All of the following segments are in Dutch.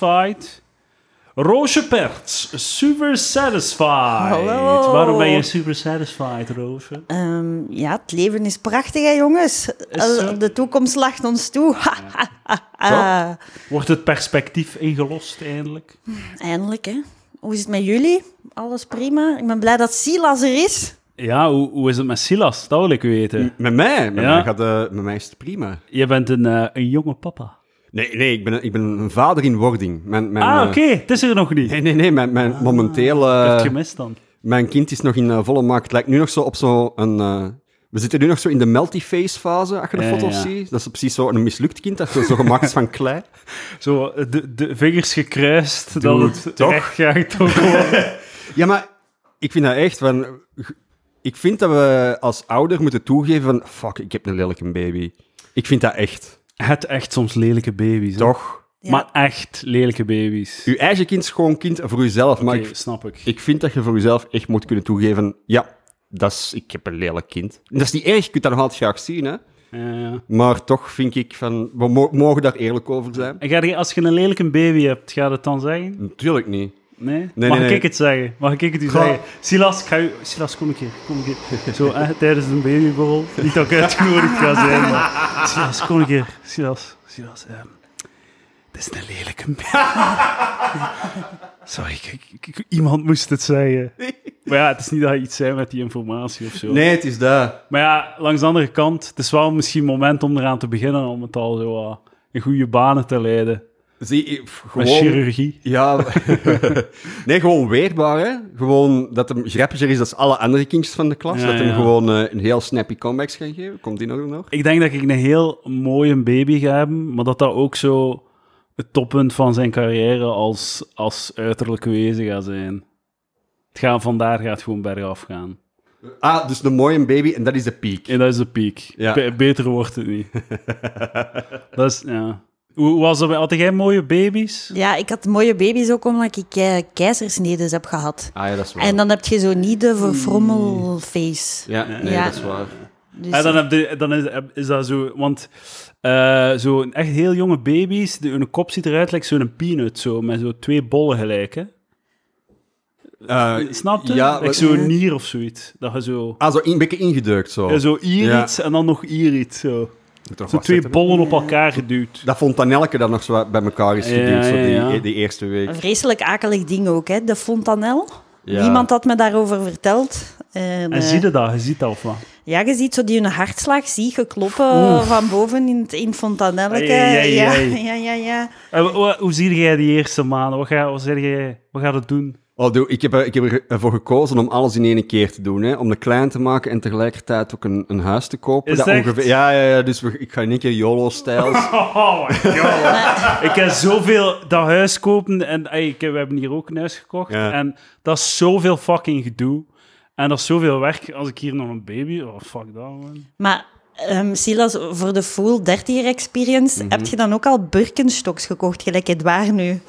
satisfied. Roosje Perts, super satisfied. Hallo. Waarom ben je super satisfied, Roosje? Ehm, ja, het leven is prachtig, hè, jongens. Is De toekomst lacht ons toe. Wordt het perspectief ingelost eindelijk? Eindelijk, hè. Hoe is het met jullie? Alles prima? Ik ben blij dat Silas er is. Ja, hoe, hoe is het met Silas? Dat wil ik weten. Met mij? Met, Ja. mij, gaat, eh, met mij is het prima. Je bent een, eh, een jonge papa. Nee, nee ik, ben, een- ik ben een vader in wording. Mijn, mijn, ah, eh, oké. Het is er nog niet. Nee, nee, nee. Mijn, mijn, momenteel... Ik heb eh, het gemist dan. mijn kind is nog in eh, volle maak. Het lijkt nu nog zo op zo'n... eh, we zitten nu nog zo in de multiface-fase, als je de Ja, foto's ja. ziet. Dat is precies zo een mislukt kind, dat zo, zo gemaakt is van klei. Zo, de, de vingers gekruist, Doe dat het toch? gaat. Ja, maar ik vind dat echt van... Ik vind dat we als ouder moeten toegeven van... Fuck, ik heb een lelijke baby. Ik vind dat echt. Het echt soms lelijke baby's. hè. Toch? Ja. Maar echt lelijke baby's. Uw eigen kind is gewoon kind voor uzelf. Maar Oké, ik, snap ik. ik vind dat je voor jezelf echt moet kunnen toegeven... Ja, dat is, ik heb een lelijk kind. Dat is niet erg, je kunt dat nog altijd graag zien, hè. Ja, ja. Maar toch vind ik van... We mo- mogen daar eerlijk over zijn. En ga je, als je een lelijke baby hebt, ga je het dan zeggen? Natuurlijk niet. Nee? Nee, Mag nee, ik nee. het zeggen? Mag ik het u zeggen? Silas, ik ga u... Silas, kom een keer. Kom een keer. Zo, tijdens een babyborrel. Niet dat ik uitgenodigd ga zijn, maar... Silas, kom een keer. Silas, Silas, ehm, het is een lelijke. Sorry, ik, ik- ik- iemand moest het zeggen. Maar ja, het is niet dat je iets zei met die informatie of zo. Nee, het is dat. Maar ja, langs de andere kant, het is wel misschien moment om eraan te beginnen om het al zo wat in goede banen te leiden. Zie, Met gewoon... chirurgie. Ja, nee, gewoon weerbaar, hè. Gewoon dat hem grappiger is dan alle andere kindjes van de klas. Ja, dat hem gewoon eh, een heel snappy comebacks gaan geven. Komt die nog nog? Ik denk dat ik een heel mooie baby ga hebben, maar dat dat ook zo het toppunt van zijn carrière als, als uiterlijke wezen gaat zijn. Het gaat, vandaar gaat het gewoon bergaf gaan. Ah, dus een mooie baby en dat is de piek. En dat is de piek. Ja. Be- beter wordt het niet. dat is, ja. Hoe, was dat? Had jij mooie baby's? Ja, ik had mooie baby's ook omdat ik eh, keizersnedes heb gehad. Ah ja, dat is waar. En dan heb je zo niet de verfrommelface. Ja, nee, Ja. dat is waar. Dus, En dan, heb je, dan is, is dat zo, want eh zo echt heel jonge baby's, de, hun kop ziet eruit like zo'n peanut, zo, met zo twee bollen gelijk, hè? Eh, Snap je? Ja, like zo'n nier of zoiets. Dat je zo... ah, zo een beetje ingedrukt, zo. Ja, zo hier Ja. iets en dan nog hier iets, zo. Zo twee bollen op elkaar geduwd. Dat Fontanelke dat nog zo bij elkaar is geduwd, zo ja, die, eerste week. Een vreselijk akelig ding ook, hè? de fontanel. Ja. Niemand had me daarover verteld. En, En eh, zie je dat? Je ziet dat of wat? Ja, je ziet zo die hun hartslag, zie je kloppen van boven in het in fontanelleke. Ai, ai, ai, ja, ai. ja, ja, ja. Hoe zie jij die eerste maanden? Wat ga, wat zeg jij, wat gaat het doen? Oh, doe, ik, heb, er- ik heb ervoor gekozen om alles in één keer te doen. Hè? Om de klein te maken en tegelijkertijd ook een, een huis te kopen. Is dat echt? ongeveer, ja, ja, ja, dus we, ik ga in één keer YOLO-stijls. Oh my god. ik heb zoveel dat huis kopen en ey, ik we hebben hier ook een huis gekocht. Ja. En dat is zoveel fucking gedoe. En dat is zoveel werk als ik hier nog een baby... Oh, fuck dat, man. Maar ehm, Silas, voor de full 30 experience heb je dan ook al Birkenstocks gekocht, gelijk het waar nu.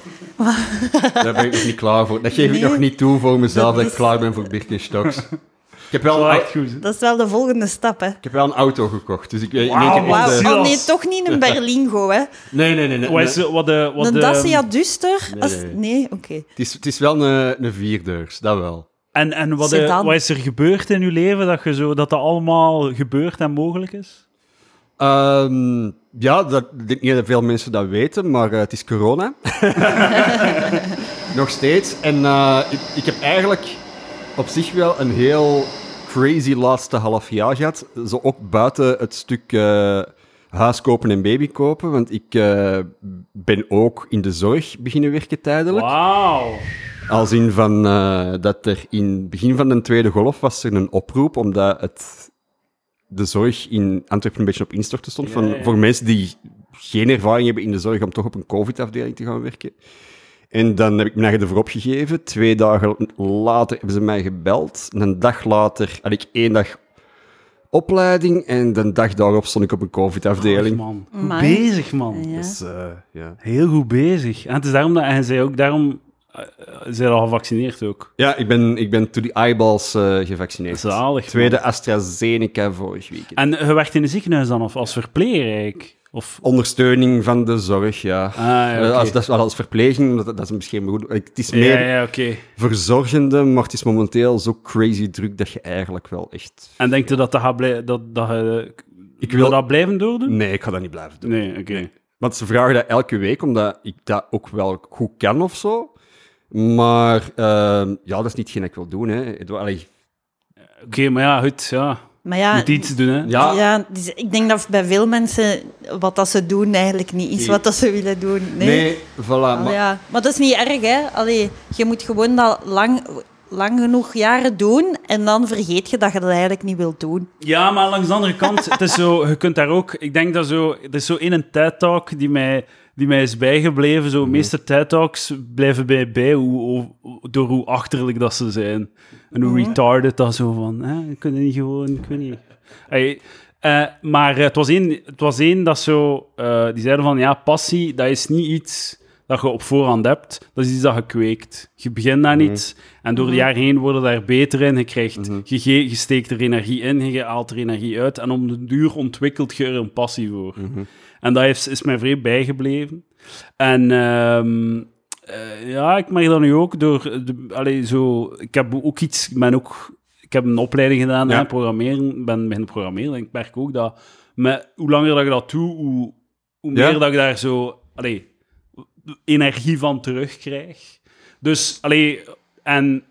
Daar ben ik nog niet klaar voor. Dat geef ik nog niet toe voor mezelf, Dat dat, ik klaar ben voor Birkenstocks. Ik heb, wel echt goed. Dat is wel de volgende stap, hè. ik heb wel een auto gekocht, dus ik weet de-. Oh nee, toch niet een Berlingo, hè. Nee, nee, nee. nee, Wat is wat de... Wat Een de Dacia Duster? Nee, Als- nee. Nee, oké. Het, is, het is wel een, een vierdeurs, dat wel. En, en wat, de, Sedan. wat is er gebeurd in uw leven dat, je zo, dat dat allemaal gebeurt en mogelijk is? Ehm, ja, dat, ik denk niet dat veel mensen dat weten, maar eh, het is corona. Nog steeds. En eh, ik, ik heb eigenlijk op zich wel een heel crazy laatste half jaar gehad. Zo ook buiten het stuk eh, huis kopen en baby kopen. Want ik eh, ben ook in de zorg beginnen werken tijdelijk. Wauw. Als in van eh, dat er in het begin van de tweede golf was er een oproep, omdat het, de zorg in Antwerpen een beetje op instorten stond. Van, Ja, ja. Voor mensen die geen ervaring hebben in de zorg om toch op een COVID-afdeling te gaan werken. En dan heb ik me ervoor opgegeven. Twee dagen later hebben ze mij gebeld. En een dag later had ik één dag opleiding. En de dag daarop stond ik op een COVID-afdeling. man. Goed bezig, man. Ja. Dus, eh, ja. Heel goed bezig. En het is daarom dat hij zei ook, daarom uh, zijn al gevaccineerd ook. ja, ik ben, ik ben to the eyeballs eh, gevaccineerd. Zalig. man. Tweede AstraZeneca vorig weekend. En je werkt in een ziekenhuis dan of als verpleger eigenlijk? Of... Ondersteuning van de zorg, ja. Ah, ja, Eh, als, dat is wel als verpleging, dat, dat is misschien goed. Het is Ja, meer ja, oké. verzorgende, maar het is momenteel zo crazy druk dat je eigenlijk wel echt... En denkt je dat dat gaat blij- dat, dat je... Ik wil wil... dat blijven doordoen? Nee, ik ga dat niet blijven doen. Nee, oké. Want ze vragen dat elke week, omdat ik dat ook wel goed kan of zo. Maar ehm, ja, dat is niet hetgeen dat ik wil doen. Hè. Het- allee, Oké, maar ja, goed, ja. Maar Je ja, moet iets doen, hè. ja, ja, dus ik denk dat bij veel mensen wat dat ze doen eigenlijk niet is Nee. wat dat ze willen doen. Nee. nee, voilà. Allee, maar- ja. Maar dat is niet erg, hè. Allee, je moet gewoon dat lang, lang genoeg jaren doen en dan vergeet je dat je dat eigenlijk niet wilt doen. Ja, maar langs de andere kant, het is zo, je kunt daar ook... Ik denk dat zo... Er is zo één TED-talk die mij, die mij is bijgebleven. Zo, de meeste TED-talks blijven bij, bij hoe, hoe- door hoe achterlijk dat ze zijn. En hoe Mhm. retarded dat zo van... Hè, kunt niet gewoon... Ik weet niet... Eh, maar het was één, het was één dat zo... eh, die zeiden van, ja, passie, dat is niet iets dat je op voorhand hebt. Dat is iets dat je kweekt. Je begint daar niet. En door de jaren heen worden daar beter in. Je, krijgt, je steekt er energie in, je haalt er energie uit. En om de duur ontwikkelt je er een passie voor. En dat is, is mij vrij bijgebleven. En ehm, eh, ja, ik merk dat nu ook door... De, allee, zo, ik heb ook iets... Ik ben ook... Ik heb een opleiding gedaan, Ja. programmeren. Ik ben beginnen programmeren. En ik merk ook dat... Met, hoe langer dat ik dat doe, hoe, hoe Ja. meer dat ik daar zo... Allee, energie van terugkrijg. Dus, allee, en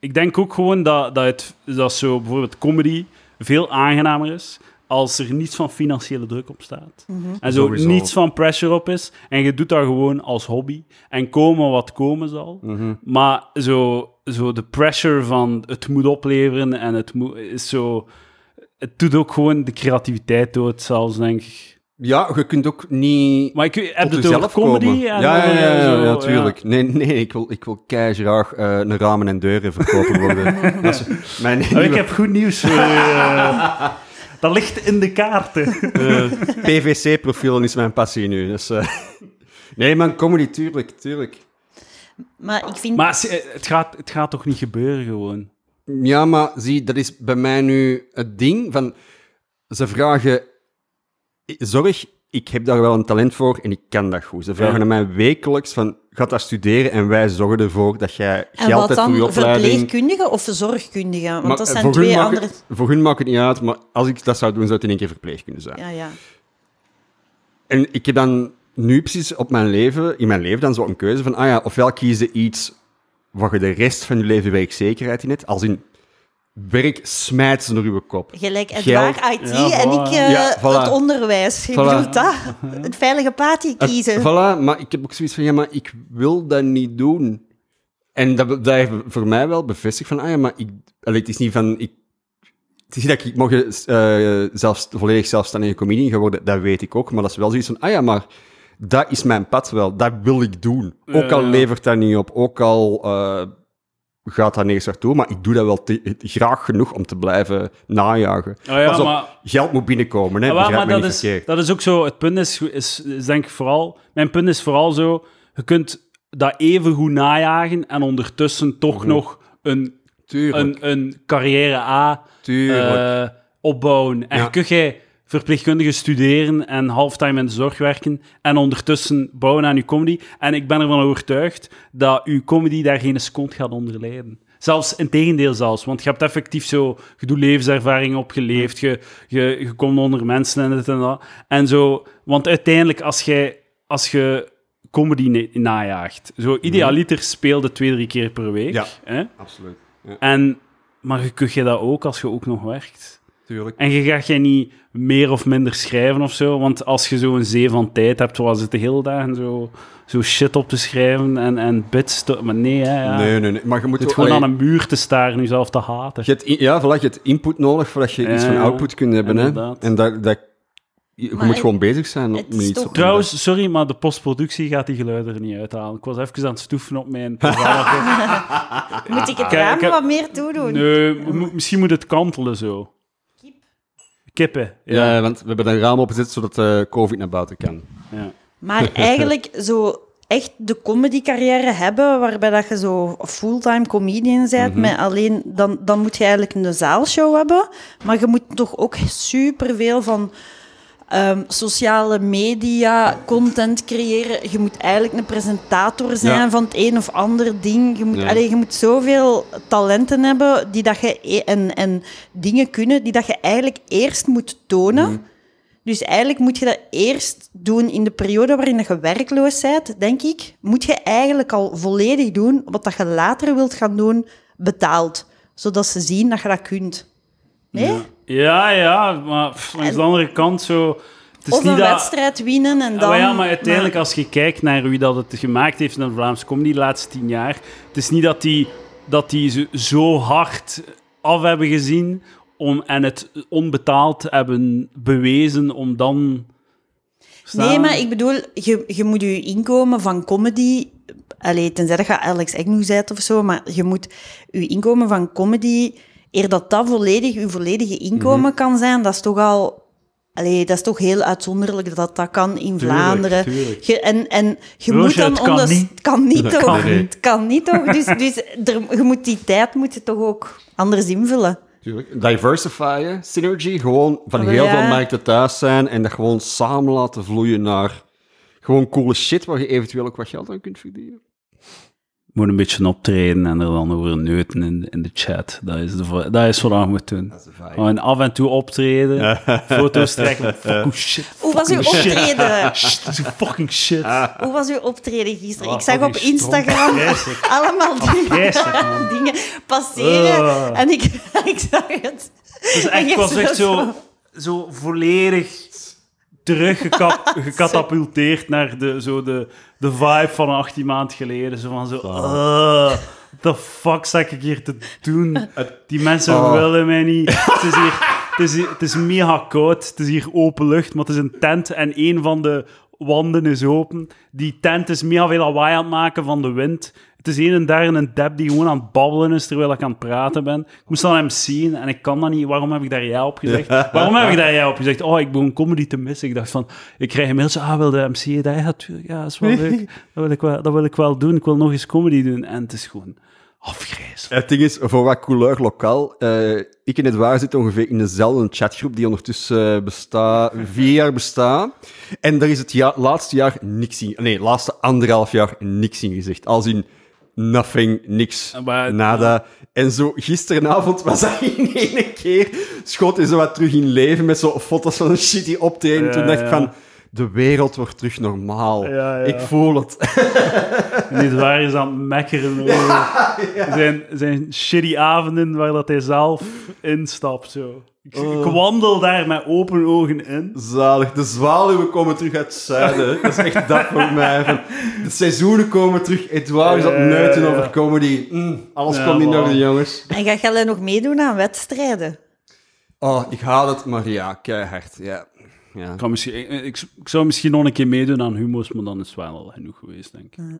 ik denk ook gewoon dat, dat, het, dat zo bijvoorbeeld comedy veel aangenamer is als er niets van financiële druk op staat. En zo Sowieso. niets van pressure op is. En je doet dat gewoon als hobby. En komen wat komen zal. Maar zo, zo de pressure van het moet opleveren en het moet, is zo... Het doet ook gewoon de creativiteit dood, zelfs, denk ik. Ja, je kunt ook niet Maar ik heb het over comedy en ja, ja, ja, eh, ja, zo, ja, tuurlijk. Nee, nee, ik wil, ik wil graag eh een ramen en deuren verkopen worden. mijn Oh, ik heb goed nieuws voor je. eh. dat ligt in de kaarten. eh, PVC-profiel is mijn passie nu. Dus, eh, nee, man, comedy, tuurlijk, tuurlijk. Maar ik vind... Maar het gaat, het gaat toch niet gebeuren gewoon? Ja, maar zie, dat is bij mij nu het ding van... Ze vragen... Zorg, ik heb daar wel een talent voor en ik kan dat goed. Ze vragen Ja. aan mij wekelijks van... Ga dat studeren en wij zorgen ervoor dat jij geld hebt voor je dan? opleiding. Verpleegkundige of zorgkundige? Want Maar, dat eh, zijn twee andere... het- voor hun maakt het niet uit, maar als ik dat zou doen, zou het in één keer verpleegkunde zijn. Ja, ja. En ik heb dan nu precies op mijn leven, in mijn leven dan zo een keuze van, ah ja, ofwel kiezen iets waar je de rest van je leven werkzekerheid in hebt, als in werk smijt ze door uw kop. Gelijk Geld. Edouard IT Ja, en ik eh, Ja, voilà. het onderwijs. Ik Voilà. bedoel dat. Het veilige paadje kiezen. voilà, maar ik heb ook zoiets van, ja, maar ik wil dat niet doen. En dat, dat heeft voor mij wel bevestigd van, ah ja, maar ik, allee, het is niet van, ik, het is niet dat ik mocht eh zelfs, volledig zelfstandige comedian geworden, dat weet ik ook, maar dat is wel zoiets van, ah ja, maar dat is mijn pad wel, dat wil ik doen. Ook al levert dat niet op, ook al eh, gaat dat nergens naartoe, maar ik doe dat wel te- graag genoeg om te blijven najagen. Oh ja, Pas op, maar- geld moet binnenkomen, hè, Ja, maar, dat, is, verkeerd. dat is ook zo. Het punt is, is, is denk ik vooral. Mijn punt is vooral zo. Je kunt dat even goed najagen en ondertussen toch nog een, Mhm. Een, een carrière A eh, opbouwen. En Ja. kun jij verpleegkundige studeren en halftime in de zorg werken en ondertussen bouwen aan je comedy. En ik ben ervan overtuigd dat je comedy daar geen seconde gaat onder lijden. Zelfs in tegendeel zelfs, want je hebt effectief zo, je doet levenservaring opgeleefd, je, je, je komt onder mensen en dit en dat. En zo, want uiteindelijk als jij, als je comedy najaagt, zo idealiter speelde twee, drie keer per week, Ja. hè? Absoluut. Ja, En, maar je kun je dat ook als je ook nog werkt. Tuurlijk. En je gaat je niet meer of minder schrijven of zo. Want als je zo een zee van tijd hebt, was het de hele dag zo, zo shit op te schrijven en, en bits te... Maar nee, hè, ja. Nee, nee, nee. Maar je moet Het gewoon allee, aan een muur te staren, jezelf te haten. Je hebt, in- ja, voilà, je hebt input nodig voordat je iets van output kunt hebben. Hè? En dat, dat, je Maar moet het- gewoon bezig zijn het is iets toch- op Trouwens, sorry, maar de postproductie gaat die geluiden er niet uithalen. Ik was even aan het stoeven op mijn. Moet ik het raam wat meer toedoen? nee, misschien moet het kantelen zo. Kippen, Ja. ja. want we hebben een raam opgezet zodat eh COVID naar buiten kan. ja. Maar eigenlijk zo echt de comedy-carrière hebben, waarbij dat je zo fulltime comedian bent, met alleen, dan, dan moet je eigenlijk een zaalshow hebben, maar je moet toch ook superveel van ehm, sociale media, content creëren. Je moet eigenlijk een presentator zijn Ja. van het een of ander ding. Je moet, Ja. allee, je moet zoveel talenten hebben die dat je, e- en, en dingen kunnen die dat je eigenlijk eerst moet tonen. Mhm. Dus eigenlijk moet je dat eerst doen in de periode waarin je werkloos bent, denk ik. Moet je eigenlijk al volledig doen wat dat je later wilt gaan doen, betaald. Zodat ze zien dat je dat kunt. Nee? Ja, ja, maar pff, langs de andere kant zo... Het is Of niet een dat... wedstrijd winnen en Ja, dan... maar ja, maar uiteindelijk, als je kijkt naar wie dat het gemaakt heeft in de Vlaamse comedy de laatste tien jaar, het is niet dat die, dat die zo, zo hard af hebben gezien om, en het onbetaald hebben bewezen om dan... Nee, maar ik bedoel, je, je moet je inkomen van comedy... Allee, tenzij dat je Alex Agnew bent of zo, maar je moet je inkomen van comedy... Eer dat dat volledig je volledige inkomen Mhm. kan zijn, dat is toch al... Allee, dat is toch heel uitzonderlijk dat dat kan in Vlaanderen. tuurlijk. Je, en, en je Roosje, moet dan het kan onder- niet. Het kan niet, toch? kan niet. Het kan niet, toch? Dus, dus er, je moet die tijd moet je toch ook anders invullen. Tuurlijk. Diversifyen, synergy, gewoon van Ah, heel ja. veel markten thuis zijn en dat gewoon samen laten vloeien naar gewoon coole shit waar je eventueel ook wat geld aan kunt verdienen. Moet een beetje optreden en er dan over neuten in, in de chat. Dat is, de, dat is wat je moet doen. Gewoon af en toe optreden, foto's trekken. Fucking shit. Hoe was uw optreden? Shit, fucking shit. Hoe was uw optreden gisteren? Oh, ik zag op Instagram allemaal dingen, Vreselijk, man. dingen passeren. En ik, ik zag het. Dus En echt, ik was zo- echt zo, zo volledig teruggecatapulteerd naar de, zo de, de vibe van 18 maand geleden. Zo van zo, uh, the fuck sta ik hier te doen? Die mensen Oh. willen mij niet. Het is hier... Het is, het is mega koud, het is hier open lucht, maar het is een tent en een van de wanden is open. Die tent is mega veel lawaai aan het maken van de wind. Het is een en daar een dep die gewoon aan het babbelen is terwijl ik aan het praten ben. Ik moest dan hem zien en ik kan dat niet. Waarom heb ik daar ja op gezegd? Waarom heb ik daar ja op gezegd? Oh, ik begon comedy te missen. Ik dacht van, ik krijg een mailtje, ah, wil de MC dat? Ja, natuurlijk. Ja, dat is wel leuk. Dat wil, ik wel, dat wil ik wel doen. Ik wil nog eens comedy doen. En het is gewoon afgrijzelijk. Het ding is, voor wat couleur lokaal, eh, ik en Edouard zitten ongeveer in dezelfde chatgroep die ondertussen eh, bestaat, vier jaar bestaat. En daar is het ja- laatste jaar niks in, nee, laatste anderhalf jaar niks in gezegd. Als in nothing, niks, Maar- nada. En zo gisteravond was dat in één keer, schoot hij zo wat terug in leven met zo foto's van een shitty optreden. Ja, Toen dacht ik van, de wereld wordt terug normaal. Ik voel het. Niet waar is aan het mekkeren over zijn, zijn shitty avonden waar dat hij zelf instapt. Zo. Ik, ik wandel daar met open ogen in. Zalig. De zwaluwen komen terug uit het zuiden. Dat is echt dat voor mij. Van, de seizoenen komen terug. Edouard is aan het neuten Ja, ja, ja. over comedy. Mm, alles Ja, komt in man. orde, jongens. En ga jij nog meedoen aan wedstrijden? Oh, ik haal het, maar ja, keihard. Ja. ja. Ik, kan misschien, ik, ik, ik zou misschien nog een keer meedoen aan humo's, maar dan is het wel al genoeg geweest, denk ik.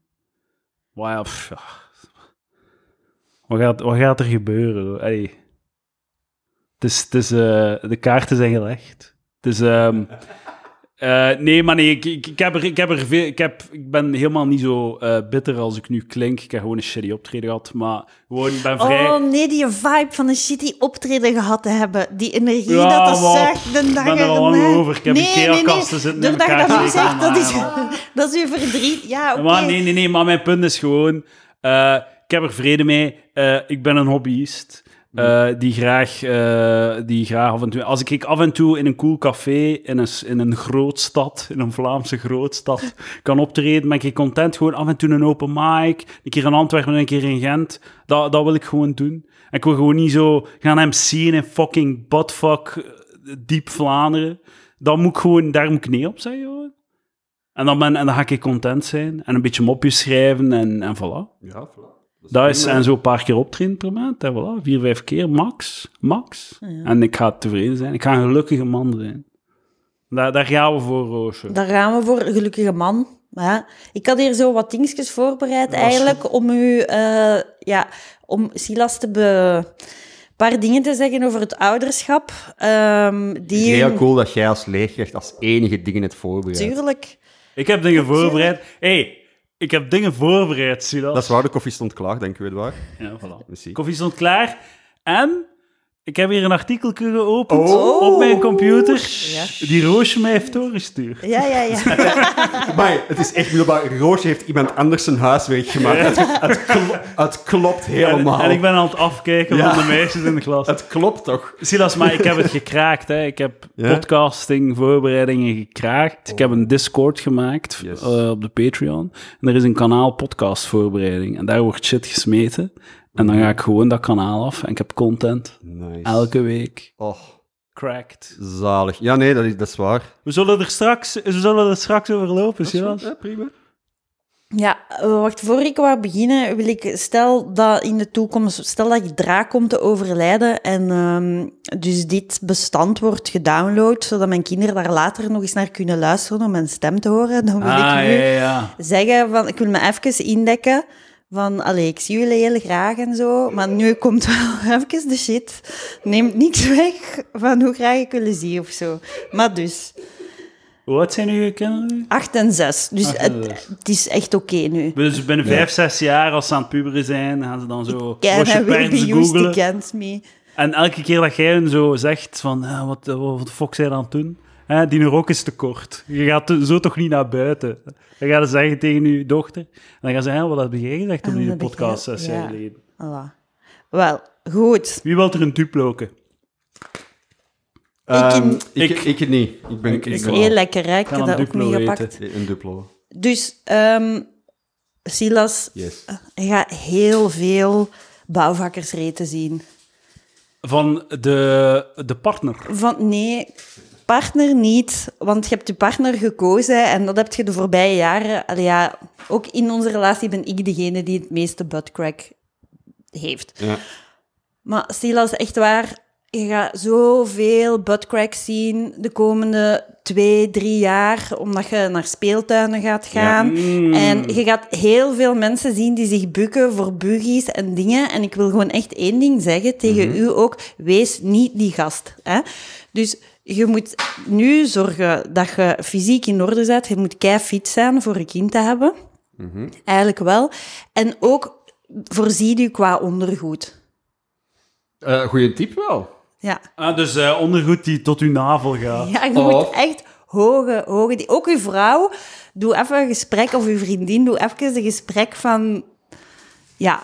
Pff, ja. Wat, gaat, wat gaat er gebeuren? hoor? Is, het is, eh, de kaarten zijn gelegd. Het is... ehm, eh, nee, maar nee, ik, ik, ik, heb er, ik, heb er veel, ik, heb, ik ben helemaal niet zo eh, bitter als ik nu klink. Ik heb gewoon een shitty optreden gehad, maar gewoon, ik ben vrij... Oh nee, die vibe van een shitty optreden gehad te hebben. Die energie Ja, dat dat zuigt de dag ben er al lang over. Ik heb Ikea-kasten zitten in Doordat je elkaar dat zegt, dat is, dat is uw verdriet. Ja, oké. Nee, nee, nee, maar mijn punt is gewoon... ik heb er vrede mee. Ik ben een hobbyist. Eh, die, graag, eh, die graag af en toe... Als ik, ik af en toe in een cool café in een, in een grootstad, in een Vlaamse grootstad, kan optreden, ben ik content. Gewoon af en toe een open mic. Een keer in Antwerpen en een keer in Gent. Dat, dat wil ik gewoon doen. En ik wil gewoon niet zo gaan MC'en in fucking buttfuck eh, diep Vlaanderen. Dat moet ik gewoon, daar moet ik nee op gewoon. En dan, ben, en dan ga ik content zijn. En een beetje mopjes schrijven en, en voilà. Ja, voilà. Dat is, en zo een paar keer optreden per maand. En voilà, vier, vijf keer, max. Max. En ik ga tevreden zijn. Ik ga een gelukkige man zijn. Daar, daar gaan we voor, Roosje. Daar gaan we voor, gelukkige man. Ja. Ik had hier zo wat dingetjes voorbereid was eigenlijk om u, eh, ja, om Silas te be... Een paar dingen te zeggen over het ouderschap. ehm, Het die is heel cool dat jij als leerkracht als enige dingen het voorbereidt. Tuurlijk. Ik heb dingen voorbereid. hey, ik heb dingen voorbereid, zie je dat? Dat is waar, de koffie stond klaar, denk ik, Edouard. Ja, voilà. Merci. Koffie stond klaar. En Ik heb hier een artikel geopend Oh. op mijn computer. Ja. Die Roosje mij heeft doorgestuurd. Ja, ja, ja. Maar het is echt middelbaar. Roosje heeft iemand anders zijn huiswerk gemaakt. Het, het, klo- het klopt helemaal. en ik ben aan het afkijken Ja. van de meisjes in de klas. Het klopt toch? Silas, maar ik heb het gekraakt. Hè. Ik heb Ja? podcasting voorbereidingen gekraakt. Ik heb een Discord gemaakt Yes. eh, op de Patreon. En er is een kanaal podcast voorbereiding. En daar wordt shit gesmeten. En dan ga ik gewoon dat kanaal af. En ik heb content Nice. elke week. Oh, Cracked. zalig. Ja, nee, dat is, dat is waar. We zullen er straks, we zullen er straks over lopen, Silas. Ja, prima. Ja, eh, wacht, voor ik wou beginnen, wil ik, stel dat in de toekomst, stel dat ik draak komt te overlijden en ehm, dus dit bestand wordt gedownload, zodat mijn kinderen daar later nog eens naar kunnen luisteren om mijn stem te horen, dan wil Ah, ik ja, nu ja, ja. zeggen van, ik wil me even indekken van, allee, ik zie jullie heel graag en zo, maar nu komt wel even de shit. Neemt niks weg van hoe graag ik jullie zie of zo. Maar dus, Hoe oud zijn uw kinderen? acht en zes. Dus en het, zes. het is echt oké nu. Dus binnen vijf, zes jaar, als ze aan het puberen zijn, gaan ze dan zo Roosje I will be used against me. En elke keer dat jij hen zo zegt van, eh, wat, wat de fuck zijn aan het doen? Hè, die rok is te kort. Je gaat zo toch niet naar buiten. Dan gaat ze zeggen tegen je dochter. En dan gaan ze zeggen, wat heb jij gezegd op die heb ik podcast gezegd, zes jaar ja. geleden? Voilà. Wel, goed. Wie wil er een duploken? Ehm, Ik- ik, ik- ik, niet. Ik ben, Ik- ik, ik ben Heel lekker, hè? Ik Kan heb een dat ook meegepakt. een duplo. Dus, ehm, Silas, Yes. je gaat heel veel bouwvakkersreten zien. Van de, de partner. Van, nee, partner niet, want je hebt je partner gekozen en dat heb je de voorbije jaren... Allee, ja, ook in onze relatie ben ik degene die het meeste buttcrack heeft. Ja. Maar Silas, echt waar, je gaat zoveel buttcracks zien de komende twee, drie jaar, omdat je naar speeltuinen gaat gaan. Mm. En je gaat heel veel mensen zien die zich bukken voor buggies en dingen. En ik wil gewoon echt één ding zeggen tegen u ook. Wees niet die gast. Hè? Dus je moet nu zorgen dat je fysiek in orde bent. Je moet kei fit zijn voor een kind te hebben. Eigenlijk wel. En ook voorzie u qua ondergoed. Eh, goeie tip wel. Ja. Ah, dus eh, ondergoed die tot uw navel gaat. Ja, je moet echt hoge, hoge... die- Ook uw vrouw, doe even een gesprek, of uw vriendin, doe even een gesprek van... Ja,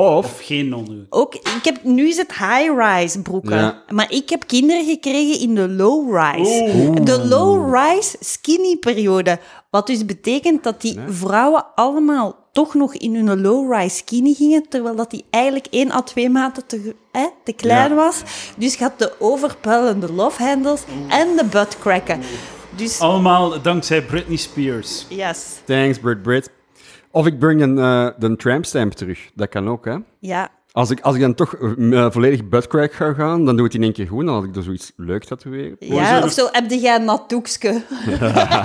Of, Of geen ondergoed. ook... Ik heb, nu is het high-rise broeken. Ja. Maar ik heb kinderen gekregen in de low-rise. De low-rise skinny periode. Wat dus betekent dat die vrouwen allemaal toch nog in hun low-rise skinny gingen, terwijl dat die eigenlijk één à twee maten te, hè, te klein Ja. was. Dus je had de overpuilende love handles en de butt cracken. Dus, Allemaal dankzij Britney Spears. yes. thanks Brit Brit. Of ik breng een, eh de trampstamp terug. Dat kan ook, hè. Ja, Als ik, als ik dan toch eh, volledig buttcrack ga gaan, dan doe ik het in één keer goed. Dan had ik er zoiets leuk tatoeëren. ja of zo heb jij een nat doekske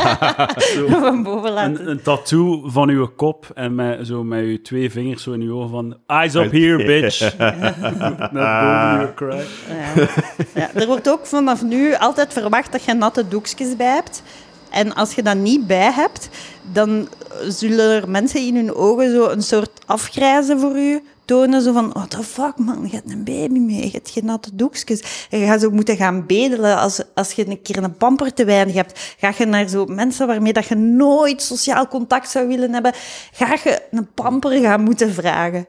van boven laten. Een, een tattoo van uw kop en met, zo met uw twee vingers zo in uw ogen van eyes up here, bitch. Net boven uw crack. Ja. Ja, er wordt ook vanaf nu altijd verwacht dat je natte doekjes bij hebt. En als je dat niet bij hebt, dan zullen er mensen in hun ogen zo een soort afgrijzen voor u tonen. Zo van, what the fuck man, je hebt een baby mee, je hebt geen natte doekjes. En je gaat zo moeten gaan bedelen als, als je een keer een pamper te weinig hebt. Ga je naar zo mensen waarmee dat je nooit sociaal contact zou willen hebben, ga je een pamper gaan moeten vragen.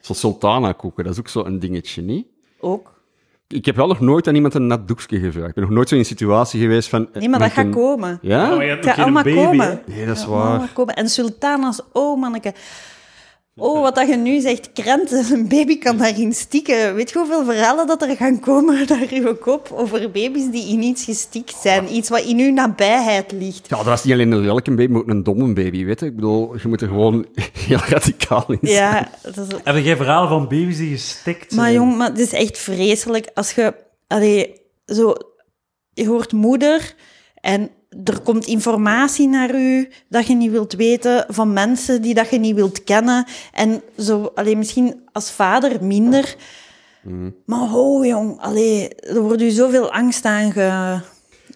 Zo sultana koeken, dat is ook zo een dingetje, niet? Ook. Ik heb wel nog nooit aan iemand een nat doekje gevraagd. Ik ben nog nooit zo in een situatie geweest van... eh, Nee, maar dat gaat een- komen. Ja? Ja, maar je hebt allemaal baby, komen. hè? Nee, dat is Ja, waar. komen. En sultanas, oh manneke. Oh, wat dat je nu zegt, krenten, een baby kan daarin stikken. Weet je hoeveel verhalen dat er gaan komen naar uw kop over baby's die in iets gestikt zijn? Iets wat in uw nabijheid ligt. Ja, dat is niet alleen een lelijke baby, maar ook een domme baby, weet je? Ik bedoel, je moet er gewoon heel radicaal in zijn. Ja, dat is... Heb jij verhalen van baby's die gestikt zijn? Maar jong, maar het is echt vreselijk. Als je, allee, zo, je hoort moeder en er komt informatie naar u dat je niet wilt weten van mensen die dat je niet wilt kennen. En zo, allee, misschien als vader minder. Maar ho, jong, allee, er wordt u zoveel angst aan ge,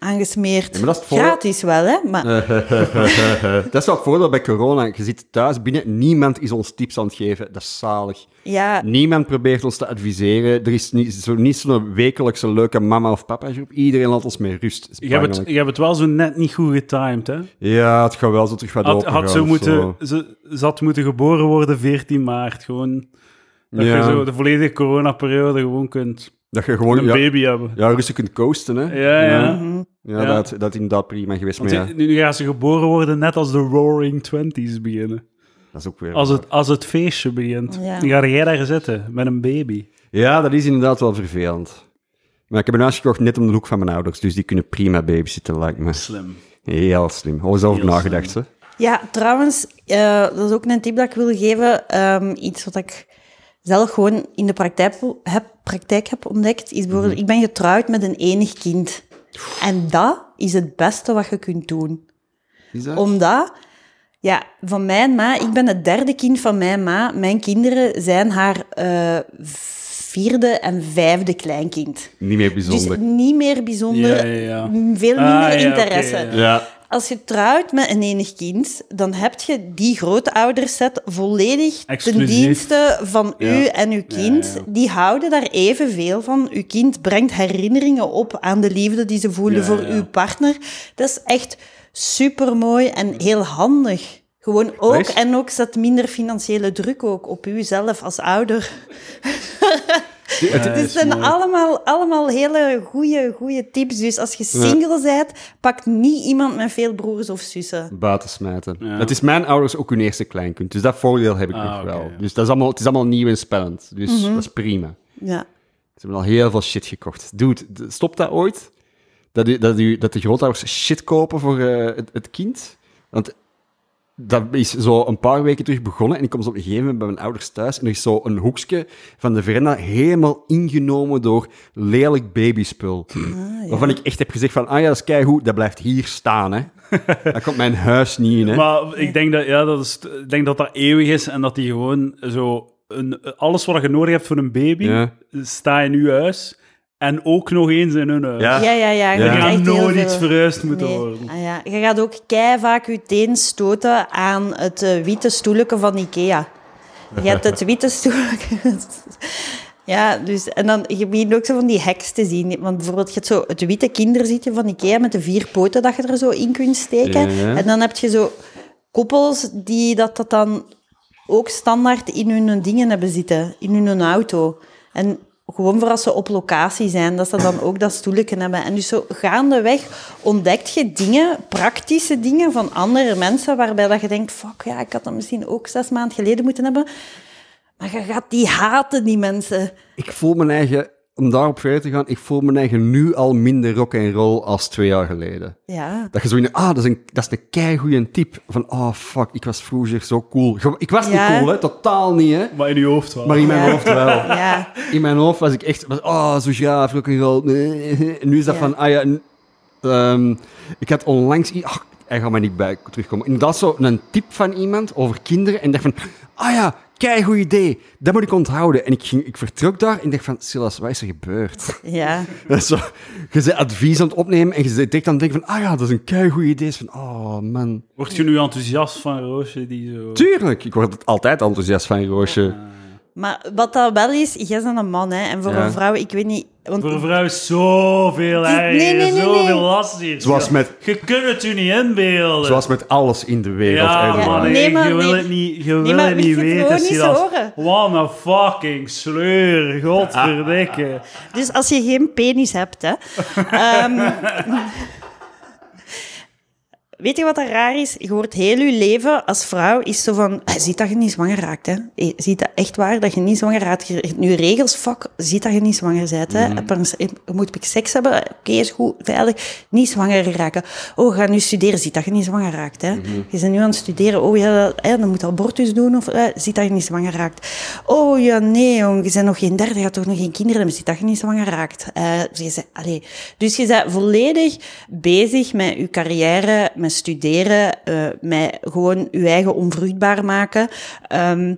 aangesmeerd. Ja, maar dat is het voor- Gratis wel, hè? Maar dat is wel het voordeel bij corona. Je zit thuis binnen, niemand is ons tips aan het geven. Dat is zalig. ja, Niemand probeert ons te adviseren. Er is niet, zo, niet zo'n wekelijkse leuke mama- of papa-groep. Iedereen laat ons met rust. Je hebt, het, je hebt het wel zo net niet goed getimed, hè? Ja, het gaat wel zo terug wat Had, open had gaan zo moeten, zo. ze, ze had moeten geboren worden 14 maart. Gewoon dat Ja. je zo de volledige coronaperiode gewoon kunt Dat je gewoon een ja, baby hebben. ja, rustig kunt coasten. Hè? Ja, ja. Mhm. Ja, Ja. Dat, dat is inderdaad prima geweest. Want Maar ja, nu gaan ze geboren worden net als de Roaring Twenties beginnen. dat is ook weer... Als het, als het feestje begint. Ja. Dan ga jij daar zitten met een baby. Ja, dat is inderdaad wel vervelend. Maar ik heb een huis gekocht net om de hoek van mijn ouders, dus die kunnen prima babysitten, lijkt me. Slim. Heel slim. Al Heel nagedacht, hè? Ja, trouwens, eh, dat is ook een tip dat ik wil geven. Ehm, iets wat ik zelf gewoon in de praktijk heb, praktijk heb ontdekt, is bijvoorbeeld, ik ben getrouwd met een enig kind. En dat is het beste wat je kunt doen. Is dat? Omdat, ja, van mijn ma, ik ben het derde kind van mijn ma. Mijn kinderen zijn haar eh, vierde en vijfde kleinkind. Niet meer Dus bijzonder. niet meer bijzonder, Ja, ja, ja. veel minder Ah, ja, interesse. Ja. Als je trouwt met een enig kind, dan heb je die grootouderset volledig ten Exclusief. dienste van Ja. u en uw kind. Ja. Die houden daar evenveel van. Uw kind brengt herinneringen op aan de liefde die ze voelen voor uw partner. Dat is echt supermooi en heel handig. Gewoon ook, Wees. en ook zet minder financiële druk ook op u zelf als ouder. Het- Dus zijn allemaal, allemaal hele goede, goede tips. Dus als je single bent, pak niet iemand met veel broers of zussen. Buiten smijten. Ja. Het is mijn ouders ook hun eerste kleinkind, dus dat voordeel heb ik Ah, nog wel. ja. Dus dat is allemaal, het is allemaal nieuw en spannend. Dus Mhm. dat is prima. Ja. Ze hebben al heel veel shit gekocht. Dude, stopt dat ooit? Dat, u, dat, u, dat de grootouders shit kopen voor eh, het, het kind? Want dat is zo een paar weken terug begonnen en ik kom zo op een gegeven moment bij mijn ouders thuis en er is zo een hoekje van de veranda helemaal ingenomen door lelijk babyspul. Waarvan ik echt heb gezegd van, ah ja, dat is keigoed, dat blijft hier staan, hè. dat komt mijn huis niet in, hè. Maar ik denk dat, ja, dat is, ik denk dat dat eeuwig is en dat die gewoon zo... Een, alles wat je nodig hebt voor een baby, Ja. staat in uw huis. En ook nog eens in hun huis. Ja. Ja, ja, ja. Je Ja. Er gaat nooit iets verhuisd moeten Nee. worden. Ah, ja. Je gaat ook kei vaak je teen stoten aan het eh, witte stoeletje van Ikea. Je hebt het witte stoeletje... Ja, dus, en dan je begint ook zo van die hacks te zien. Want bijvoorbeeld, je hebt zo het witte kinderzitje van Ikea met de vier poten dat je er zo in kunt steken. Ja, ja. En dan heb je zo koppels die dat, dat dan ook standaard in hun dingen hebben zitten, in hun auto. En gewoon voor als ze op locatie zijn, dat ze dan ook dat stoeletje hebben. En dus zo gaandeweg ontdekt je dingen, praktische dingen van andere mensen, waarbij dat je denkt, fuck ja, ik had dat misschien ook zes maanden geleden moeten hebben. Maar je gaat die haten, die mensen. Ik voel mijn eigen, om daarop verder te gaan, ik voel mijn eigen nu al minder rock en roll als twee jaar geleden. Ja. Dat je zo in, ah, dat is een, dat is een keigoeie tip. Van, oh fuck, ik was vroeger zo cool. Ik was Ja. niet cool, hè, totaal niet, hè. Maar in je hoofd wel. Maar in mijn Ja. hoofd wel. Ja, In mijn hoofd was ik echt, was, oh, zo gaaf, rock and roll. En nu is dat Ja. van, ah ja, ehm, ik had onlangs, ach, hij gaat maar niet bij terugkomen. Inderdaad zo een tip van iemand over kinderen en dacht van, ah ja, kei goed idee, dat moet ik onthouden. En ik, ging, ik vertrok daar en dacht van, Silas, wat is er gebeurd? ja. Zo, je bent advies aan het opnemen en je bent direct aan het denken van, ah ja, dat is een kei goed idee. Is van, oh man. Word je nu enthousiast van Roosje die zo... Tuurlijk, ik word altijd enthousiast van Roosje. Maar wat dat wel is, jij bent een man, hè. En voor Ja. een vrouw, ik weet niet... Want Voor een vrouw is zoveel Het is- erger, nee, nee, nee, zoveel nee. lastiger. Zoals met- Je kunt het je niet inbeelden. Zoals met alles in de wereld. ja, man, Nee, nee, maar je wil nee. het niet, je wil maar het niet het weten. gewoon niet Silas. horen? Wat een fucking sleur, godverdikke. Dus als je geen penis hebt, hè. ehm, weet je wat er raar is? Je wordt heel je leven als vrouw is zo van... eh, Ziet dat je niet zwanger raakt, hè. Eh, Ziet dat echt waar, dat je niet zwanger raakt. Je hebt nu regels, fuck, ziet dat je niet zwanger bent, hè. Een- eh, Moet ik seks hebben? Oké, is goed, veilig. Niet zwanger raken. Oh, ga nu studeren. Ziet dat je niet zwanger raakt, hè. Je bent nu aan het studeren. Oh ja, hè, dan moet abortus doen. Of eh, ziet dat je niet zwanger raakt. Oh ja, nee, jong, je bent nog geen derde. Je gaat toch nog geen kinderen hebben. Ziet dat je niet zwanger raakt. Eh, je bent, allee. Dus je bent volledig bezig met je carrière, met studeren, met gewoon je eigen onvruchtbaar maken. Ehm,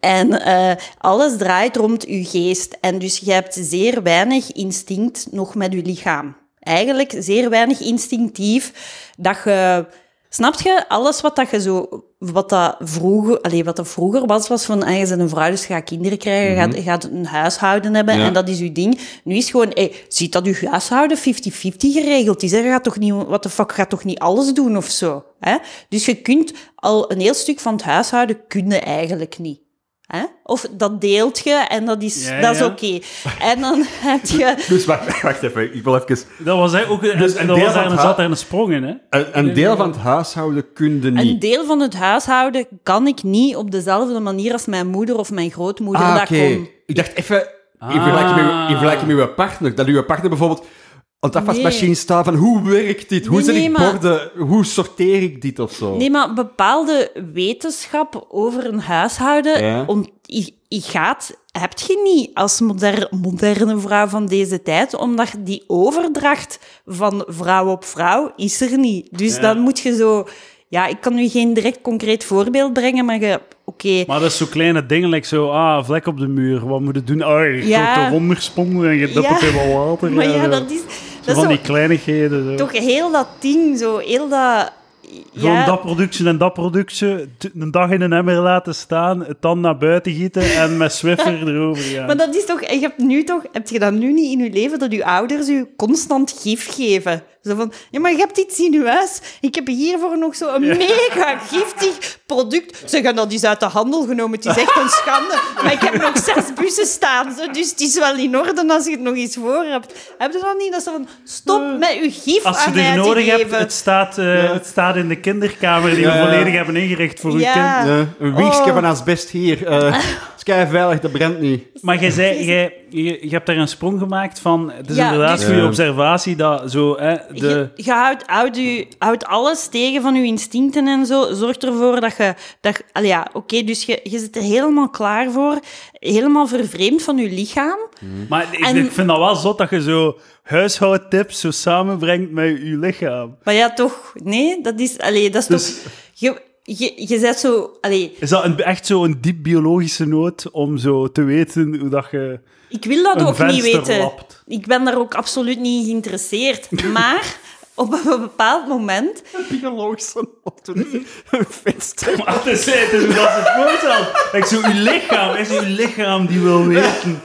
en eh, alles draait rond je geest. En dus je hebt zeer weinig instinct nog met je lichaam. Eigenlijk zeer weinig instinctief. Dat je... Snap je? Alles wat dat je zo... Wat dat vroeger, allee, wat dat vroeger was, was van... Ah, je bent een vrouw, dus je gaat kinderen krijgen, je gaat, je gaat een huishouden hebben Ja. en dat is je ding. Nu is gewoon... Hey, ziet dat je huishouden 50-50 geregeld is. Hè? Je gaat toch niet... What the fuck, gaat toch niet alles doen of zo? Hè? Dus je kunt al een heel stuk van het huishouden kunnen eigenlijk niet. Hè? Of dat deelt je en dat is, Ja, dat is ja. oké. En dan heb je... Dus wacht, wacht even, ik wil even... Dat was hè, ook... Dus en een dat was daar, er zat daar een sprong in, hè? Een, een deel van het huishouden kunde Een niet. deel van het huishouden kan ik niet op dezelfde manier als mijn moeder of mijn grootmoeder Ah, dat kon. Ik dacht even, in Ah. vergelijking, met, in vergelijking met uw partner, dat uw partner bijvoorbeeld aan de afwasmachine Nee. staat van hoe werkt dit? Hoe Nee, zet nee, ik maar- borden? Hoe sorteer ik dit of zo? Nee, maar bepaalde wetenschap over een huishouden Ja. om, je, je gaat, heb je niet als moder- moderne vrouw van deze tijd, omdat die overdracht van vrouw op vrouw is er niet. Dus Ja. dan moet je zo... Ja, ik kan nu geen direct concreet voorbeeld brengen, maar je... Oké, Maar dat is zo kleine dingen, like zo, ah, vlek op de muur, wat moet je doen? Ah, je Ja. gaat eronder en je dopt Ja. het in wat water. maar ja, dat is, dat van zo, die kleinigheden. Zo. toch heel dat ding, zo heel dat... Gewoon Ja, dat productje en dat productje, een dag in een emmer laten staan, het dan naar buiten gieten en met Swiffer erover gaan. Maar dat is toch, je hebt nu toch, heb je dat nu niet in je leven dat je ouders je constant gif geven? Zo van, ja, maar je hebt iets in je huis. Ik heb hiervoor nog zo'n mega giftig product. Ze gaan dat is uit de handel genomen. Het is echt een schande. Maar ik heb nog zes bussen staan. Zo, dus het is wel in orde als je het nog eens voor hebt. Heb je dat niet? Dat ze van, stop met je gif Als je aan mij er te nodig hebt, het staat, eh, het staat in de kinderkamer die Ja, we ja. volledig hebben ingericht voor uw kind. Ja. Ja, een wiegje Oh. van asbest hier. eh kei veilig, dat brandt niet. Maar jij zei, jij, je, je hebt daar een sprong gemaakt van, het is Ja, inderdaad dus- goede Ja. observatie dat zo, hè, de... Je, je houdt, houdt, je, houdt alles tegen van je instincten en zo. Zorg ervoor dat je... Dat, je- allee, ja, oké, dus je, je zit er helemaal klaar voor. Helemaal vervreemd van je lichaam. Maar ik, En- ik vind dat wel zot dat je zo huishoudtips zo samenbrengt met je lichaam. Maar ja, toch... Nee, dat is... Allee, dat is Dus- toch... Je, je, je zet zo... Allee, Is dat een, echt zo'n diep biologische nood om zo te weten hoe dat je ik wil dat een ook niet venster weten. lapt? Ik ben daar ook absoluut niet geïnteresseerd. Maar op een bepaald moment... Biologische een venster. Maar het is, het is hoe dat ze het voorstelt. Like zo, uw lichaam is uw lichaam die wil weten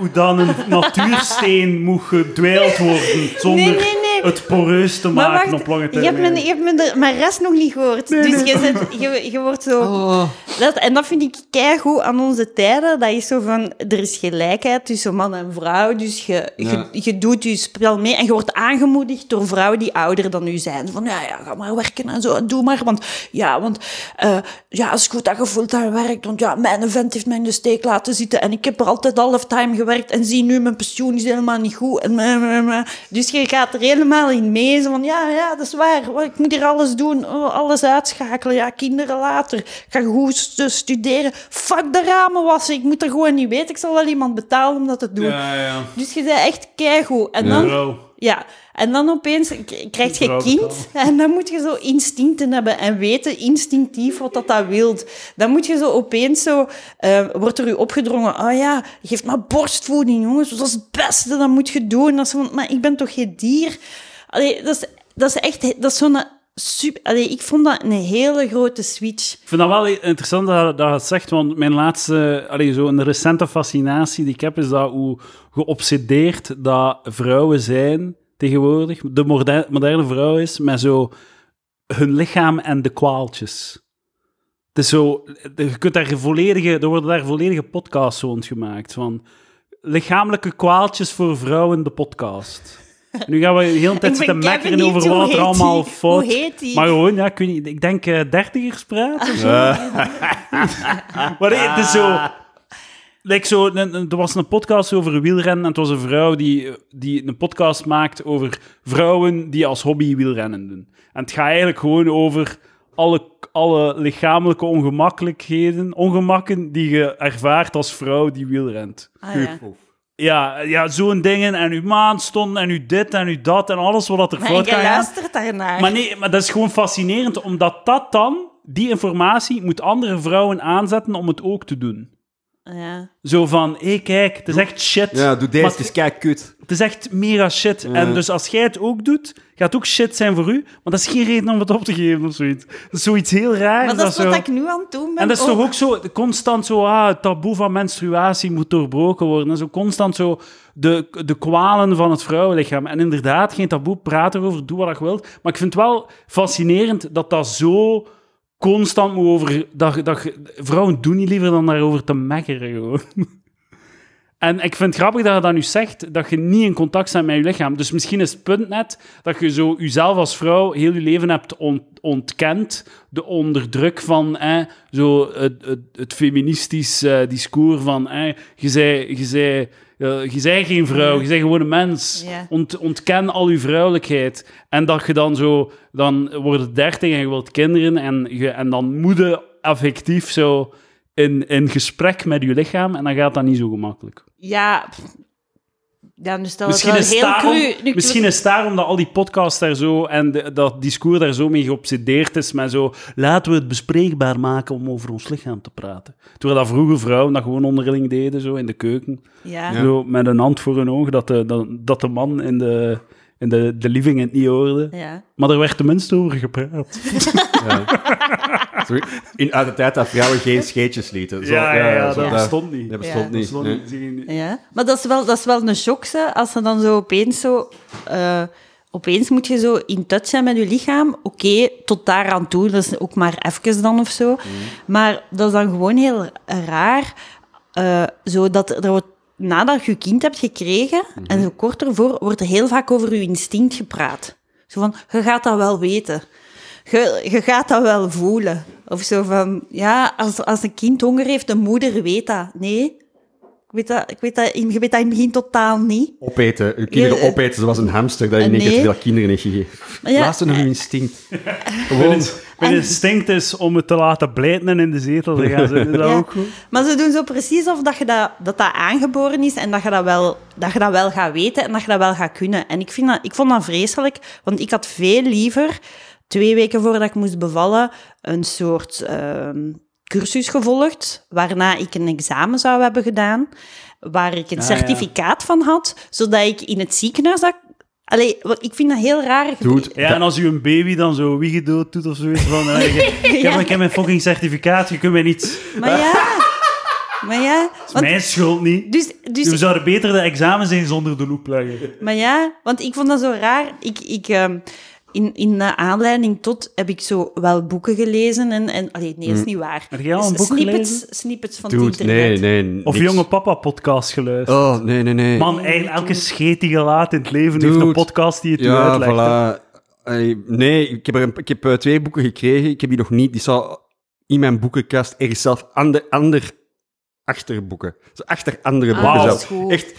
hoe dan een natuursteen moet gedwijld worden zonder Nee, nee, nee. het poreus te Maar maken wacht, op lange je termijn. hebt, je hebt me de, mijn rest nog niet gehoord. dus Je, zit, je, je wordt zo... Oh. Dat, en dat vind ik keigoed aan onze tijden. Dat is zo van, er is gelijkheid tussen man en vrouw. Dus je, Ja. je, je doet je spel mee en je wordt aangemoedigd door vrouwen die ouder dan u zijn. Van, ja, ja, ga maar werken en zo, doe maar. Want, ja, want, eh, ja, het is goed dat je fulltime werkt. Want ja, mijn vent heeft mij in de steek laten zitten. En ik heb er altijd halftime gewerkt. En zie nu, mijn pensioen is helemaal niet goed. En, meh, meh. Dus je gaat er helemaal in mee. Zo van, ja, ja, dat is waar. Ik moet hier alles doen. Oh, alles uitschakelen. Ja, kinderen later. Ik ga goed stu- studeren. Fuck de ramen wassen. Ik moet er gewoon niet weten. Ik zal wel iemand betalen om dat te doen. Ja, ja. Dus je bent echt keigoed. En dan... Ja, en dan opeens krijg je kind en dan moet je zo instincten hebben en weten instinctief wat dat, dat wilt. Dan moet je zo opeens zo, eh, wordt er u opgedrongen, oh ja, geef maar borstvoeding, jongens, dat is het beste, dat moet je doen. Dat is maar ik ben toch geen dier? Allee, dat, is, dat is echt, dat is zo'n super... Allee, ik vond dat een hele grote switch. Ik vind dat wel interessant dat, dat je het zegt, want mijn laatste, allee, zo een recente fascinatie die ik heb, is dat hoe geobsedeerd dat vrouwen zijn tegenwoordig. De moderne, moderne vrouw is met zo hun lichaam en de kwaaltjes. Het is zo, je kunt daar volledige, er worden daar volledige podcasts rond gemaakt van lichamelijke kwaaltjes voor vrouwen, de podcast. Nu gaan we de hele tijd zitten mekkeren over wat er allemaal die? fout Hoe heet die? Maar gewoon, ja, ik, weet niet, ik denk eh dertigerspraat of zo. maar nee, het is zo... Like zo er was een podcast over wielrennen en het was een vrouw die, die een podcast maakt over vrouwen die als hobby wielrennen doen. En het gaat eigenlijk gewoon over alle, alle lichamelijke ongemakkelijkheden, ongemakken die je ervaart als vrouw die wielrent. Ah, ja. Ja, ja zo'n dingen en uw maan stond en u dit en u dat en alles wat er fout gaan. luistert daarnaar. Maar nee, maar dat is gewoon fascinerend, omdat dat dan, die informatie, moet andere vrouwen aanzetten om het ook te doen. Ja. Zo van, hé, kijk, het is echt shit. Ja, doe deze, Maar het is kei kut. Het is echt mega shit. En dus als jij het ook doet, gaat het ook shit zijn voor u. Maar dat is geen reden om het op te geven of zoiets. Dat is zoiets heel raar. Maar dat is zo... wat ik nu aan het doen ben. En dat is toch ook zo, constant zo, ah, het taboe van menstruatie moet doorbroken worden. En zo constant zo de, de kwalen van het vrouwenlichaam. En inderdaad, geen taboe, praat erover, doe wat je wilt. Maar ik vind het wel fascinerend dat dat zo constant moet over... Dat, dat, vrouwen doen niet liever dan daarover te mekkeren, gewoon. En ik vind het grappig dat je dat nu zegt, dat je niet in contact staat met je lichaam. Dus misschien is het punt net dat je zo jezelf als vrouw heel je leven hebt on- ontkend, de onderdruk van eh, zo het, het, het feministisch eh, discours van eh, je zei, je zei, je zei geen vrouw, je zei gewoon een mens. Ont, ontken al je vrouwelijkheid. En dat je dan zo, dan wordt het dertig en je wilt kinderen en, je, en dan moet je affectief zo in, in gesprek met je lichaam en dan gaat dat niet zo gemakkelijk. Ja, pff. Ja dus dat Misschien, is, heel daarom, cru. Misschien is daarom dat al die podcasts daar zo en de- dat discours daar zo mee geobsedeerd is met zo laten we het bespreekbaar maken om over ons lichaam te praten. Terwijl dat vroeger vrouwen dat gewoon onderling deden, zo in de keuken. Ja. Zo met een hand voor hun oog, dat de, dat, dat de man in de, in de, de living het niet hoorde. Ja. Maar er werd tenminste over gepraat. In, uit de tijd dat vrouwen geen scheetjes lieten. Zo, zo, dat bestond niet. Dat bestond Ja. niet. bestond nee. Ja, maar dat is wel, dat is wel een shock, hè, als ze dan zo opeens zo... eh, opeens moet je zo in touch zijn met je lichaam. Oké, tot daar aan toe, dat is ook maar even dan of zo. Maar dat is dan gewoon heel raar, eh, zo dat er wordt... Nadat je je kind hebt gekregen, en zo kort ervoor, wordt er heel vaak over je instinct gepraat. Zo van, je gaat dat wel weten. Je, je gaat dat wel voelen. Of zo van, ja, als, als een kind honger heeft, de moeder weet dat. Nee, ik weet dat, ik weet dat, in- je weet dat in het begin totaal niet. Opeten. Je kinderen opeten zoals een hamster dat je in één keer veel kinderen heeft gegeven. Ja, Luister naar je instinct. Mijn, Gewoon. mijn instinct is om het te laten blijten in de zetel te gaan zitten. Is dat Ja. ook goed? Maar ze doen zo precies of dat, je dat, dat dat aangeboren is en dat je dat, wel, dat je dat wel gaat weten en dat je dat wel gaat kunnen. En ik, vind dat, ik vond dat vreselijk, want ik had veel liever, twee weken voordat ik moest bevallen, een soort ehm, cursus gevolgd, waarna ik een examen zou hebben gedaan, waar ik een Ah, ja. certificaat van had, zodat ik in het ziekenhuis... Dat, Allee, ik vind dat heel raar. Dude, Ja, en als u een baby dan zo wiegedood doet of zoiets van... eh, ik, ik, heb, ik heb mijn fucking certificaat, je kunt mij niet... Maar ja... Maar ja... Want, Mijn schuld niet. dus, dus We zouden beter de examens zijn zonder de loep leggen. Maar ja, want ik vond dat zo raar. Ik, ik, ehm, in, in de aanleiding tot heb ik zo wel boeken gelezen. En, en, allee, nee, dat is niet waar. Heb jij al een boek snippets, gelezen? Snippets van Dude, het internet. nee, nee. Of niks. Jonge Papa podcast geluisterd. Oh, nee, nee, nee. Man, eigenlijk elke scheet die je laat in het leven heeft een podcast die het u ja, uitlegt. voilà. Nee, ik heb, er een, ik heb eh, twee boeken gekregen. Ik heb die nog niet. Die zou in mijn boekenkast ergens zelf ander, ander achterboeken. Zo achter andere Ah, boeken Wauw. zelf. dat is goed. Echt.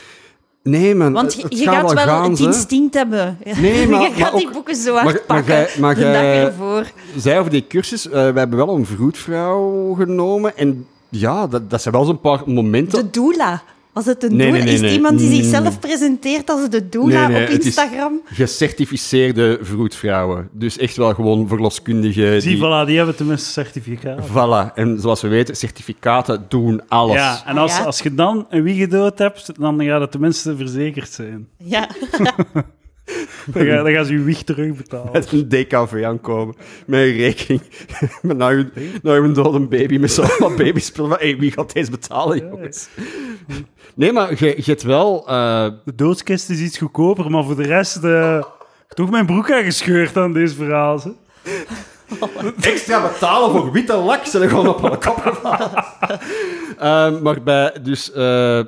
Nee, man. Want je, gaat gaat wel gaan, het instinct hebben. Nee, maar- je maar gaat die ook- boeken zo hard maar- maar pakken. jij- maar de dag ervoor. Zij over die cursus, eh, we hebben wel een vroedvrouw genomen. En ja, dat, dat zijn wel zo'n paar momenten. De doula. Was het een Nee, doula? nee, nee, is het iemand die Mm. zichzelf presenteert als de doula Nee, nee, op het is- Instagram? Gecertificeerde vroedvrouwen. Dus echt wel gewoon verloskundigen. Zie, die- voilà, die hebben tenminste een certificaat. Voilà. En zoals we weten, certificaten doen alles. Ja, en als, Ah, ja. als je dan een wiegedood hebt, dan gaat het tenminste verzekerd zijn. Ja. Dan, ga, dan gaan ze je wieg terugbetalen. Met een DKV aankomen. Met een rekening. Met naar hun, naar hun dode baby. Met zo'n wat babyspul. Van, hey, wie gaat deze betalen, jongens? Nee, maar je, je hebt wel... eh, De doodskist is iets goedkoper, maar voor de rest... eh toch mijn broek aangescheurd aan deze verhaal. Ze. extra betalen voor witte lak. Ze gewoon op een kop. Ehm, maar bij... Dus... eh,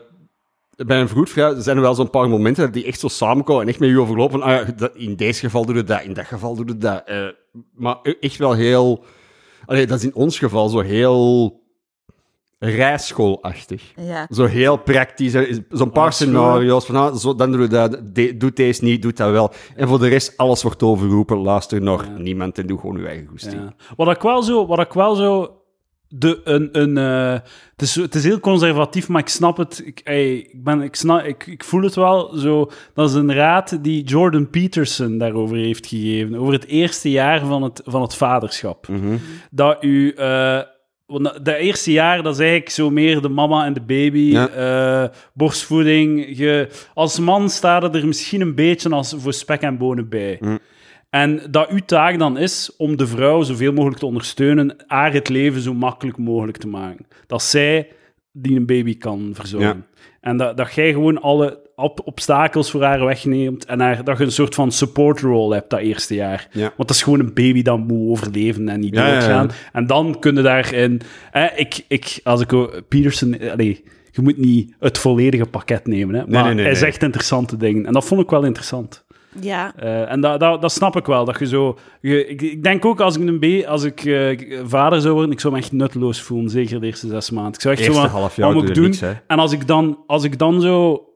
bij een vroedvrouw zijn er wel zo'n paar momenten dat die echt zo samenkomen en echt met je overlopen. Van, ah ja, in deze geval doe je dat, in dat geval doe je dat. Eh, maar e- echt wel heel... Allee, dat is in ons geval zo heel rijschoolachtig. ja. Zo heel praktisch. hè. Zo'n paar Ah, school. scenario's van, ah, zo, dan doe je dat, de, doe deze niet, doe dat wel. En voor de rest, alles wordt overroepen. Luister nog niemand en doe gewoon je eigen goesting. Ja. Wat ik wel zo... Wat ik wel zo de, een, een, eh, het, is, het is heel conservatief, maar ik snap het. Ik, ey, ik, ben, ik, snap, ik, ik voel het wel zo. Dat is een raad die Jordan Peterson daarover heeft gegeven. Over het eerste jaar van het, van het vaderschap. Dat u. eh, Want dat- dat eerste jaar, dat is eigenlijk zo meer de mama en de baby. Ja. eh, borstvoeding. Je, als man staat er misschien een beetje als voor spek en bonen bij. Mm. En dat uw taak dan is om de vrouw zoveel mogelijk te ondersteunen, haar het leven zo makkelijk mogelijk te maken. Dat zij die een baby kan verzorgen. En dat, dat jij gewoon alle obstakels voor haar wegneemt en haar, dat je een soort van support role hebt dat eerste jaar. Ja. Want dat is gewoon een baby dat moet overleven en niet Ja, ja, ja. doodgaan. En dan kun je daarin... Eh, ik, ik, als ik... Peterson... Allee, je moet niet het volledige pakket nemen, hè, maar nee, nee, hij nee. zegt interessante dingen. En dat vond ik wel interessant. Ja. Eh, en dat, dat, dat snap ik wel. Dat je zo, je, ik, ik denk ook als ik, een B, als ik eh, vader zou worden, ik zou me echt nutteloos voelen. Zeker de eerste zes maanden. Ik zou echt Eerste zo van, half jaar wat moet ik doen? niks, hè. en als ik, dan, als ik dan zo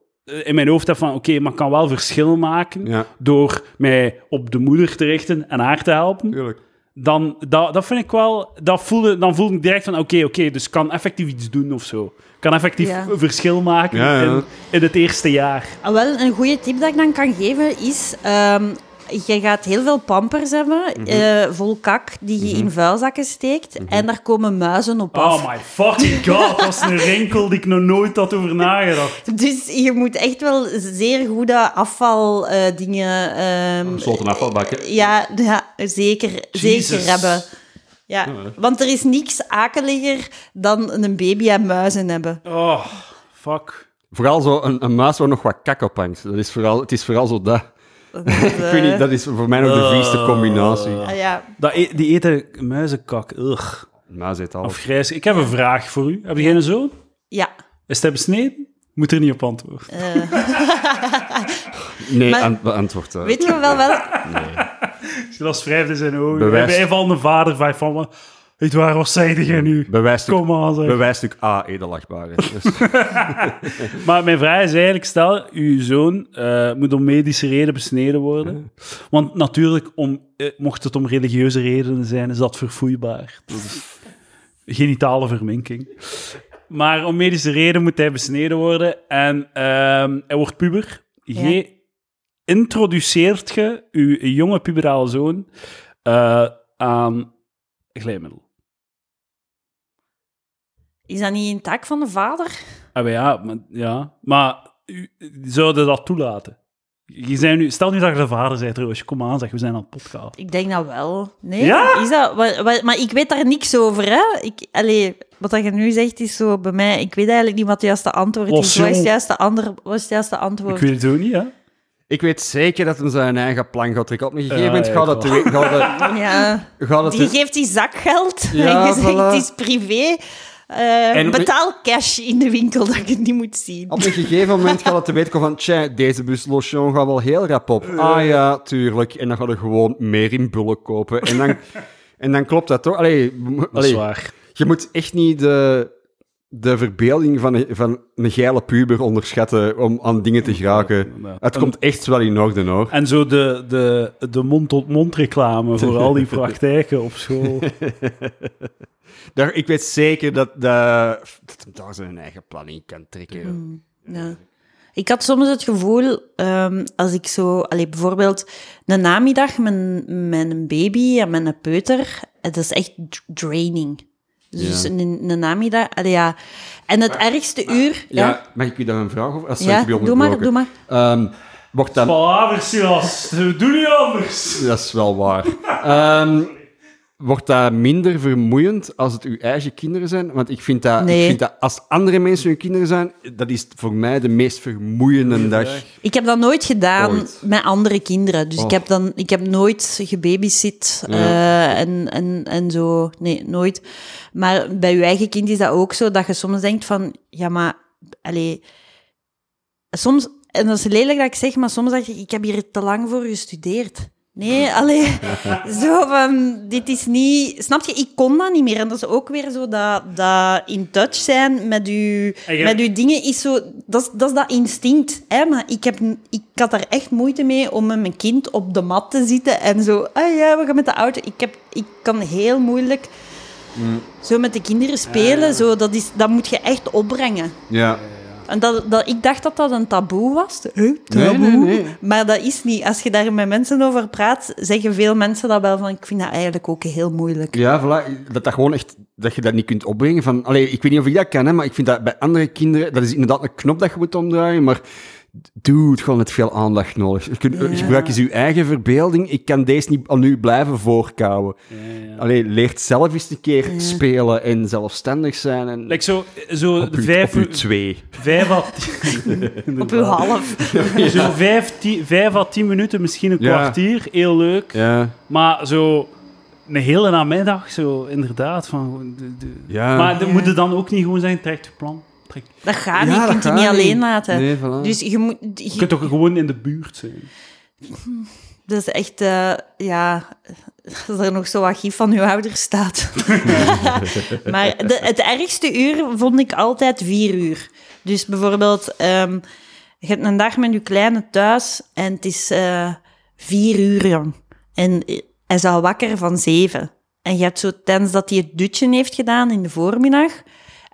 in mijn hoofd heb van, oké, maar ik kan wel verschil maken Ja. door mij op de moeder te richten en haar te helpen, Tuurlijk. dan dat, dat vind ik wel... Dat voelde, dan voelde ik direct van, oké, oké, dus ik kan effectief iets doen of zo. Kan effectief Ja. verschil maken Ja, ja. In, in het eerste jaar. Ah, wel, een goede tip dat ik dan kan geven is... ehm je gaat heel veel pampers hebben, Mhm. eh, vol kak, die je in vuilzakken steekt. En daar komen muizen op af. Oh my fucking god, dat is een rinkel die ik nog nooit had over nagedacht. Dus je moet echt wel zeer goede afvaldingen... ehm Gesloten afvalbakken. ja, ja, zeker, Jesus. zeker hebben. Ja, want er is niks akeliger dan een baby en muizen hebben. Oh, fuck. Vooral zo een, een muis waar nog wat kak op hangt. Dat is vooral, het is vooral zo dat. ik weet niet, dat is voor mij nog de vieste combinatie. Ah, ja. Dat e- die eten muizenkak. Ugh. Muis eet alles. Afgrijs. Ik heb een vraag voor u. Heb jij een zoon? ja. Is hij besneden? Moet er niet op antwoorden. Nee, Maar- eh. Weet je wel wel... Silas wrijft in zijn ogen. Bewijs. Hij valt een vader van van me. Weet waar, wat zei jij nu? Bewijsstuk, Kom aan, zeg. bewijsstuk A, edelachtbare. Dus, Maar mijn vraag is eigenlijk, stel, uw zoon eh, moet om medische reden besneden worden. Want natuurlijk, om, eh, mocht het om religieuze redenen zijn, is dat verfoeibaar. Dat is genitale verminking. Maar om medische reden moet hij besneden worden. En ehm, hij wordt puber. Je introduceert je uw jonge puberale zoon eh, aan glijmiddel. Is dat niet een taak van de vader? Ah, maar ja, maar, ja. maar u, zouden dat toelaten? Je zijn nu, stel nu dat je de vader bent, Roosje, kom aan, zeg, we zijn aan het podcast. Ik denk dat wel. Nee? Ja? Is dat, wa- wa- maar ik weet daar niks over, hè? Ik, allee, wat dat je nu zegt is zo bij mij... Ik weet eigenlijk niet wat het juiste antwoord Oh, is. Wat is het juiste, ander, wat is het juiste antwoord? Ik weet het ook niet, hè? ik weet zeker dat hij zijn eigen plan gaat trekken. Op een gegeven Ja, moment ja, gaat te- Gaat dat, Ja, gaat dat die geeft die zakgeld Ja, en je zegt voilà. het is privé. Eh, En- betaal cash in de winkel dat ik het niet moet zien. Op een gegeven moment gaat het te weten komen van, tja, deze buslotion gaat wel heel rap op. Ah ja, tuurlijk. En dan gaat er gewoon meer in bullen kopen. En dan, en dan klopt dat toch? Allee, m- Dat is allee, waar. je moet echt niet de, de verbeelding van een, van een geile puber onderschatten om aan dingen te geraken. Ja. Het komt echt wel in orde, hoor. En zo de, de, de mond-tot-mond reclame voor al die praktijken op school. Daar, ik weet zeker dat, dat, dat hem daar zijn eigen plan in kan trekken. Ja. Ik had soms het gevoel, ehm, als ik zo, allee, bijvoorbeeld een namiddag met, met een baby en met een peuter, het is echt draining. Dus Ja. een, een namiddag, allee, ja. En het ergste uur... Ja, mag ik u daar een vraag over? Als ja, doe maar, doe maar. Ehm, wordt dan... Palaver, Silas. Doe niet anders. Dat is wel waar. Ehm, wordt dat minder vermoeiend als het uw eigen kinderen zijn? Want ik vind dat, Nee. ik vind dat als andere mensen hun kinderen zijn, dat is voor mij de meest vermoeiende dag. Ik heb dat nooit gedaan Ooit. met andere kinderen. Dus Oh. ik, heb dan, ik heb nooit gebabysit Ja. eh, en, en, en zo. Nee, nooit. Maar bij je eigen kind is dat ook zo, dat je soms denkt van... Ja, maar... Allee, soms... En dat is lelijk dat ik zeg, maar soms dacht ik, ik heb hier te lang voor gestudeerd. Nee, allee, zo van, dit is niet... Snap je, ik kon dat niet meer. En dat is ook weer zo dat, dat in touch zijn met je, met uw dingen is zo... Dat is, dat is dat instinct, hè. Maar ik, heb, ik had daar echt moeite mee om met mijn kind op de mat te zitten en zo... Ah ja, we gaan met de auto. Ik, heb, ik kan heel moeilijk zo met de kinderen spelen. Zo, dat, is, dat moet je echt opbrengen. Ja. En dat, dat, ik dacht dat dat een taboe was. Huh, taboe? Nee, nee, nee. Maar dat is niet. Als je daar met mensen over praat, zeggen veel mensen dat wel van, ik vind dat eigenlijk ook heel moeilijk. Ja, voilà, dat dat gewoon echt, dat je dat niet kunt opbrengen van, allee, ik weet niet of ik dat kan, hè, maar ik vind dat bij andere kinderen, dat is inderdaad een knop dat je moet omdraaien, maar dude, gewoon net veel aandacht nodig. Je kunt, Ja. Gebruik eens je eigen verbeelding, ik kan deze niet aan u blijven voorkouwen. Allee, leert zelf eens een keer spelen en zelfstandig zijn en Like zo, zo op, uw, vijf, op uw uur- twee. vijf à Op uw half. zo vijf, tien, vijf à tien minuten, misschien een Ja. kwartier, heel leuk. Ja, Maar zo een hele namiddag, zo inderdaad. Van, de, de- ja. Maar dan Ja. moet je dan ook niet gewoon zeggen, trek je plan. Dat gaat niet. Je kunt gaat niet alleen laten. Nee, voilà. Dus je moet... Je je- kunt toch gewoon in de buurt zijn. dat is echt... eh, ja... Als er nog zo wat gif van uw ouders staat. maar de, het ergste uur vond ik altijd vier uur. Dus bijvoorbeeld... ehm, je hebt een dag met je kleine thuis en het is eh, vier uur jong. En hij is al wakker van zeven. En je hebt zo, tijdens dat hij het dutje heeft gedaan in de voormiddag,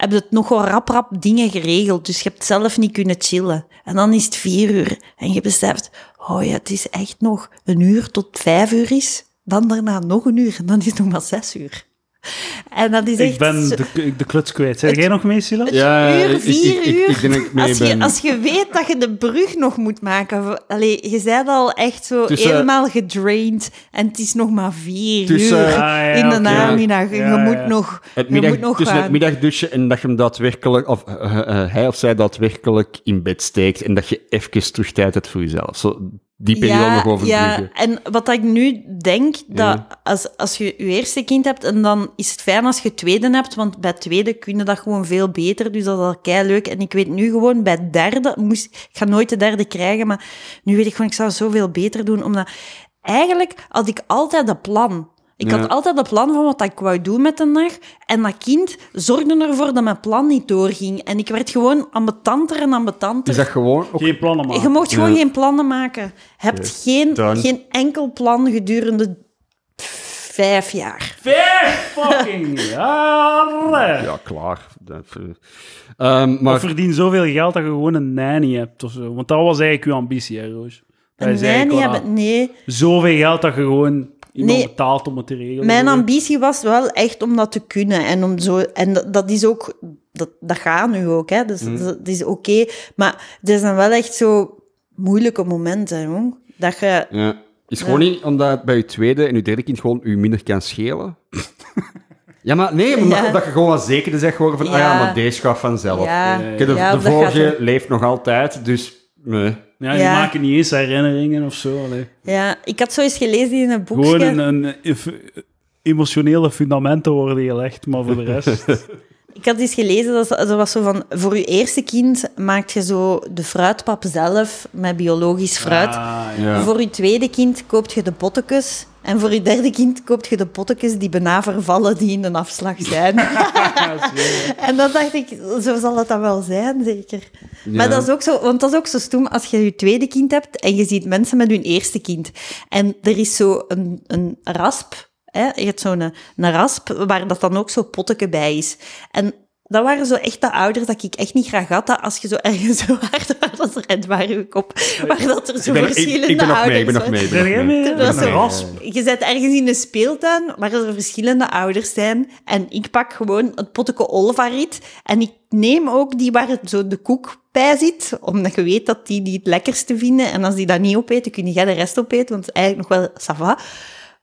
heb je het nogal rap rap dingen geregeld. Dus je hebt zelf niet kunnen chillen. En dan is het vier uur. En je beseft, oh ja, het is echt nog een uur tot vijf uur is. Dan daarna nog een uur. En dan is het nog maar zes uur. En dat is echt... Ik ben de, de kluts kwijt. Zijn jij nog mee, Silas? Ja, uur, vier ik- ik- uur. ik denk dat ik mee als, je, als je weet dat je de brug nog moet maken. Allee, je bent al echt zo Tussen- helemaal gedraind. En het is nog maar vier Tussen- uur Ah, ja, in de namiddag. Ja, je ja. moet nog, Het je middag, moet nog tussen gaan. het middagdutje en dat je hem daadwerkelijk, of eh, eh, hij of zij daadwerkelijk in bed steekt en dat je even terug tijd hebt voor jezelf. Zo, die periode nog overbruggen. ja, en wat ik nu denk, dat Ja. als, als je je eerste kind hebt, en dan is het fijn als je tweede hebt, want bij tweede kun je dat gewoon veel beter, dus dat is al kei leuk. En ik weet nu gewoon, bij derde, moest, ik ga nooit de derde krijgen, maar nu weet ik gewoon, ik zou zoveel beter doen, omdat eigenlijk had ik altijd een plan. Ik Ja. had altijd een plan van wat ik wou doen met de dag. En dat kind zorgde ervoor dat mijn plan niet doorging. En ik werd gewoon ambetanter en ambetanter. Is dat gewoon ook... Geen plannen maken. Je mocht gewoon Ja. geen plannen maken. Je hebt Yes, geen, done. geen enkel plan gedurende vijf jaar. Vijf fucking jaar! Ja, klaar. Ehm, maar Of verdien zoveel geld dat je gewoon een nanny hebt of zo. Want dat was eigenlijk je ambitie, hè, Roos? Dat En is wij eigenlijk niet wel hebben... Nee, Zoveel geld dat je gewoon iemand Nee. betaalt om het te regelen. mijn ambitie was wel echt om dat te kunnen. En, om zo, en dat, dat is ook... Dat, dat gaat nu ook, hè. Dus Mm. dat is oké. Maar er zijn wel echt zo moeilijke momenten, jong. Dat je... ja, is gewoon niet omdat het bij je tweede en je derde kind gewoon u minder kan schelen? ja, maar nee, omdat Ja. dat je gewoon wat zekerder zegt geworden van, ah Ja. ja, maar deze gaat vanzelf. Ja, Ja, ja. Kijk, de, ja, de gaat vorige leeft nog altijd, dus... Nee. Ja, die maken niet eens herinneringen of zo. allee. Ja, ik had zo eens gelezen in een boekje... Gewoon een, een, een emotionele fundamenten worden gelegd, maar voor de rest... Ik had eens gelezen, dat er was zo van... Voor je eerste kind maakt je zo de fruitpap zelf met biologisch fruit. Ah, ja. Voor je tweede kind koopt je de pottekes. En voor je derde kind koopt je de pottekes die bijna vervallen, die in een afslag zijn. en dan dacht ik, zo zal het dan wel zijn, zeker. Maar dat is ook zo, want dat is ook zo stom als je je tweede kind hebt en je ziet mensen met hun eerste kind. En er is zo een, een rasp, hè? je hebt zo'n een, een rasp waar dat dan ook zo potteke bij is. En dat waren zo echt de ouders dat ik echt niet graag had, dat als je zo ergens zo hard red waar je kop, waar dat er zo Ik ben, ik, verschillende ik ben nog ouders mee, ik ben nog mee. Ik ben Ben nog jij mee. mee? Dat was Een zo- rasp. Je zit ergens in een speeltuin waar er verschillende ouders zijn. En ik pak gewoon het potje olvariet. En ik neem ook die waar het zo de koek bij zit. Omdat je weet dat die, die het lekkerste vinden. En als die dat niet opeten, kun jij de rest opeten. Want het is eigenlijk nog wel sava.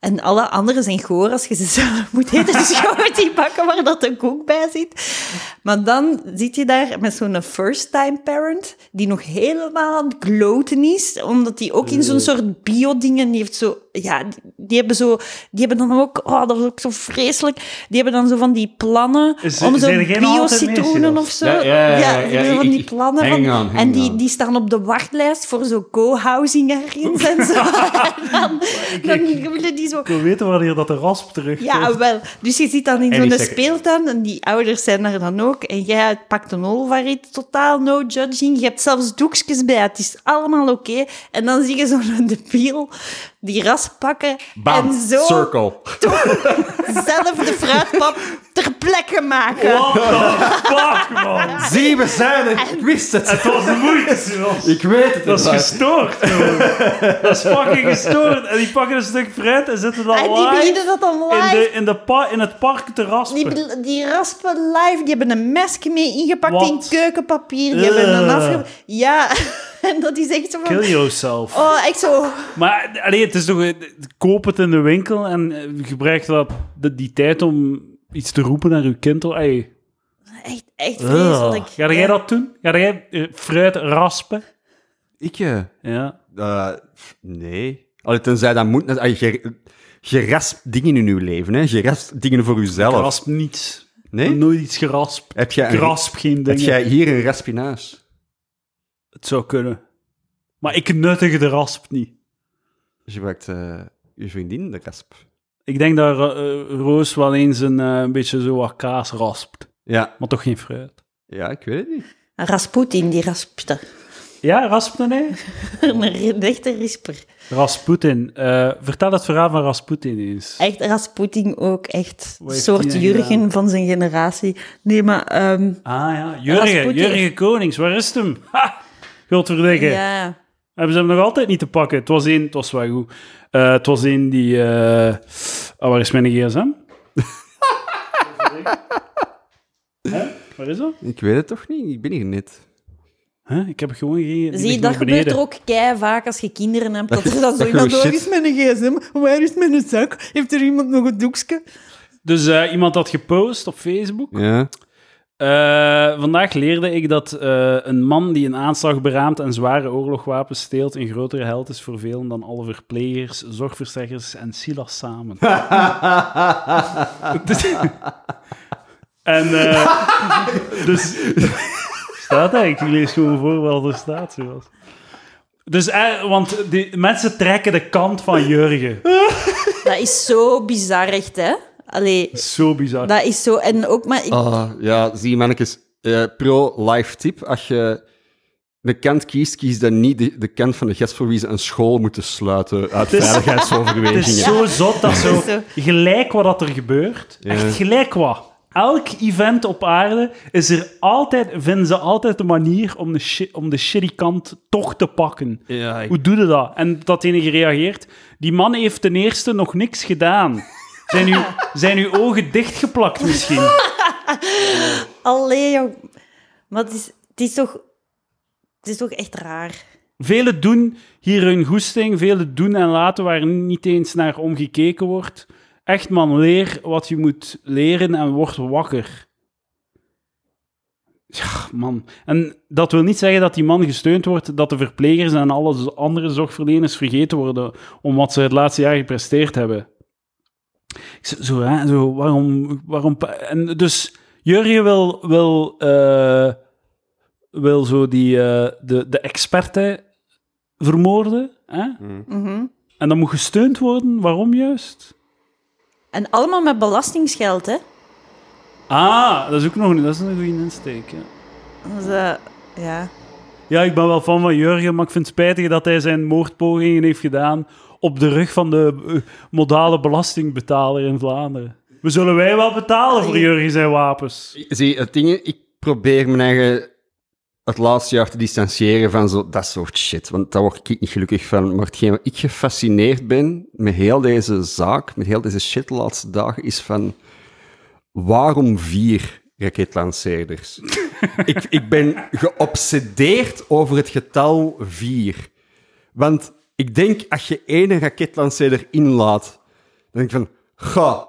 En alle anderen zijn goor als je ze zelf moet eten. Dus moet die pakken waar dat een koek bij zit. Maar dan zit je daar met zo'n first-time parent, die nog helemaal aan het gloten is, omdat die ook in zo'n soort bio-dingen, heeft zo, ja, die, die hebben zo, die hebben dan ook, oh, dat was ook zo vreselijk, die hebben dan zo van die plannen Is- om zo bio-citroenen of zo. Ja, ja, ja, van die plannen hang van, on, hang en die, on. die staan op de wachtlijst voor zo co-housing ergens en zo. en dan, dan willen die zo Ik wil weten wanneer dat de rasp terugkomt. ja, wel. Dus je zit dan in zo'n speeltuin en die ouders zijn er dan ook. En jij pakt een olvarit, totaal no judging. Je hebt zelfs doekjes bij, het is allemaal oké. En dan zie je zo'n debiel die ras pakken Bam, en zo circle. zelf de fruitpap ter plekke maken. What the fuck, man? Zie, we zijn er. Ik wist het. Het was de moeite, Silas. Ik weet het. Dat is gestoord. Dat is fucking gestoord. En die pakken een stuk fruit en zetten dat En die live beginnen dat dan in, live. de, in, de pa in het park te raspen. Die, die raspen live, die hebben een mesje mee ingepakt in keukenpapier. Die hebben een afge... Ja, en dat is echt zo van... Kill yourself. Oh, echt zo... Maar allee, het is toch... eh, Koop het in de winkel en eh, gebruik dat, die tijd om iets te roepen naar uw kind. hoor. Ey, Echt, echt ugh. vreselijk. Ga jij dat doen? Ga jij eh, fruit raspen? Ik, Ja. pff, nee. Allee, tenzij dat moet... allee, Je, je raspt dingen in je leven, hè. Je raspt dingen voor jezelf. Rasp niets. Nee? Nooit iets geraspt. Heb jij, Ik een, rasp geen heb dingen. jij hier een rasp in huis? Het zou kunnen. Maar ik nuttig de rasp niet. Je gebruikt eh, je vriendin de rasp. Ik denk dat eh, Roos wel eens een, eh, beetje zo wat kaas raspt. Ja. Maar toch geen fruit. Ja, ik weet het niet. Rasputin, die raspte. Ja, Rasputin, hè? Een echte risper. Rasputin. Eh, vertel het verhaal van Rasputin eens. Echt Rasputin ook, echt een soort Jurgen gedaan? van zijn generatie. Nee, maar... ehm, Ah ja, Jurgen. Rasputin. Jurgen Konings, waar is het hem? Ha! Godverdikke. ja, Hebben ze hem nog altijd niet te pakken? Het was één, het was wel goed. Eh, het was één die... eh oh, waar is mijn gsm? Hè? Waar is dat? Ik weet het toch niet? Ik ben hier net. Huh? Ik heb gewoon geen... zie, dat gebeurt er ook kei vaak als je kinderen hebt. Dat, zo dat iemand, gewoon waar shit. is mijn gsm? Waar is mijn zak? Heeft er iemand nog een doekje? Dus eh, iemand had gepost op Facebook. Ja. Eh, vandaag leerde ik dat eh, een man die een aanslag beraamt en zware oorlogwapens steelt een grotere held is voor velen dan alle verplegers, zorgverstrekkers en Silas samen. Dus- en eh, dus staat hij, ik lees gewoon voor wat er staat. Zoals. Dus, eh, want die, mensen trekken de kant van Jurgen. Dat is zo bizar, echt, hè? Allee, Zo bizar. dat is zo... En ook maar... Ik, Ah, ja, zie mannetjes. eh, Pro-life tip. Als je de kant kiest, kies dan niet de, de kant van de gast voor wie ze een school moeten sluiten uit is- veiligheidsoverwegingen. Het is zo zot dat zo, gelijk wat dat er gebeurt, Ja. echt gelijk wat. Elk event op aarde is er altijd, vinden ze altijd een manier om de, shi- om de shitty kant toch te pakken. Ja, ik- Hoe doe je dat? En dat ene gereageerd. Die man heeft ten eerste nog niks gedaan. Zijn uw, zijn uw ogen dichtgeplakt misschien? Allee, jong. Maar het is, het is toch... Het is toch echt raar. Velen doen hier hun goesting, velen doen en laten waar niet eens naar omgekeken wordt. Echt man, leer wat je moet leren en word wakker. Ja, man. En dat wil niet zeggen dat die man gesteund wordt, dat de verplegers en alle andere zorgverleners vergeten worden om wat ze het laatste jaar gepresteerd hebben. Zo, hè, zo waarom, waarom... En dus Jurgen wil, wil, eh, wil zo die, eh, de, de experten vermoorden. Hè? Mhm. En dat moet gesteund worden. Waarom juist? En allemaal met belastingsgeld, hè? Ah, dat is ook nog een, dat is een goede insteek. Ja. Dus, eh, ja. ja, ik ben wel fan van Jurgen, maar ik vind het spijtig dat hij zijn moordpogingen heeft gedaan op de rug van de eh, modale belastingbetaler in Vlaanderen. We zullen wij wel betalen voor Jurgen zijn wapens. Zie, het ding, ik probeer mijn eigen het laatste jaar te distancieren van zo, dat soort shit. Want daar word ik niet gelukkig van. Maar hetgeen waar ik gefascineerd ben met heel deze zaak, met heel deze shit de laatste dagen, is van waarom vier raketlanceerders? ik, ik ben geobsedeerd over het getal vier. Want ik denk, als je één raketlanceerder inlaat, dan denk ik van, ga,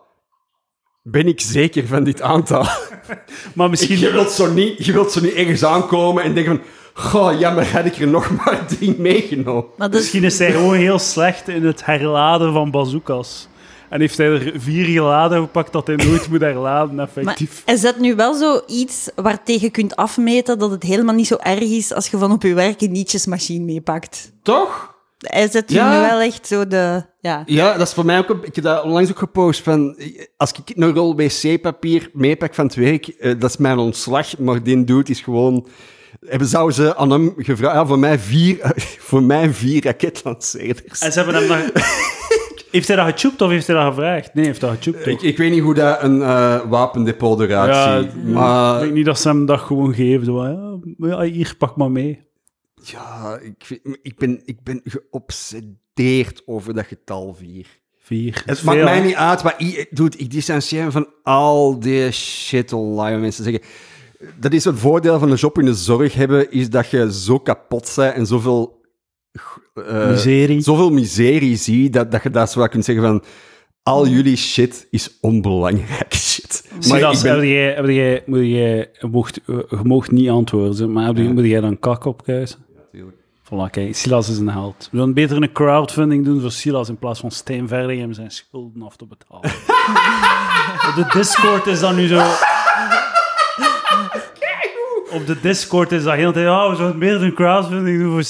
ben ik zeker van dit aantal? Maar misschien... Je wilt zo niet, je wilt zo niet ergens aankomen en denken van... Goh, jammer, had ik er nog maar drie meegenomen. Maar dus, Misschien is hij gewoon heel slecht in het herladen van bazookas. En heeft hij er vier geladen gepakt dat hij nooit moet herladen, maar effectief. hij zet nu wel zoiets waartegen je kunt afmeten dat het helemaal niet zo erg is als je van op je werk een nietjesmachine meepakt. Toch? Hij zet nu wel echt zo de... Ja. Ja, dat is voor mij ook... een- Ik heb dat onlangs ook gepost van... Als ik een rol wc-papier meepak van het werk, eh, dat is mijn ontslag. Maar die dude is gewoon... hebben, zouden ze aan hem gevraagd, ja, voor, mij vier, voor mij vier raketlanceerders. En ze hebben hem dan... heeft hij dat gechoept of heeft hij dat gevraagd? Nee, hij heeft dat gechoept, toch? Ik, ik weet niet hoe dat een eh, wapendepot eruit ja, ziet, ik maar denk niet dat ze hem dat gewoon geven. Ja, hier, pak maar mee. Ja, ik, ik, ben, ik ben geobsedeerd over dat getal vier. Vier. Dat Het maakt mij niet uit, maar ik, dude, ik distancieer me van al die shit online. Mensen zeggen, dat is het voordeel van een job in de zorg hebben, is dat je zo kapot bent en zoveel... eh, Miserie. Zoveel miserie ziet, dat, dat je daar zo kunt zeggen van... Al jullie shit is onbelangrijk shit. Ben- heb jij, heb jij, moet jij, je, mocht, je mocht niet antwoorden, maar heb je, moet jij dan kak opkuisen? Voilà, kijk, Silas is een held. We zullen beter een crowdfunding doen voor Silas in plaats van Steen Verdegem zijn schulden af te betalen. De Discord is dat nu zo... Op de Discord is dat heel de tijd, oh, we zouden beter een crowdfunding doen voor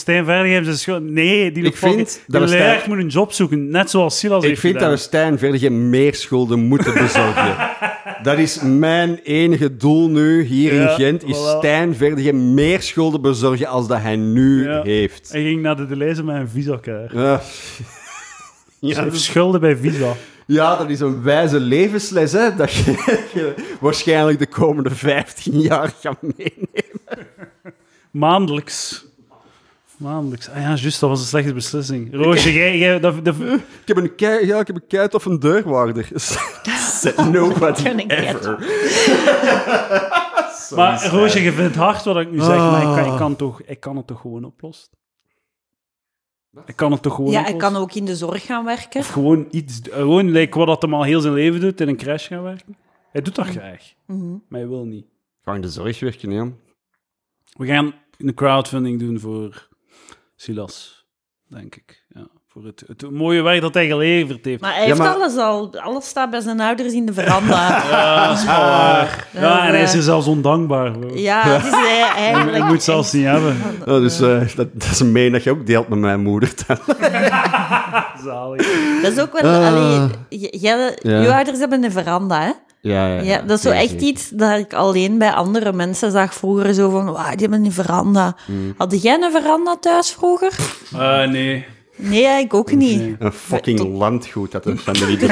zijn schulden. Nee, die Ik vind die Stijn- moet een job zoeken, net zoals Silas Ik vind dat we Stijn verder meer schulden moeten bezorgen. dat is mijn enige doel nu hier Ja, in Gent. Is voilà. Stijn meer schulden bezorgen als dat hij nu Ja. heeft. Hij ging naar de Delezen met een visa-kaart. Ja. Ja, heeft dus- schulden bij Visa. Ja, dat is een wijze levensles, hè, dat je, je waarschijnlijk de komende 15 jaar gaat meenemen. Maandelijks. Maandelijks. Ah ja, juist, dat was een slechte beslissing. Roosje, jij... jij dat, dat, Ik heb een kei, ja, ik heb een kei of een deurwaarder. Nobody ever. maar Roosje, je vindt hard wat ik nu zeg, maar ik kan, ik, kan toch, ik kan het toch gewoon oplossen? Ik kan het toch gewoon Ja, ik kan ook in de zorg gaan werken. Of gewoon iets... Gewoon like, wat dat hem al heel zijn leven doet, in een crash gaan werken. Hij doet dat graag, Mhm. maar hij wil niet. Ga in de zorg werken, ja. We gaan een crowdfunding doen voor Silas, denk ik. Voor het, het mooie werk dat hij geleverd heeft. Maar hij Ja, heeft maar- alles al. Alles staat bij zijn ouders in de veranda. Ja, dat is wel waar. Ja, Ja, en hij is eh, er zelfs ondankbaar voor. ja, het is eh, eigenlijk... Je moet het zelfs niet hebben. Ja, dus eh, dat, dat is een meen dat je ook deelt met mijn moeder. Zalig. Dat is ook wel... allee, jij, Ja. Je ouders hebben een veranda, hè? Ja, ja, Ja, dat is zo echt zeker. iets dat ik alleen bij andere mensen zag vroeger. Zo van, wauw, die hebben een veranda. Mm. Had jij een veranda thuis vroeger? Ah, nee. Nee, ik ook niet. Nee. Een fucking Tot- landgoed dat een familie doet.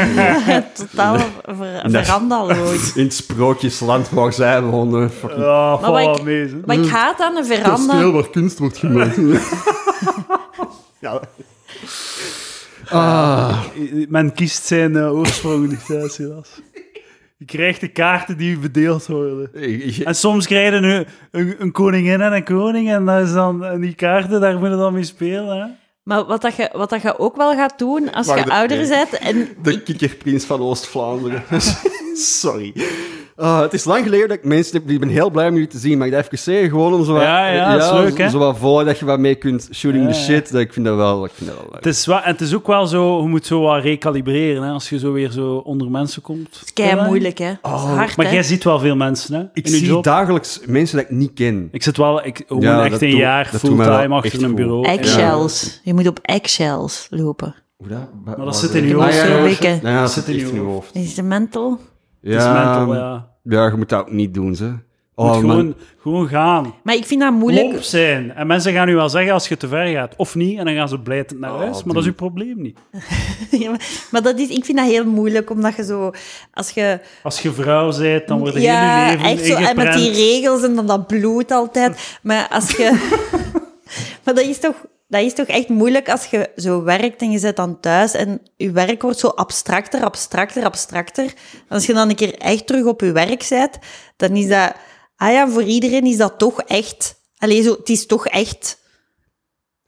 Totaal ver verandaloos. In het sprookjesland waar zij wonen. Fucking Ja, Maar wat ik- mee. Maar ik haat aan een veranda... kasteel waar kunst wordt gemaakt. ja. Ah. Men kiest zijn eh, oorsprong niet, Silas. Je krijgt de kaarten die bedeeld worden. En soms krijg je een, een, een koningin en een koning, en, dat is dan, en die kaarten, daar moet je dan mee spelen. Hè? Maar wat, dat je, wat dat je ook wel gaat doen als je de- ouder bent... En De kikkerprins van Oost-Vlaanderen. Sorry. Ah, het is lang geleden dat ik mensen heb. Ik ben heel blij om jullie te zien. Mag ik dat even zeggen? Gewoon om zo wat, Ja, ja, dat is leuk, hè? Zo wat voor dat je wat mee kunt shooting Ja, the ja. shit. Dat, ik vind dat wel, ik vind dat wel leuk. Het is, wel, en het is ook wel zo, je moet zo wat recalibreren, hè, als je zo weer zo onder mensen komt. het is kei moeilijk, hè. Het is hard, Maar hè. jij ziet wel veel mensen, hè? Ik zie job. dagelijks mensen dat ik niet ken. Ik zit wel ik, gewoon Ja, echt een doe- jaar fulltime echt achter een goed. bureau. Eggshells. Je moet op eggshells lopen. Hoe dat? Maar dat zit in je hoofd, dat zit in echt je in je hoofd. Is het mental? Ja. Ja, je moet dat ook niet doen, ze. Je Oh, gewoon, gewoon gaan. Maar ik vind dat moeilijk. Lomp zijn. En mensen gaan nu wel zeggen als je te ver gaat. Of niet, en dan gaan ze blijtend naar Oh, huis. Maar dat is uw probleem niet. Ja, maar maar dat is, ik vind dat heel moeilijk, omdat je zo... Als je... Als je vrouw bent, dan wordt je ja, hele leven echt zo. En met die regels en dan dat bloed altijd. Maar als je... maar dat is toch... Dat is toch echt moeilijk als je zo werkt en je zit dan thuis en je werk wordt zo abstracter, abstracter, abstracter. En als je dan een keer echt terug op je werk bent, dan is dat... Ah ja, voor iedereen is dat toch echt... Allee, zo, het is toch echt...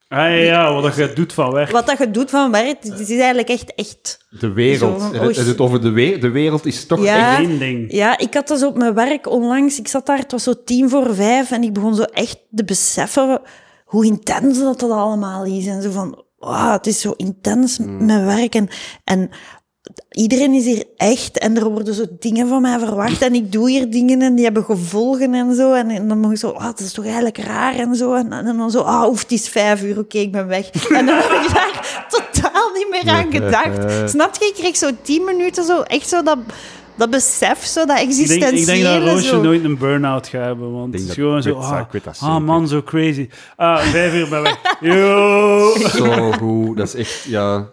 Ah ja, ja, wat je doet van werk. Wat dat je doet van werk, het is eigenlijk echt echt... De wereld. Oh, het, het over de, we- de wereld is toch Ja. echt... Eén ding. Ja, ik had dus op mijn werk onlangs, ik zat daar, het was zo tien voor vijf, en ik begon zo echt te beseffen hoe intens dat, dat allemaal is. En zo van, wow, het is zo intens mijn werk. En, en iedereen is hier echt, en er worden zo dingen van mij verwacht, en ik doe hier dingen, en die hebben gevolgen en zo. En, en dan mag ik zo, ah, het is toch eigenlijk raar en zo. En, en dan zo, ah, oef, het is vijf uur, oké, ik ben weg. En dan heb ik daar totaal niet meer aan gedacht. Snap je? Ik kreeg zo tien minuten zo, echt zo dat dat besef, zo, dat Ik denk, existentiële... ik denk dat Roosje zo. nooit een burn-out gaat hebben, want het is gewoon zo... Ah, ah, man, zo crazy. Ah, vijf uur bij weg. Yo! Zo goed, dat is echt, ja...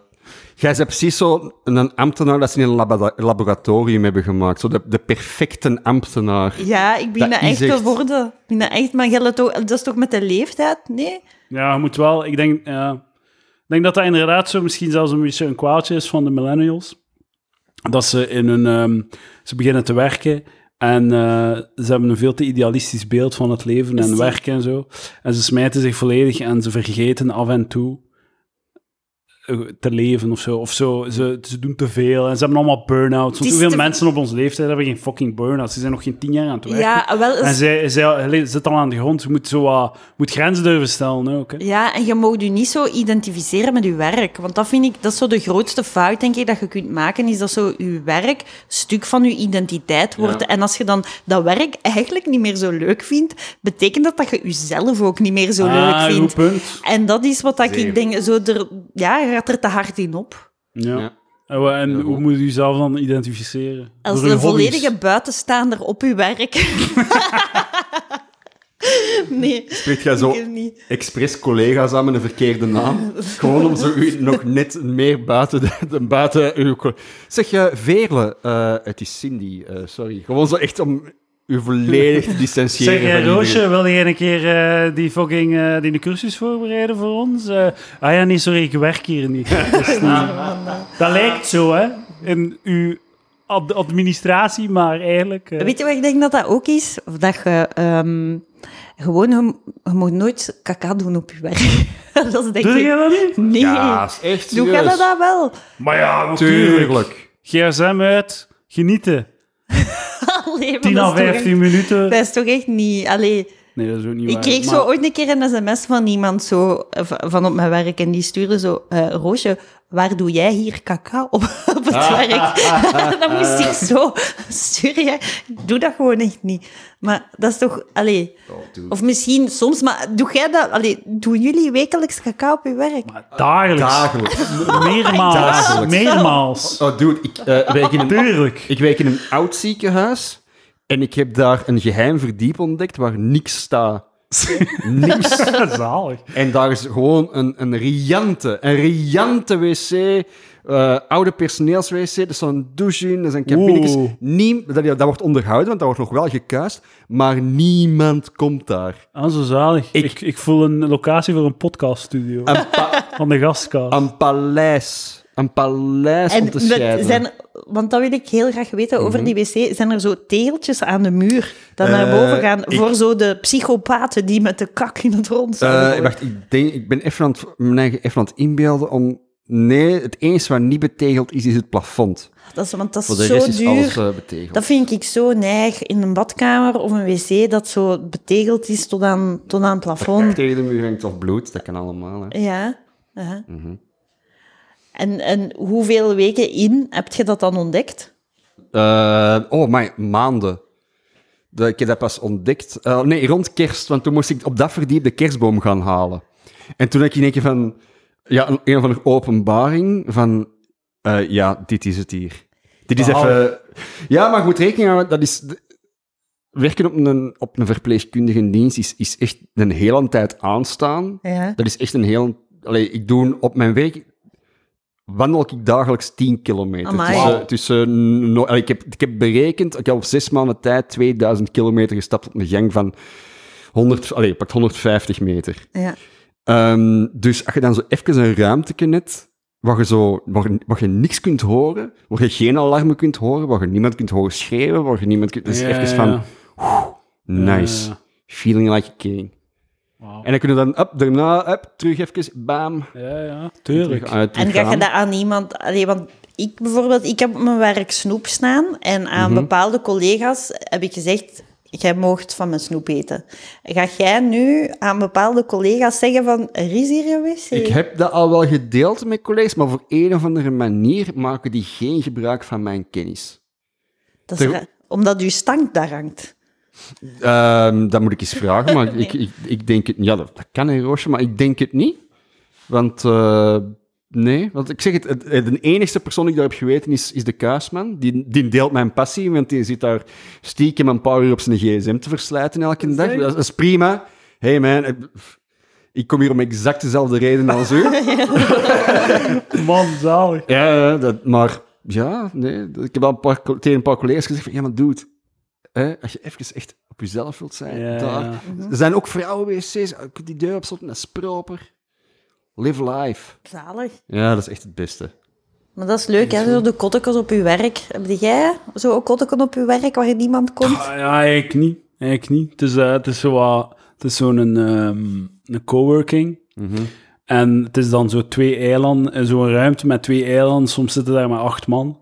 Jij bent precies zo een ambtenaar dat ze in een laboratorium hebben gemaakt. Zo de, de perfecte ambtenaar. Ja, ik begin Dat echt te echt- worden. Ik begin dat echt, maar geldt ook, dat is toch met de leeftijd? Nee? Ja, je moet wel... Ik denk, ik denk dat dat inderdaad zo misschien zelfs een beetje een kwaaltje is van de millennials. Dat ze in hun... ehm, ze beginnen te werken en eh, ze hebben een veel te idealistisch beeld van het leven en werken en zo. En ze smijten zich volledig en ze vergeten af en toe te leven of zo. Of zo. Ze, ze doen te veel en ze hebben allemaal burn-outs. Want hoeveel te- mensen op onze leeftijd hebben geen fucking burn-outs? Ze zijn nog geen tien jaar aan het werken. Ja, wel... En zij, zij zit al aan de grond. Je moet, zo wat, moet grenzen durven stellen ook. Hè. Ja, en je mag je niet zo identificeren met je werk. Want dat vind ik, dat is zo de grootste fout, denk ik, dat je kunt maken, is dat zo je werk een stuk van je identiteit wordt. Ja. En als je dan dat werk eigenlijk niet meer zo leuk vindt, betekent dat dat je jezelf ook niet meer zo Ah, leuk goed vindt. punt. En dat is wat dat ik denk, zo er, ja, gaat er te hard in op. Ja. Ja. En, wa- en Ja, hoe moet je jezelf dan identificeren? Als een volledige buitenstaander op je werk. nee, Spreekt jij zo expres collega's aan met een verkeerde naam? Gewoon om zo u nog net meer buiten, de, de- buiten uw... Zeg je, Veerle, eh, het is Cindy, eh, sorry. Gewoon zo echt om u volledig te distancieren Zeg, eh. Roosje, wil jij een keer eh, die fucking eh, die de cursus voorbereiden voor ons? Eh, ah ja, nee, sorry, ik werk hier niet. Niet- dat lijkt zo, hè, in uw ad- administratie, maar eigenlijk... eh, Weet je wat ik denk dat dat ook is? Of dat je ehm, gewoon, je, je moet nooit kaka doen op je werk. dat is denk Doe ik... je dat niet? Nee. Ja, echt Doe jij dat wel? Maar ja, natuurlijk. Tuurlijk. GSM uit, genieten. Allee, maar 10 dat à is toch 15 echt- minuten. Dat is toch echt niet... Allee, Nee, dat is ook niet ik waar. kreeg maar- zo ooit een keer een sms van iemand zo, eh, van op mijn werk en die stuurde zo... eh, Roosje, waar doe jij hier kaka op, op het Ah. werk? dan moest ik zo sturen. Ja, ik doe dat gewoon echt niet. Maar dat is toch... Allee, Oh, of misschien soms, maar doe jij dat... Allee, doen jullie wekelijks kaka op je werk? Maar dagelijks. Dagelijks. Meermaals. Dagelijks. Meermaals. Oh, dude, ik, eh, werk in een, Tuurlijk. ik werk in een oud ziekenhuis en ik heb daar een geheim verdiep ontdekt waar niks staat. niks. Zalig. En daar is gewoon een, een riante, een riante wc, eh, oude personeels-wc, er staat een douche in, er zijn cabinetjes. Niem, dat, dat wordt onderhouden, want dat wordt nog wel gekuist, maar niemand komt daar. Ah, zo zalig. Ik, Ik- ik, voel een locatie voor een podcaststudio. Een, Van de gastkast. een paleis. Een paleis om te scheiden. zijn, want dat wil ik heel graag weten over die wc. Zijn er zo tegeltjes aan de muur dat naar Eh, boven gaan ik- voor zo de psychopaten die met de kak in het rond Eh, gooien? wacht, ik, denk, ik ben even aan het, mijn eigen even aan het inbeelden om... Nee, het enige wat niet betegeld is, is het plafond. Dat is, want dat Voor is de zo rest is duur. alles eh, betegeld. Dat vind ik zo neig in een badkamer of een wc dat zo betegeld is tot aan, tot aan het plafond. Tegen de muur hangt of bloed, dat kan allemaal. Hè. Ja. ja. Mhm. En, en hoeveel weken in heb je dat dan ontdekt? Eh, oh, maar maanden. De, ik heb dat pas ontdekt. eh, nee, rond kerst, want toen moest ik op dat verdiep de kerstboom gaan halen. En toen had ik in één keer van... Ja, een, een of andere openbaring van... eh, ja, dit is het hier. Dit is even... Ja, maar moet rekening houden, dat is... Werken op een, op een verpleegkundige dienst is, is echt een hele tijd aanstaan. Ja. Dat is echt een heel... Allee, ik doe op mijn werk... Wandel ik dagelijks 10 kilometer. Amai. Tussen, no- ik, heb, ik heb berekend, ik heb op zes maanden tijd 2000 kilometer gestapt op een gang van 100, allee, pakt 150 meter. Ja. Ehm, dus als je dan zo even een ruimte net, waar je, zo, waar, je- waar je niks kunt horen, waar je geen alarmen kunt horen, waar je niemand kunt horen schreeuwen, waar je niemand kunt... Dus Ja, even ja, van, nice, Ja, feeling like a king. En dan kunnen we dan, up, daarna, up, terug even, bam. Ja, ja, Terug, tuurlijk. terug En ga je dat aan iemand... Allee, want ik bijvoorbeeld, ik heb op mijn werk snoep staan en aan Mhm. bepaalde collega's heb ik gezegd, jij moogt van mijn snoep eten. Ga jij nu aan bepaalde collega's zeggen van, er is hier een wc? Ik heb dat al wel gedeeld met collega's, maar voor een of andere manier maken die geen gebruik van mijn kennis. Dat is Ter- omdat uw stank daar hangt. Ehm, dat moet ik eens vragen, maar ik, ik, ik denk het... Ja, dat, dat kan een roosje, maar ik denk het niet. Want... eh, Nee, want ik zeg het, het- de enigste persoon die ik daar heb geweten is, is de Kuisman. Die, die deelt mijn passie, want die zit daar stiekem een paar uur op zijn gsm te verslijten elke dag. Dat is, dat is prima. hey man, ik- ik kom hier om exact dezelfde reden als u. Man, zalig. Ja, ja, dat, maar ja, nee, ik heb al een paar, tegen een paar collega's gezegd van, ja, maar dude, hè, als je even echt op jezelf wilt zijn, Ja, daar. ja. Er zijn ook vrouwen-wc's, kunt die deur opsloten, dat is proper. Live life. Zalig. Ja, dat is echt het beste. Maar dat is leuk, hè? Zo de kottekens op je werk. Heb jij zo ook kottekens op je werk waar niemand komt? Ah, ja, eigenlijk niet. Eigenlijk niet. Het is, eh, het is zo wat- het is zo'n ehm, een coworking. En het is dan zo twee eilanden, eh, zo'n ruimte met twee eilanden. Soms zitten daar maar acht man.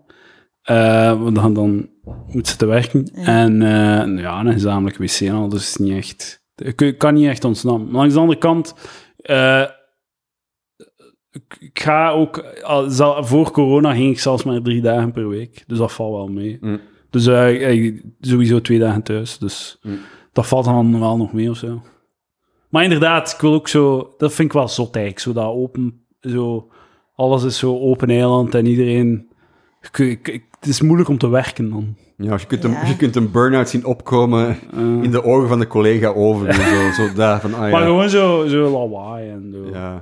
eh want dan, dan moet ze te werken. En eh, ja, een gezamenlijk wc en al, dus niet echt... Ik kan niet echt ontsnappen. Maar langs de andere kant... eh, ik, ga ook... al- zal- voor corona ging ik zelfs maar drie dagen per week. Dus dat valt wel mee. Mm. Dus eh, ik- sowieso twee dagen thuis. Dus Mm. dat valt dan wel nog mee of zo. Maar inderdaad, ik wil ook zo... Dat vind ik wel zot eigenlijk. Zo dat open... Zo, alles is zo open eiland en iedereen... ik- ik- ik- het is moeilijk om te werken dan. Ja, je kunt, een, Ja. je kunt een burn-out zien opkomen in de ogen van de collega over. Zo, zo daar van, ah Maar gewoon zo, zo lawaai en zo. Ja.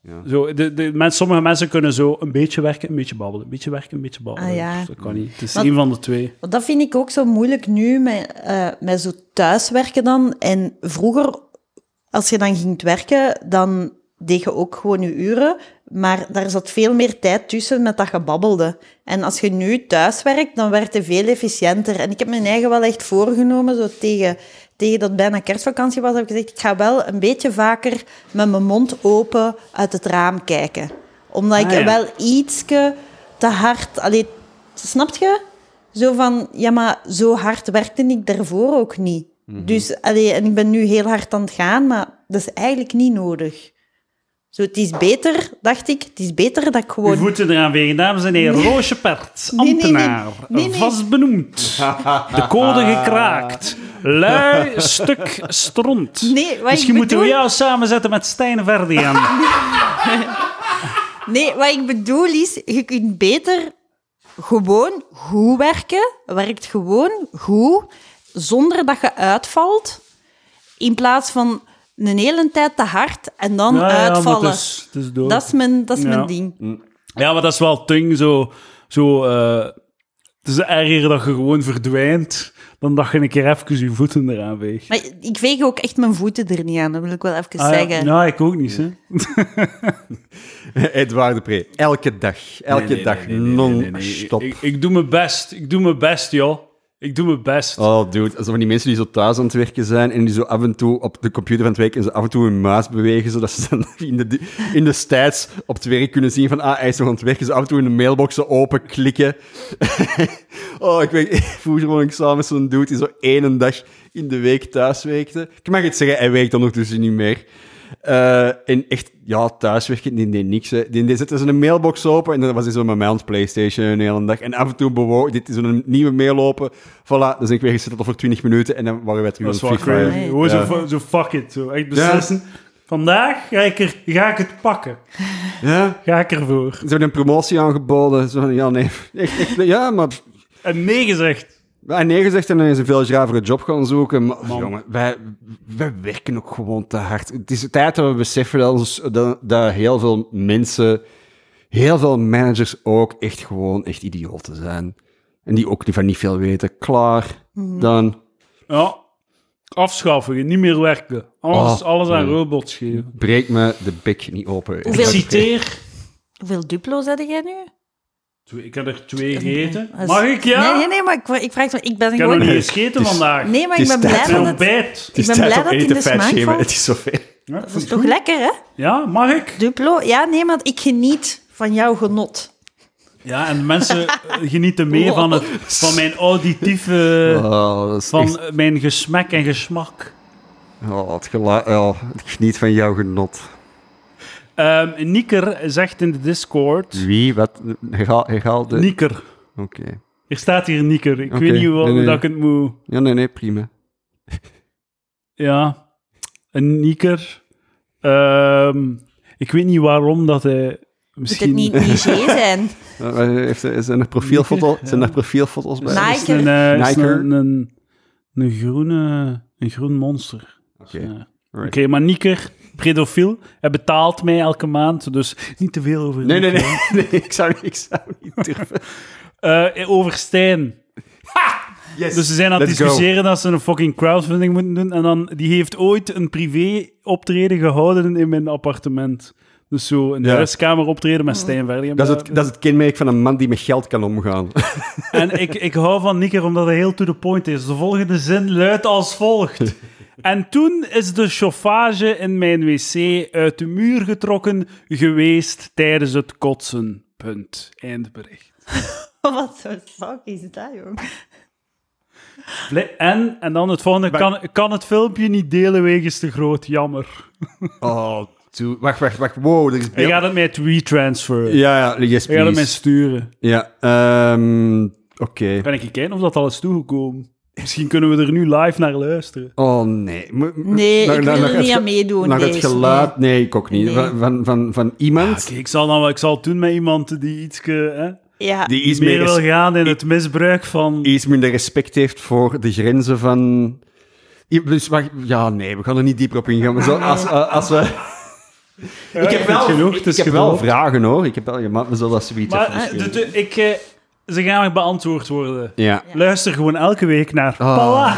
Ja. Zo, de, de, mensen, sommige mensen kunnen zo een beetje werken, een beetje babbelen. Een beetje werken, een beetje babbelen. Ah, ja. Dus dat kan niet. Het is één van de twee. Dat vind ik ook zo moeilijk nu met, eh, met zo thuiswerken dan. En vroeger, als je dan ging werken, dan deed je ook gewoon je uren. Maar daar zat veel meer tijd tussen met dat je babbelde. En als je nu thuis werkt, dan werd het veel efficiënter. En ik heb mijn eigen wel echt voorgenomen, zo tegen, tegen dat bijna kerstvakantie was, heb ik gezegd, ik ga wel een beetje vaker met mijn mond open uit het raam kijken. Omdat ik Ah, ja. wel ietske te hard... Allee, snap je? Zo van, ja, maar zo hard werkte ik daarvoor ook niet. Dus, allee, en ik ben nu heel hard aan het gaan, maar dat is eigenlijk niet nodig. Zo, het is beter, dacht ik, het is beter dat ik Uw gewoon... voeten eraan wegen, dames en heren. Roosje Pert, ambtenaar, Nee, nee. vast benoemd. De code gekraakt. Lui stuk stront. Nee, wat Misschien ik moeten we jou samenzetten met Stijn Verdian. Nee, wat ik bedoel is, je kunt beter gewoon goed werken. Werkt gewoon goed, zonder dat je uitvalt. In plaats van een hele tijd te hard en dan Ja, ja, maar uitvallen. het is, het is dood. dat is mijn, dat is Ja. mijn ding. Ja, maar dat is wel het ding, zo... zo eh, het is erger dat je gewoon verdwijnt, dan dat je een keer even je voeten eraan veegt. Maar ik veeg ook echt mijn voeten er niet aan, dat wil ik wel even Ah, zeggen. Ja, ik ook niet, hè. Edouard de Pre, elke dag, elke Nee, nee, dag, nee, nee, nee, nee, nee. non-stop. Ik, ik doe mijn best. Ik doe mijn best, joh. Ik doe mijn best. Oh, dude. Zo van die mensen die zo thuis aan het werken zijn en die zo af en toe op de computer aan het werken en af en toe hun muis bewegen, zodat ze dan in de, in de stats op het werk kunnen zien van, ah, hij is nog aan het werken. Zo af en toe in de mailbox zo open klikken. oh, ik weet, vroeger woonde ik samen zo'n dude die zo één dag in de week thuis werkte. Ik mag het zeggen, hij werkt dan ondertussen niet meer. Eh, en echt, ja, thuiswerken, die deed niks. Hè. Die, die zette zo'n mailbox open en dan was hij zo met mij aan het Playstation een hele dag. En af en toe bewoog, dit is zo'n nieuwe mail open. Voilà, dan ben ik weer gezet voor 20 minuten en dan waren wij terug aan. Gewoon Ja. zo, zo fuck it. Zo. Echt beslissen. Vandaag ga ik, er, ga ik het pakken. Ja, Ga ik ervoor. ze hebben een promotie aangeboden. Zo van, ja, nee. Echt, echt, ja, maar... En nee gezegd. Wij nee gezegd en dan is een veel gravere job gaan zoeken. Maar Man. jongen, wij, wij werken ook gewoon te hard. Het is tijd dat we beseffen dat, ons, dat, dat heel veel mensen, heel veel managers ook echt gewoon echt idioten zijn. En die ook niet van niet veel weten. Klaar, dan Ja. Afschaffen. Niet meer werken. Alles, Oh, alles aan nee. robots geven. breek me de bek niet open. Hoeveel- citeer. Hoeveel Duplo's heb jij nu? Twee- Ik heb er twee gegeten. Dat is- Mag ik, ja? Nee, nee, nee, maar ik, ik vraag het Ik ben Ik heb nog gewoon... niet eens gegeten vandaag. Nee, maar ik ben blij dat het... ontbijt. Is ben blij dat het eten in de smaak valt. Het is zover. Ja, Dat is toch lekker, hè? Ja, mag ik? Duplo? Ja, nee, maar ik geniet van jouw genot. Ja, en de mensen eh, genieten mee van, het, van mijn auditieve... Oh, Van echt- eh, mijn gesmek en gesmak. oh, het oh, ik geniet van jouw genot. Ehm Nieker zegt in de Discord... Wie? Wat? Herhaal, de... Nieker. Oké. Er staat hier Nieker. Ik weet niet hoe, nee, nee. dat ik het moet... Ja, nee, nee, prima. Ja, een Nieker. Ehm, ik weet niet waarom dat hij Moet het Misschien niet niché zijn? Heeft, zijn, er profielfoto, zijn er profielfoto's bij? Nike. is een, eh, is een, een, een groene, een groen monster. Oké. Ja. Oké, Right. maar Nieker, pedofiel, hij betaalt mij elke maand, dus niet te veel over Nee, nee, nee, nee ik, zou, ik zou niet durven. Eh, over Stijn. Yes. Dus ze zijn aan het go. discussiëren dat ze een fucking crowdfunding moeten doen. En dan, die heeft ooit een privé optreden gehouden in mijn appartement. Dus zo een Ja. huiskamer optreden met Stijn Verdingen. Dat is, het, dat is het kenmerk van een man die met geld kan omgaan. En ik, ik hou van Nicker omdat hij heel to the point is. De volgende zin luidt als volgt. En toen is de chauffage in mijn wc uit de muur getrokken geweest tijdens het kotsen. Punt. Eindbericht. Wat voor fuck is dat, jong? En, en dan het volgende. Maar- Kan, kan het filmpje niet delen wegens te groot? Jammer. Oh. Wacht, wacht, wacht. Wow, er is beeld. gaat het mij retransferen. Ja, ja, yes, Hij gaat het mij please. sturen. Ja, ehm, oké. Kan ik kijken of dat al is toegekomen? Misschien kunnen we er nu live naar luisteren. Oh, nee. M- Nee, naar- ik wil naar er niet aan meedoen. Naar het geluid? Nee, ik ook niet. Nee. Van, van, van, van iemand ik zal dan wel, ik zal het doen met iemand die iets hè, nee. Ja, die iets meer wil gaan in het misbruik van. iets minder respect heeft voor de grenzen van... Dus, ja, nee, we gaan er niet dieper op ingaan. Maar zo, als, eh, als we... ik heb wel, genoeg, ik, ik heb wel vragen, hoor. Ik heb wel, je mag me zo dat zoiets Maar even eh, ik, eh, ze gaan nog beantwoord worden. Ja. Luister gewoon elke week naar Ah. Pala.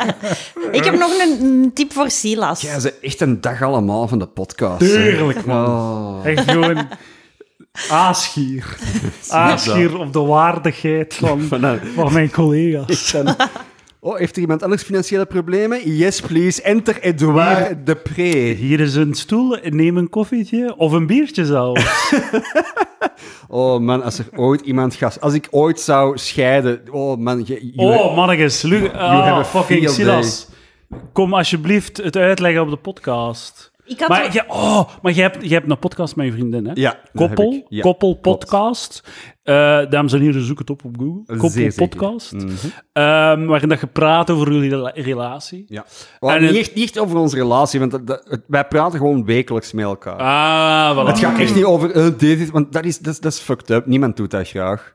ik heb nog een, een tip voor Silas. Ja, ze echt een dag allemaal van de podcast. Tuurlijk, man. Oh. Echt gewoon aasgier. Aasgier op de waardigheid van, Van, van mijn collega's. Oh, heeft er iemand anders financiële problemen? Yes, please. Enter Edouard Depré. Hier is een stoel, neem een koffietje of een biertje zelfs. Oh man, als er ooit iemand gaat... Als ik ooit zou scheiden... Oh man, je, you- Oh, mannetjes. Lu have a fucking field Silas. Kom alsjeblieft het uitleggen op de podcast. Ik had Maar, wel- je, oh, maar je, hebt, je hebt een podcast met je vriendin, hè? Ja, dat Koppel, heb ik. Ja, Koppel. Podcast. Eh, dames en heren, zoek het op op Google. Koppel Zeer. Podcast. Ehm, waarin dat je praat over jullie rela- relatie. Ja. En niet, het- echt, niet echt over onze relatie, want dat, dat- het- wij praten gewoon wekelijks met elkaar. Ah, voilà. het gaat echt niet over dit, is- want dat is, dat, is, dat is fucked up. Niemand doet dat graag.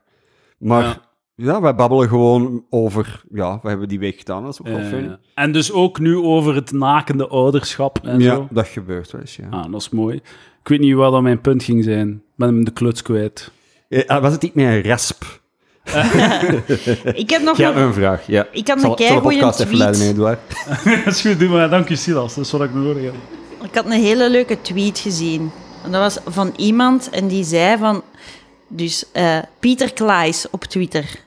Maar Ja. Ja. wij babbelen gewoon over... Ja, wat hebben we die week gedaan? Dat is ook wel Eh, fijn. en dus ook nu over het nakende ouderschap en Ja, zo. dat gebeurt wel eens, ja. Ah, dat is mooi. Ik weet niet wat dat mijn punt ging zijn. Ik ben hem de kluts kwijt. Eh, was het niet meer een rasp? ik heb nog Ja, een, een vraag. Ja. ik had Zal, een zal de keigoeie podcast even leiden, tweet. Eduard? dat is goed, doe maar. Dank je, Silas. Dat is wat ik nodig heb. Ik had een hele leuke tweet gezien. En dat was van iemand en die zei van... Dus eh, Pieter Klaes op Twitter.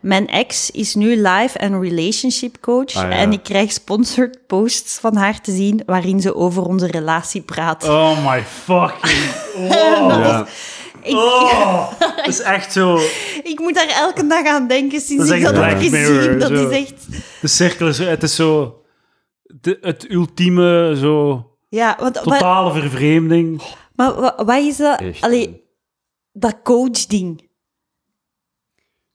Mijn ex is nu live en relationship coach. Ah, ja. En ik krijg sponsored posts van haar te zien waarin ze over onze relatie praat. Oh my fucking... Wow. Ja. Ik, Oh, dat is echt zo... ik moet daar elke dag aan denken sinds Dat ik dat heb gezien. Mirror, dat zo. is echt... De cirkel is... Het is zo... De, het ultieme, zo... Ja, want, wat, Totale vervreemding. maar wat, wat is dat? Echt, Allee, dat coach-ding.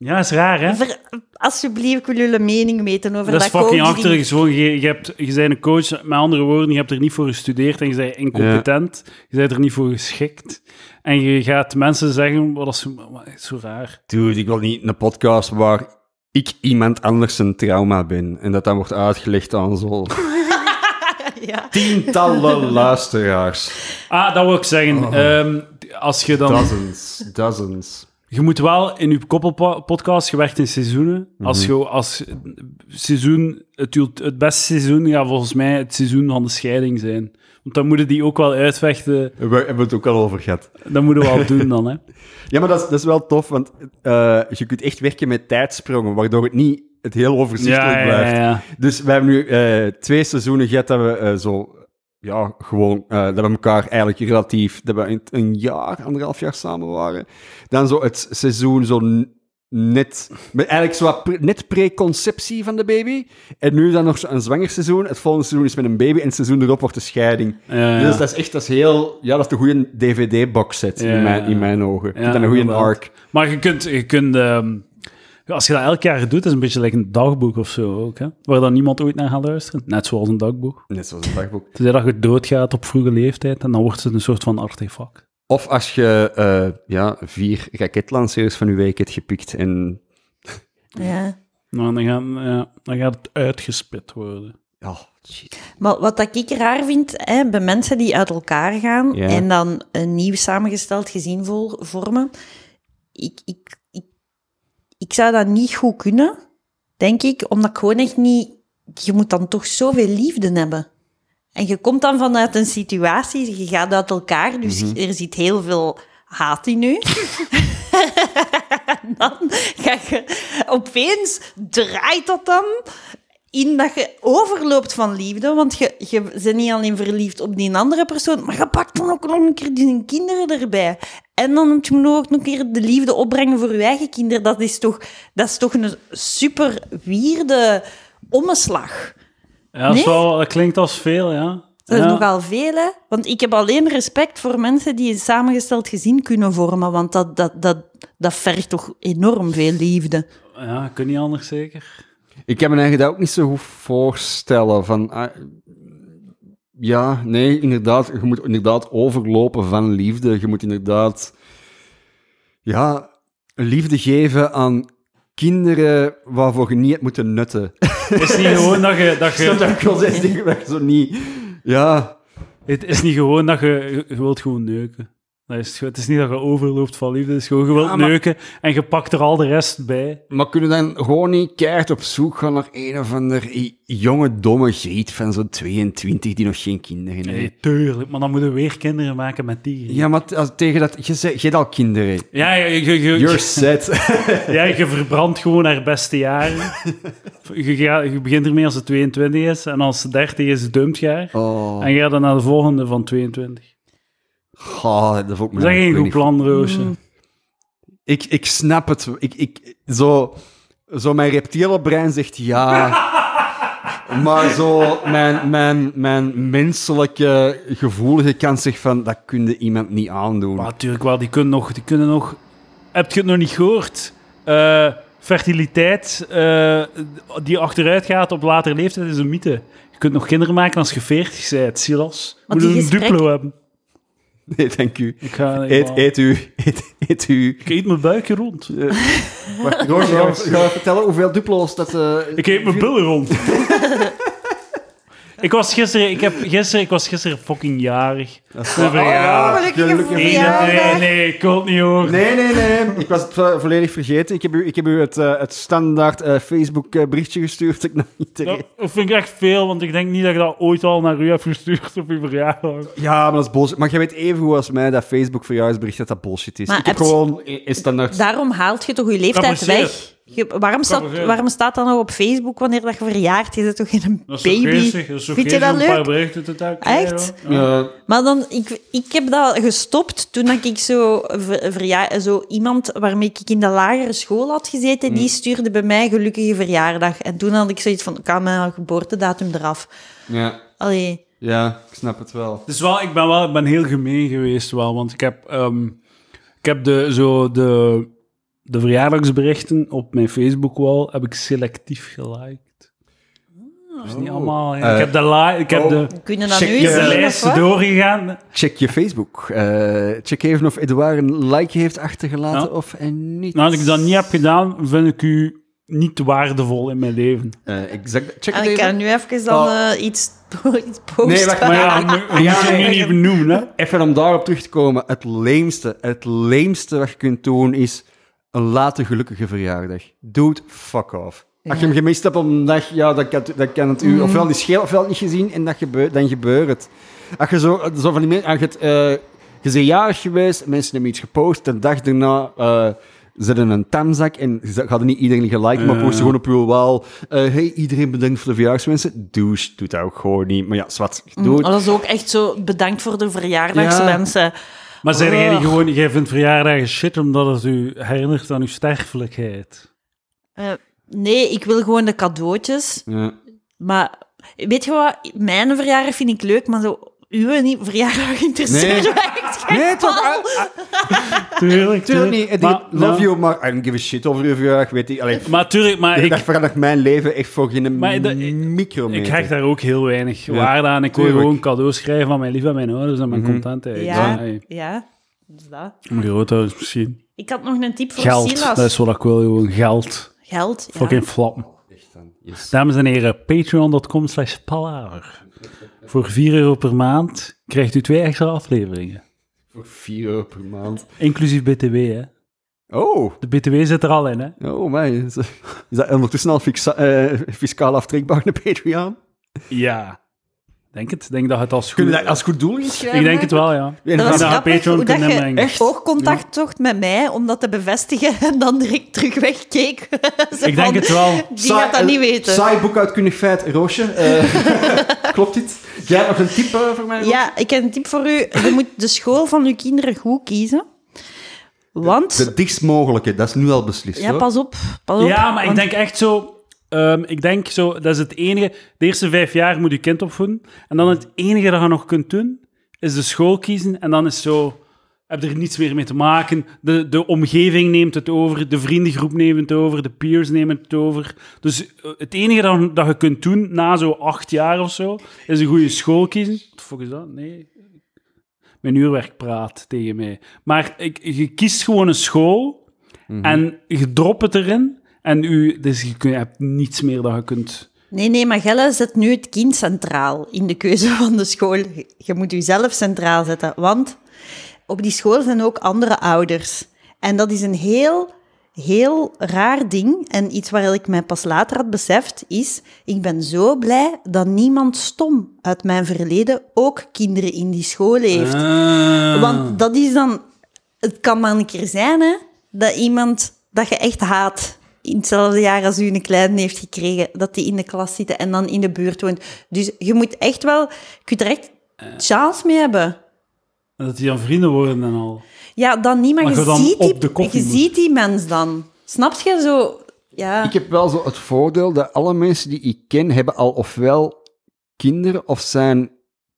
Ja, is raar, hè? Ver- alsjeblieft, ik wil jullie mening weten over Dat dat, is fucking achterlijk. Je, je, hebt, je bent een coach, met andere woorden, je hebt er niet voor gestudeerd en je bent incompetent. Je bent er niet voor geschikt. En je gaat mensen zeggen, wat is, wat is zo raar. Dude, ik wil niet een podcast waar ik iemand anders een trauma ben. En dat dan wordt uitgelegd aan zo Ja. tientallen luisteraars. Ah, dat wil ik zeggen. Oh. Ehm, als je dan... Dozens, dozens. Je moet wel in je koppelpodcast gewerkt in seizoenen. Als je als seizoen, het, het beste seizoen gaat volgens mij het seizoen van de scheiding zijn. Want dan moeten die ook wel uitvechten. We hebben het ook al over gehad. Dat moeten we wel doen dan, hè. Ja, maar dat is, dat is wel tof, want eh, je kunt echt werken met tijdsprongen, waardoor het niet het heel overzichtelijk Ja, ja, blijft. ja, ja. Dus we hebben nu eh, twee seizoenen gehad dat we eh, zo... Ja, gewoon, eh, dat we elkaar eigenlijk relatief... Dat we een, een jaar, anderhalf jaar samen waren. Dan zo het seizoen zo net... Met eigenlijk zo pre- net preconceptie van de baby. En nu dan nog zo een zwangerseizoen. Het volgende seizoen is met een baby en het seizoen erop wordt de scheiding. Ja, ja. Dus dat is echt dat is heel... Ja, dat is de goede DVD-box set Ja, in, mijn, in mijn ogen. Dat een goede arc. Maar je kunt, je kunt ehm, als je dat elk jaar doet, is het een beetje like een dagboek of zo ook, hè? Waar dan niemand ooit naar gaat luisteren. Net zoals een dagboek. Net zoals een dagboek. Tenzij dat je doodgaat op vroege leeftijd en dan wordt het een soort van artefact. Of als je eh, ja, vier raketlancers van je week hebt gepikt en... Ja. Nou, dan, gaan, ja, dan gaat het uitgespit worden. Ja, shit. Maar wat dat ik raar vind, hè, bij mensen die uit elkaar gaan Ja. en dan een nieuw samengesteld gezin vol- vormen, ik, ik, ik, zou dat niet goed kunnen, denk ik, omdat ik gewoon echt niet... Je moet dan toch zoveel liefde hebben. En je komt dan vanuit een situatie, je gaat uit elkaar, dus er zit heel veel haat in u. en dan ga je opeens draait dat dan in dat je overloopt van liefde, want je, je bent niet alleen verliefd op die andere persoon, maar je pakt dan ook nog een keer die kinderen erbij. En dan moet je ook nog een keer de liefde opbrengen voor je eigen kinderen. Dat is toch, dat is toch een super wierde omslag. Ja, Nee? wel, dat klinkt als veel, ja. Dat is ja. nogal veel, hè? Want ik heb alleen respect voor mensen die een samengesteld gezin kunnen vormen, want dat, dat, dat, dat vergt toch enorm veel liefde. Ja, kun niet anders zeker. Ik kan me eigenlijk dat ook niet zo goed voorstellen. Van, ah, ja, nee, inderdaad. Je moet inderdaad overlopen van liefde. Je moet inderdaad ja, liefde geven aan kinderen waarvoor je niet hebt moeten nutten. Het is niet gewoon dat je... Dat je wat ik waar je zo niet... Ja, het is niet gewoon dat je... Je wilt gewoon neuken. Dat is, het is niet dat je overloopt van liefde. Het is gewoon, je wilt Ja, maar- neuken en je pakt er al de rest bij. maar kunnen dan gewoon niet keihard op zoek gaan naar een of ander jonge, domme griet van zo'n 22 die nog geen kinderen heeft? Nee, tuurlijk. Maar dan moeten we weer kinderen maken met die. Ja, maar als- tegen dat... Je, je hebt al kinderen. Ja, je, je, je, You're set. ja, je verbrandt gewoon haar beste jaren. je, je begint ermee als ze 22 is. En als ze 30 is, dumpt je haar. Oh, En je gaat dan naar de volgende van 22. Goh, dat vond ik me Dat is geen goed plan, Roosje. Ik, ik snap het. Ik, ik, zo, zo mijn reptiele brein zegt ja. maar zo mijn, mijn, mijn menselijke gevoelige kant zegt van, dat kun je iemand niet aandoen. Maar natuurlijk wel, die kunnen nog... Die kunnen nog heb je het nog niet gehoord? Eh, fertiliteit eh, die achteruit gaat op latere leeftijd is een mythe. Je kunt nog kinderen maken als je 40 bent, Silas. Moet die een gesprek- duplo hebben. Nee, dank u. Ik ga... Eet, eet u. Eet, eet u. Ik eet mijn buikje rond. Wacht, Roosje, ga, ga je vertellen hoeveel duplo's dat... eh, Ik eet mijn billen rond. ik was gisteren, ik heb gisteren, ik was gisteren fucking jarig. Dat is verjaardag. gelukkige gelukkig. Nee, nee, nee, ik wil het niet horen. Nee, nee, nee. Ik was het vo- volledig vergeten. Ik heb u, ik heb u het, eh, het standaard eh, Facebook eh, berichtje gestuurd. Dat ik nog niet Dat, vind ik echt veel, want ik denk niet dat ik dat ooit al naar u heb gestuurd op uw verjaardag. Ja, maar dat is bullshit. Maar jij weet even goed als mij dat Facebook verjaarsbericht dat dat bullshit is. Maar ik heb je- gewoon in in standaard... Daarom haalt je toch je leeftijd weg? Je- waarom, staat, waarom staat dat nog op Facebook wanneer dat je verjaart? Je zit toch geen Dat is toch baby? geestig? Dat is toch Vind je dat om een paar leuk? berichten te? Echt? Ja, ja. Maar dan, ik, ik heb dat gestopt toen dat ik zo, ver- verja- zo iemand waarmee ik in de lagere school had gezeten, Mm. die stuurde bij mij gelukkige verjaardag. En toen had ik zoiets van, ik kan mijn geboortedatum eraf. ja, Allee, ja, ik snap het wel. Dus wel, ik ben wel, ik ben heel gemeen geweest wel, want ik heb, ehm, ik heb de, zo de, de verjaardagsberichten op mijn Facebook-wall heb ik selectief geliked. Dus niet allemaal. ja. Eh, ik heb de, li- ik heb oh. de, kunnen we dat Check nu je eens de zien, of lijst wat? doorgegaan. Check je Facebook. Eh, check even of Edouard een like heeft achtergelaten Ja. of en niet. Nou, als ik dat niet heb gedaan, vind ik u niet waardevol in mijn leven. Eh, exact. Check En het ik even. kan nu even dan Oh. eh, iets, iets posten. Nee, wacht, Maar ja, nee. nu niet benoemen, hè. Even om daarop terug te komen. Het leemste, het leemste wat je kunt doen is een late gelukkige verjaardag. Dude, fuck off. Als je hem gemist hebt op een dag, ja, dan kan, dan kan het u ofwel niet schelen, ofwel niet gezien en dat gebeurt, dan gebeurt het. Als je zo, zo van die mensen, als je het, eh, je bent jarig geweest, mensen hebben iets gepost, de dag daarna eh zetten een tamzak en ze hadden niet iedereen geliked, maar Ja. posten gewoon op uw wal. eh, hey, iedereen bedankt voor de verjaarswensen. Douche doet dat ook gewoon niet. Maar ja, zwart. Oh, dat is ook echt zo, bedankt voor de verjaardagswensen. Maar zijn jij niet Oh. gewoon, jij vindt verjaardagen shit omdat het u herinnert aan uw sterfelijkheid? Eh, nee, ik wil gewoon de cadeautjes. Ja. Maar weet je wat? Mijn verjaardag vind ik leuk, maar zo uw niet verjaardag interesseert Nee. mij geen Nee, toch? Ah, ah, Tuurlijk, Tuurlijk niet. Ik Maar, love ja. you, maar I don't give a shit over je verjaardag. Weet ik. Allee, Maar tuurlijk, maar ik, verandert mijn leven echt voor geen Maar micrometer. ik hecht daar ook heel weinig Ja, waarde aan. Ik wil gewoon cadeaus schrijven van mijn lief en mijn ouders en mijn Mhm. contentheid. Ja, hey. ja. Dus dat. Mijn grootouders misschien. Ik had nog een tip voor Geld, Silas. dat is wat ik wil, gewoon geld. Geld, ja. Fucking flappen. Dames en heren, patreon.com slash palaver. Voor 4 euro per maand krijgt u twee extra afleveringen. Voor 4 euro per maand. Inclusief BTW, hè. Oh, De BTW zit er al in, hè. oh my. Is, is dat ondertussen al fixa- eh, fiscaal aftrekbaar, de Patreon? Ja. Denk het. Denk dat het als goed... Kunnen we dat als goed doel inschrijven? Ik denk het wel, ja. En Dat was Patreon hoe dat kunnen je. Echt? oogcontact zocht met mij om dat te bevestigen en dan direct terug wegkeek. Ik denk het wel. Die Saai- gaat dat niet weten. Saai boekuitkundig feit, Roosje. Eh, klopt dit? Jij hebt nog een tip eh, voor mij? Ja, ik heb een tip voor u. Je moet de school van uw kinderen goed kiezen. Want... De dichtst mogelijke, dat is nu al beslist. ja, hoor. pas op. Pas op Ja, maar ik denk echt zo... ehm, ik denk zo, dat is het enige... De eerste vijf jaar moet je kind opvoeden. En dan het enige dat je nog kunt doen, is de school kiezen. En dan is zo... Heb er niets meer mee te maken. De, de omgeving neemt het over. De vriendengroep neemt het over. De peers nemen het over. Dus eh, het enige dat, dat je kunt doen na zo acht jaar of zo, is een goede school kiezen. Wat fuck is dat? Nee. Mijn uurwerk praat tegen mij. Maar ik, je kiest gewoon een school en je dropt het erin. En u, dus je, kun- je hebt niets meer dat je kunt... Nee, nee, maar Gelle zet nu het kind centraal in de keuze van de school. Je moet jezelf centraal zetten, want op die school zijn ook andere ouders. En dat is een heel, heel raar ding. En iets waar ik mij pas later had beseft, is... Ik ben zo blij dat niemand stom uit mijn verleden ook kinderen in die school heeft. Ah. Want dat is dan... Het kan maar een keer zijn, hè, dat iemand dat je echt haat in hetzelfde jaar als u een kleine heeft gekregen, dat die in de klas zitten en dan in de buurt woont. Dus je moet echt wel... Je kunt er echt chance mee hebben. Dat die dan vrienden worden en al. Ja, dan niet, maar, Maar je, je dan ziet, op die, je ziet die mens dan. Snap je zo? Ja. Ik heb wel zo het voordeel dat alle mensen die ik ken, hebben al ofwel kinderen of zijn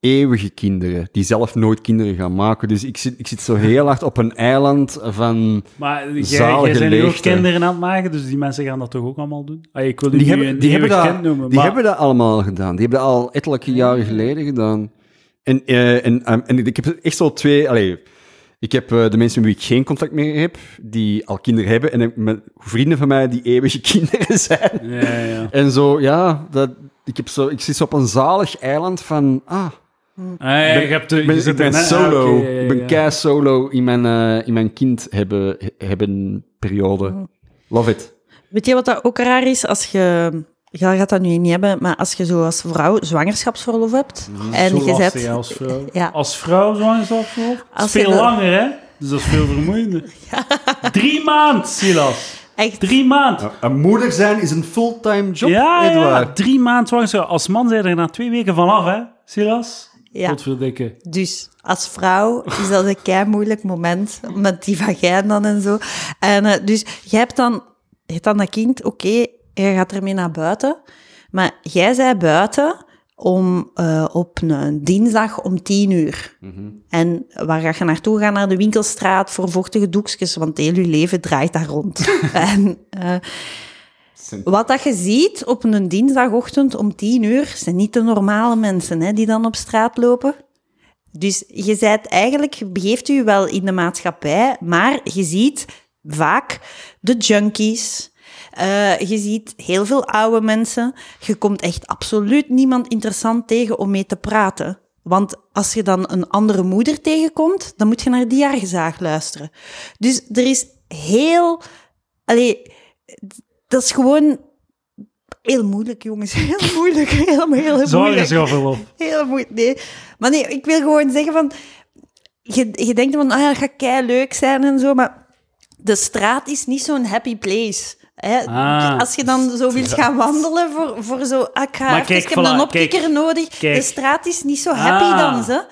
eeuwige kinderen, die zelf nooit kinderen gaan maken. Dus ik zit, ik zit zo heel hard op een eiland van... Maar jij, Zalige bent nu ook leegte. kinderen aan het maken, dus die mensen gaan dat toch ook allemaal doen? Ah, ik wil die, nu hebben, een die hebben, eeuwig dat, kind noemen, die maar hebben dat allemaal gedaan. Die hebben dat al ettelijke jaren geleden gedaan. En, eh, en, en, en ik heb echt zo twee... Allee, ik heb eh, de mensen met wie ik geen contact meer heb, die al kinderen hebben. En ik- met vrienden van mij die eeuwige kinderen zijn. Ja, ja. En zo, ja, dat, ik, heb zo, ik zit zo op een zalig eiland van... Ah, Ah, ja, je hebt de, ik ben, ik ben solo. ah, ja, ja, Ik ben ja. kei solo in mijn, eh, in mijn kind hebben, hebben periode. Love it. Weet je wat dat ook raar is? Als je... Je gaat dat nu niet hebben, maar als je zo als vrouw zwangerschapsverlof hebt en Zo je zet... als vrouw. Ja. Als vrouw zwangerschapsverlof? Als veel langer, hè? Dus dat is veel vermoeiender. Drie maand, Silas. Echt, Drie maand. Een moeder zijn is een fulltime job, Ja, ja, Edouard. drie maand zwangerschap. Als man zijn er na twee weken vanaf, hè, Silas? Ja. Godverdikke. Dus als vrouw is dat een kei moeilijk moment met die vagijn dan en zo. En eh, dus je hebt dan, je hebt dan dat kind, oké, je gaat ermee naar buiten. Maar jij zei buiten om, eh, op een dinsdag om tien uur. En waar ga je naartoe? Ga naar de winkelstraat voor vochtige doekjes, want heel je leven draait daar rond. en, eh, wat dat je ziet op een dinsdagochtend om tien uur, zijn niet de normale mensen hè, die dan op straat lopen. Dus je zijt eigenlijk, begeeft u wel in de maatschappij, maar je ziet vaak de junkies. eh, je ziet heel veel oude mensen. Je komt echt absoluut niemand interessant tegen om mee te praten. Want als je dan een andere moeder tegenkomt, dan moet je naar die jaargezaag luisteren. Dus er is heel... Allee, dat is gewoon heel moeilijk, jongens. Heel moeilijk. Heel, heel moeilijk. Zwangerschapsverlof. Heel moeilijk. Nee. Maar nee, ik wil gewoon zeggen van... Je, je denkt van, ah, ja, dat gaat kei leuk zijn en zo, maar de straat is niet zo'n happy place. Hè? Ah. Als je dan zo wilt gaan wandelen voor, voor zo... Ah, ik ga even, ik heb een voilà, opkikker kijk, nodig. kijk. De straat is niet zo happy Ah. dan, ze.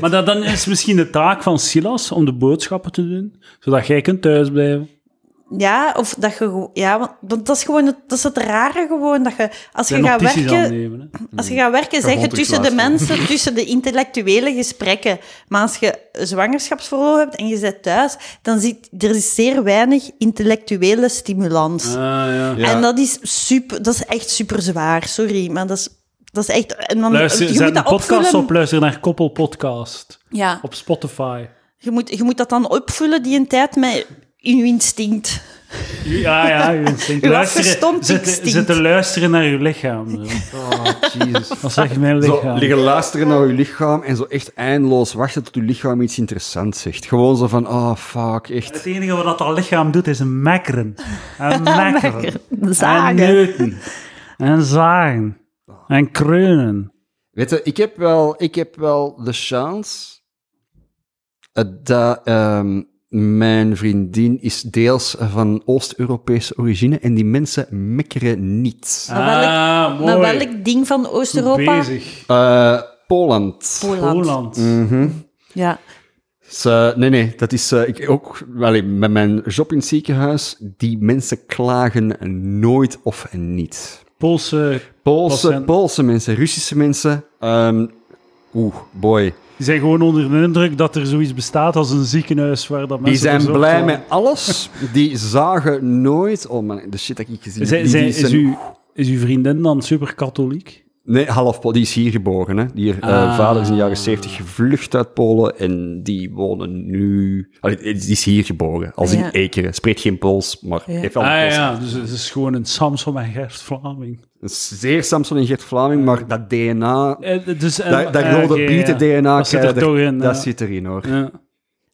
Maar dat, dan is misschien de taak van Silas om de boodschappen te doen, zodat jij kunt thuisblijven. Ja, of dat je... Ja, want, want dat is gewoon het, dat is het rare gewoon, dat je... Als je En gaat werken... aannemen. Hè. Als je gaat werken, zeg je tussen de mensen, tussen de intellectuele gesprekken. Maar als je zwangerschapsverlof hebt en je zit thuis, dan zit er is zeer weinig intellectuele stimulans. Ah, ja. Ja. En dat is super, dat is echt super zwaar. Sorry, maar dat is, dat is echt. En dan, Luister, je zet moet een dat podcast opvullen. op, luister naar Koppel Podcast Ja, op Spotify. Je moet, je moet dat dan opvullen, die een tijd, met je instinct. Ja, ja, je instinct. Uw Luisteren, zitten, instinct. zitten luisteren naar je lichaam. Zo. Oh, Jesus. Wat zegt mijn Zo lichaam? liggen luisteren naar je lichaam en zo echt eindeloos wachten tot je lichaam iets interessants zegt. Gewoon zo van, oh fuck, echt. Het enige wat dat lichaam doet, is mekkeren. En mekkeren. En Zagen. neuten. En zagen. En kreunen. Weet je, ik heb wel, ik heb wel de chance eh, dat ehm, mijn vriendin is deels van Oost-Europese origine en die mensen mekkeren niet. Maar welk- ah, welk ding van Oost-Europa? bezig. Eh, Poland. Poland. Poland. Mhm. Ja. Dus, nee, nee, dat is eh, ik ook allee, met mijn job in het ziekenhuis. Die mensen klagen nooit of niet. Poolse... Poolse. Poolse mensen, Russische mensen. ehm, Oeh, boy. Die zijn gewoon onder de indruk dat er zoiets bestaat als een ziekenhuis waar dat Die mensen zijn verzorgd blij met alles. Die zagen nooit. Oh man, de shit dat ik gezien heb. Zijn, Die- zijn, die is, zijn- uw, is uw vriendin dan super katholiek? Nee, half Pool. Die is hier geboren. Hè. Die eh, Ah. vader is in de jaren 70 gevlucht uit Polen en die wonen nu. Allee, die is hier geboren, als in Ja. Ekeren. Spreekt geen Pools, maar Ja. heeft wel een Ah Pools. ja, dus het is gewoon een Samson en Gert Vlaming. Zeer Samson en Gert Vlaming, maar dat DNA, Eh, dus, en- dat, dat eh, rode Pieten ja. DNA, Dat zit er toch in. dat ja. zit erin hoor.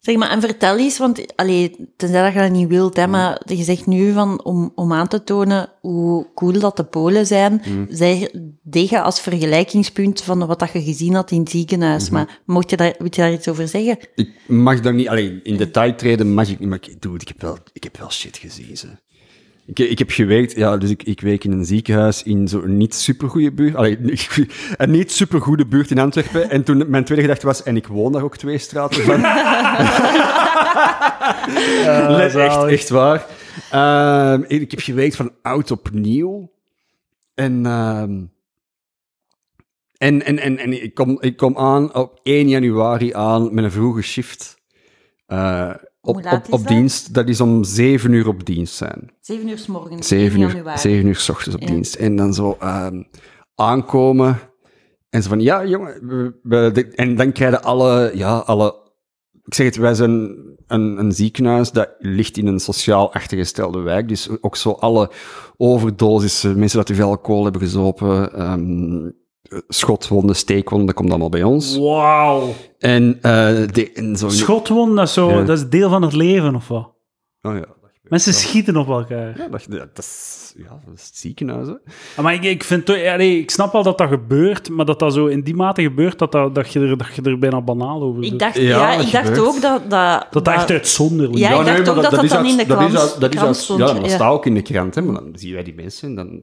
Zeg maar, en vertel eens, want allee, tenzij dat je dat niet wilt, hè, maar je zegt nu van, om, om aan te tonen hoe cool dat de Polen zijn, zeg je als vergelijkingspunt van wat dat je gezien had in het ziekenhuis. Maar mocht je daar, moet je daar iets over zeggen? Ik mag daar niet, alleen in detail treden mag ik niet, maar ik, dude, ik, heb wel, ik heb wel shit gezien. Ze. Ik, ik heb gewerkt, ja, dus ik, ik werk in een ziekenhuis in zo'n niet supergoeie buurt. Allee, een niet supergoede buurt in Antwerpen. En toen mijn tweede gedachte was, en ik woon daar ook twee straten van. Echt, echt waar. Ehm, ik heb gewerkt van oud op nieuw. En, ehm, en, en, en, en ik, kom, ik kom aan op 1 januari aan met een vroege shift. Eh, op, op, dienst, dat is om zeven uur op dienst zijn. Zeven uur s morgens, Zeven 1 uur, januari. zeven uur s ochtends op Ja. dienst. En dan zo ehm, aankomen. En ze van, ja, jongen. we- we- de- en dan krijgen alle, ja, alle... Ik zeg het, wij zijn een, een ziekenhuis dat ligt in een sociaal achtergestelde wijk. Dus ook zo alle overdosissen, mensen dat te veel alcohol hebben gezopen, ehm, schotwonden, steekwonden, dat komt allemaal bij ons. Wauw. En, eh de, en zo... Schotwond, dat is, zo, Ja. dat is deel van het leven, of wat? Oh ja, Mensen wel. schieten op elkaar. Ja, dat, is, ja, dat is het ziekenhuis, hè. Ah, Maar ik, ik, vind toch, ja, nee, ik snap wel dat dat gebeurt, maar dat dat zo in die mate gebeurt dat, dat, dat, je, er, dat je er bijna banaal over doet. Ik dacht, Ja, ja, dat ik dacht gebeurt. ook dat... Dat, dat dat echt uitzonderlijk Ja, is. ik dacht ook dat dat is dan uit- in de dat is krant- uit- dat is krant uit- stond, Ja, dat ja. staat ook in de krant, hè, maar dan zien wij die mensen en dan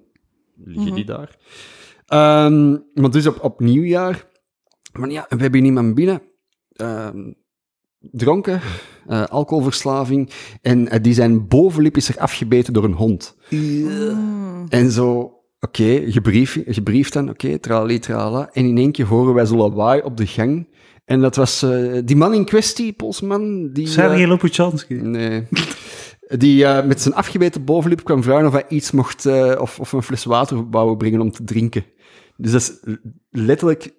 liggen Mhm. die daar. Ehm, maar dus op, op nieuwjaar, maar ja, we hebben iemand binnen, ehm, dronken, eh, alcoholverslaving, en eh, die zijn bovenlip is er afgebeten door een hond. Mm. En zo, oké, gebrief, gebriefd dan, oké, trali, trala. En in één keer horen wij zo lawaai op de gang. En dat was eh, die man in kwestie, Polsman, die... Sergej Lopushansky. Nee. Die eh, met zijn afgebeten bovenlip kwam vragen of hij iets mocht, eh, of, of een fles water wou brengen om te drinken. Dus dat is letterlijk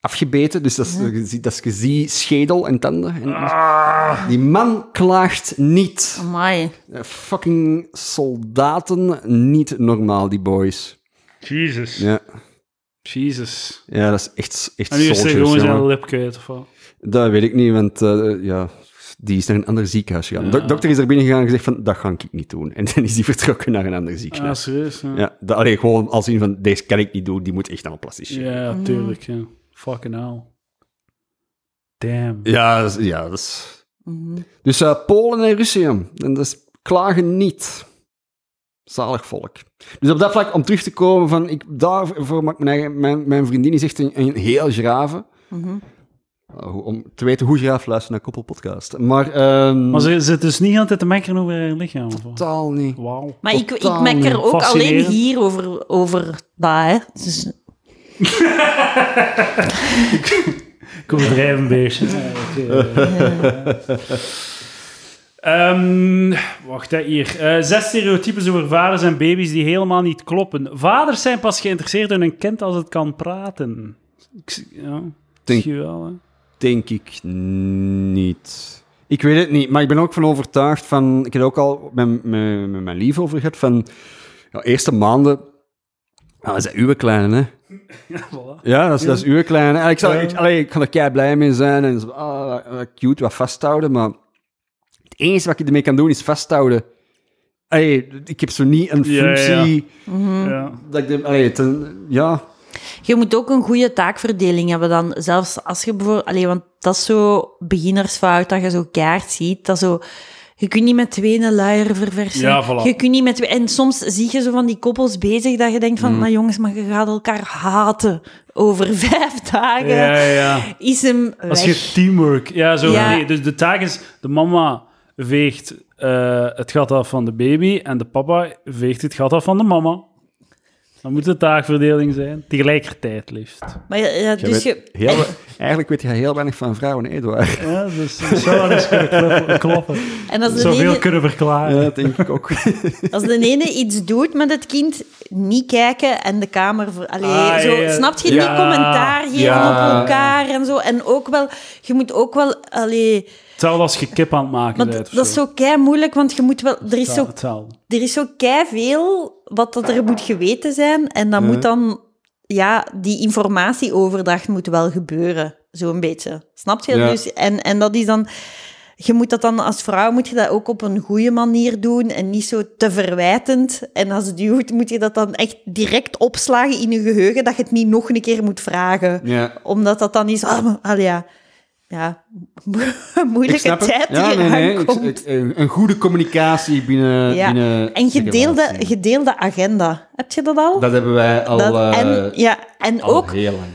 afgebeten, dus dat is, je ziet- dat is schedel en tanden. En Ah. Die man klaagt niet. Amai. Eh, fucking soldaten, niet normaal, die boys. Jesus. Ja, Jesus. ja dat is echt, echt En nu is hij gewoon zijn lip kwijt, of wat? Dat weet ik niet, want eh, ja, die is naar een ander ziekenhuis gegaan. De dokter is er binnen gegaan en gezegd van, dat ga ik niet doen. En dan is hij vertrokken naar een ander Ah, ziekenhuis. serieus? Ja, Ja, dat, allee, gewoon als in van, deze kan ik niet doen, die moet echt naar een plastisch chirurg. ja tuurlijk. Ja. Fucking hell. Damn. Ja, dat is- ja, dat is... Mhm. Dus eh, Polen en Rusland, en dat is klagen niet. Zalig volk. Dus op dat vlak, om terug te komen van, ik, daarvoor maakt mijn, eigen, mijn, mijn vriendin is echt een, een heel grave. Hoe- om te weten hoe graaf luisteren naar Koppelpodcast. Maar, ehm Maar ze zit dus niet altijd te mekkeren over haar lichaam, totaal niet. Wauw. Maar ik, ik Totaal mek er ook alleen hier over, over dat, hè. Dus, Ik overdrijf een beetje. Ehm, wacht, hè, hier. Eh, zes stereotypes over vaders en baby's die helemaal niet kloppen. Vaders zijn pas geïnteresseerd in een kind als het kan praten. Ik, ja, Denk- wel, hè. Denk ik niet. Ik weet het niet, maar ik ben ook van overtuigd van... Ik heb ook al met, met, met mijn lief over gehad van... Ja, eerste maanden... Dat is uw kleine, hè. Ja, voilà. Ja, dat is, dat is uw kleine. En ik, zal, ik, allee, ik kan er kei blij mee zijn en zo, ah, wat cute, wat vasthouden, maar het enige wat ik ermee kan doen is vasthouden. Allee, ik heb zo niet een Ja, ja, functie Ja. dat ik... de- Allee, ja, Je moet ook een goede taakverdeling hebben dan. Zelfs als je bijvoorbeeld... Allee, want dat is zo beginnersfout, dat je zo kaart ziet. Dat zo... Je kunt niet met twee een luier verversen. Ja, voilà. Je kunt niet met twee... En soms zie je zo van die koppels bezig dat je denkt van... Maar jongens, maar je gaat elkaar haten over vijf dagen. Ja, ja. Is hem Als je teamwork... Ja, zo. Ja. Nee, dus de taak is... De mama veegt eh, het gat af van de baby en de papa veegt het gat af van de mama. Dan moet de taakverdeling zijn. Tegelijkertijd liefst. Maar ja, dus weet je... heel, eigenlijk weet je heel weinig van vrouwen, Eduard. Ja, dus dat zou wel eens kunnen kloppen. En als de, veel ene, kunnen verklaren. Ja, dat denk ik ook. als de ene iets doet met het kind, niet kijken en de kamer... Allee, Ah, zo, ja. Snap je? Ja, niet commentaar geven ja. op elkaar en zo. En ook wel... Je moet ook wel... Allee, Hetzelfde als je kip aan het maken maar bent. dat is zo kei moeilijk, want je moet wel... Er is zo, er is zo kei veel wat dat er moet geweten zijn. En dan moet dan... Ja, die informatieoverdracht moet wel gebeuren. Zo'n beetje. Snap je? Ja. Dus, en, en dat is dan... Je moet dat dan als vrouw moet je dat ook op een goede manier doen en niet zo te verwijtend. En als het duwt, moet je dat dan echt direct opslagen in je geheugen, dat je het niet nog een keer moet vragen. Ja. Omdat dat dan is, ah, ja, ja, moeilijke tijd Ja, nee, nee. Ik- aankomt. ik- een een goede communicatie binnen... Ja. binnen En de gedeelde, gedeelde agenda. Heb je dat al? Dat hebben wij al, Dat- eh, en ja, en ook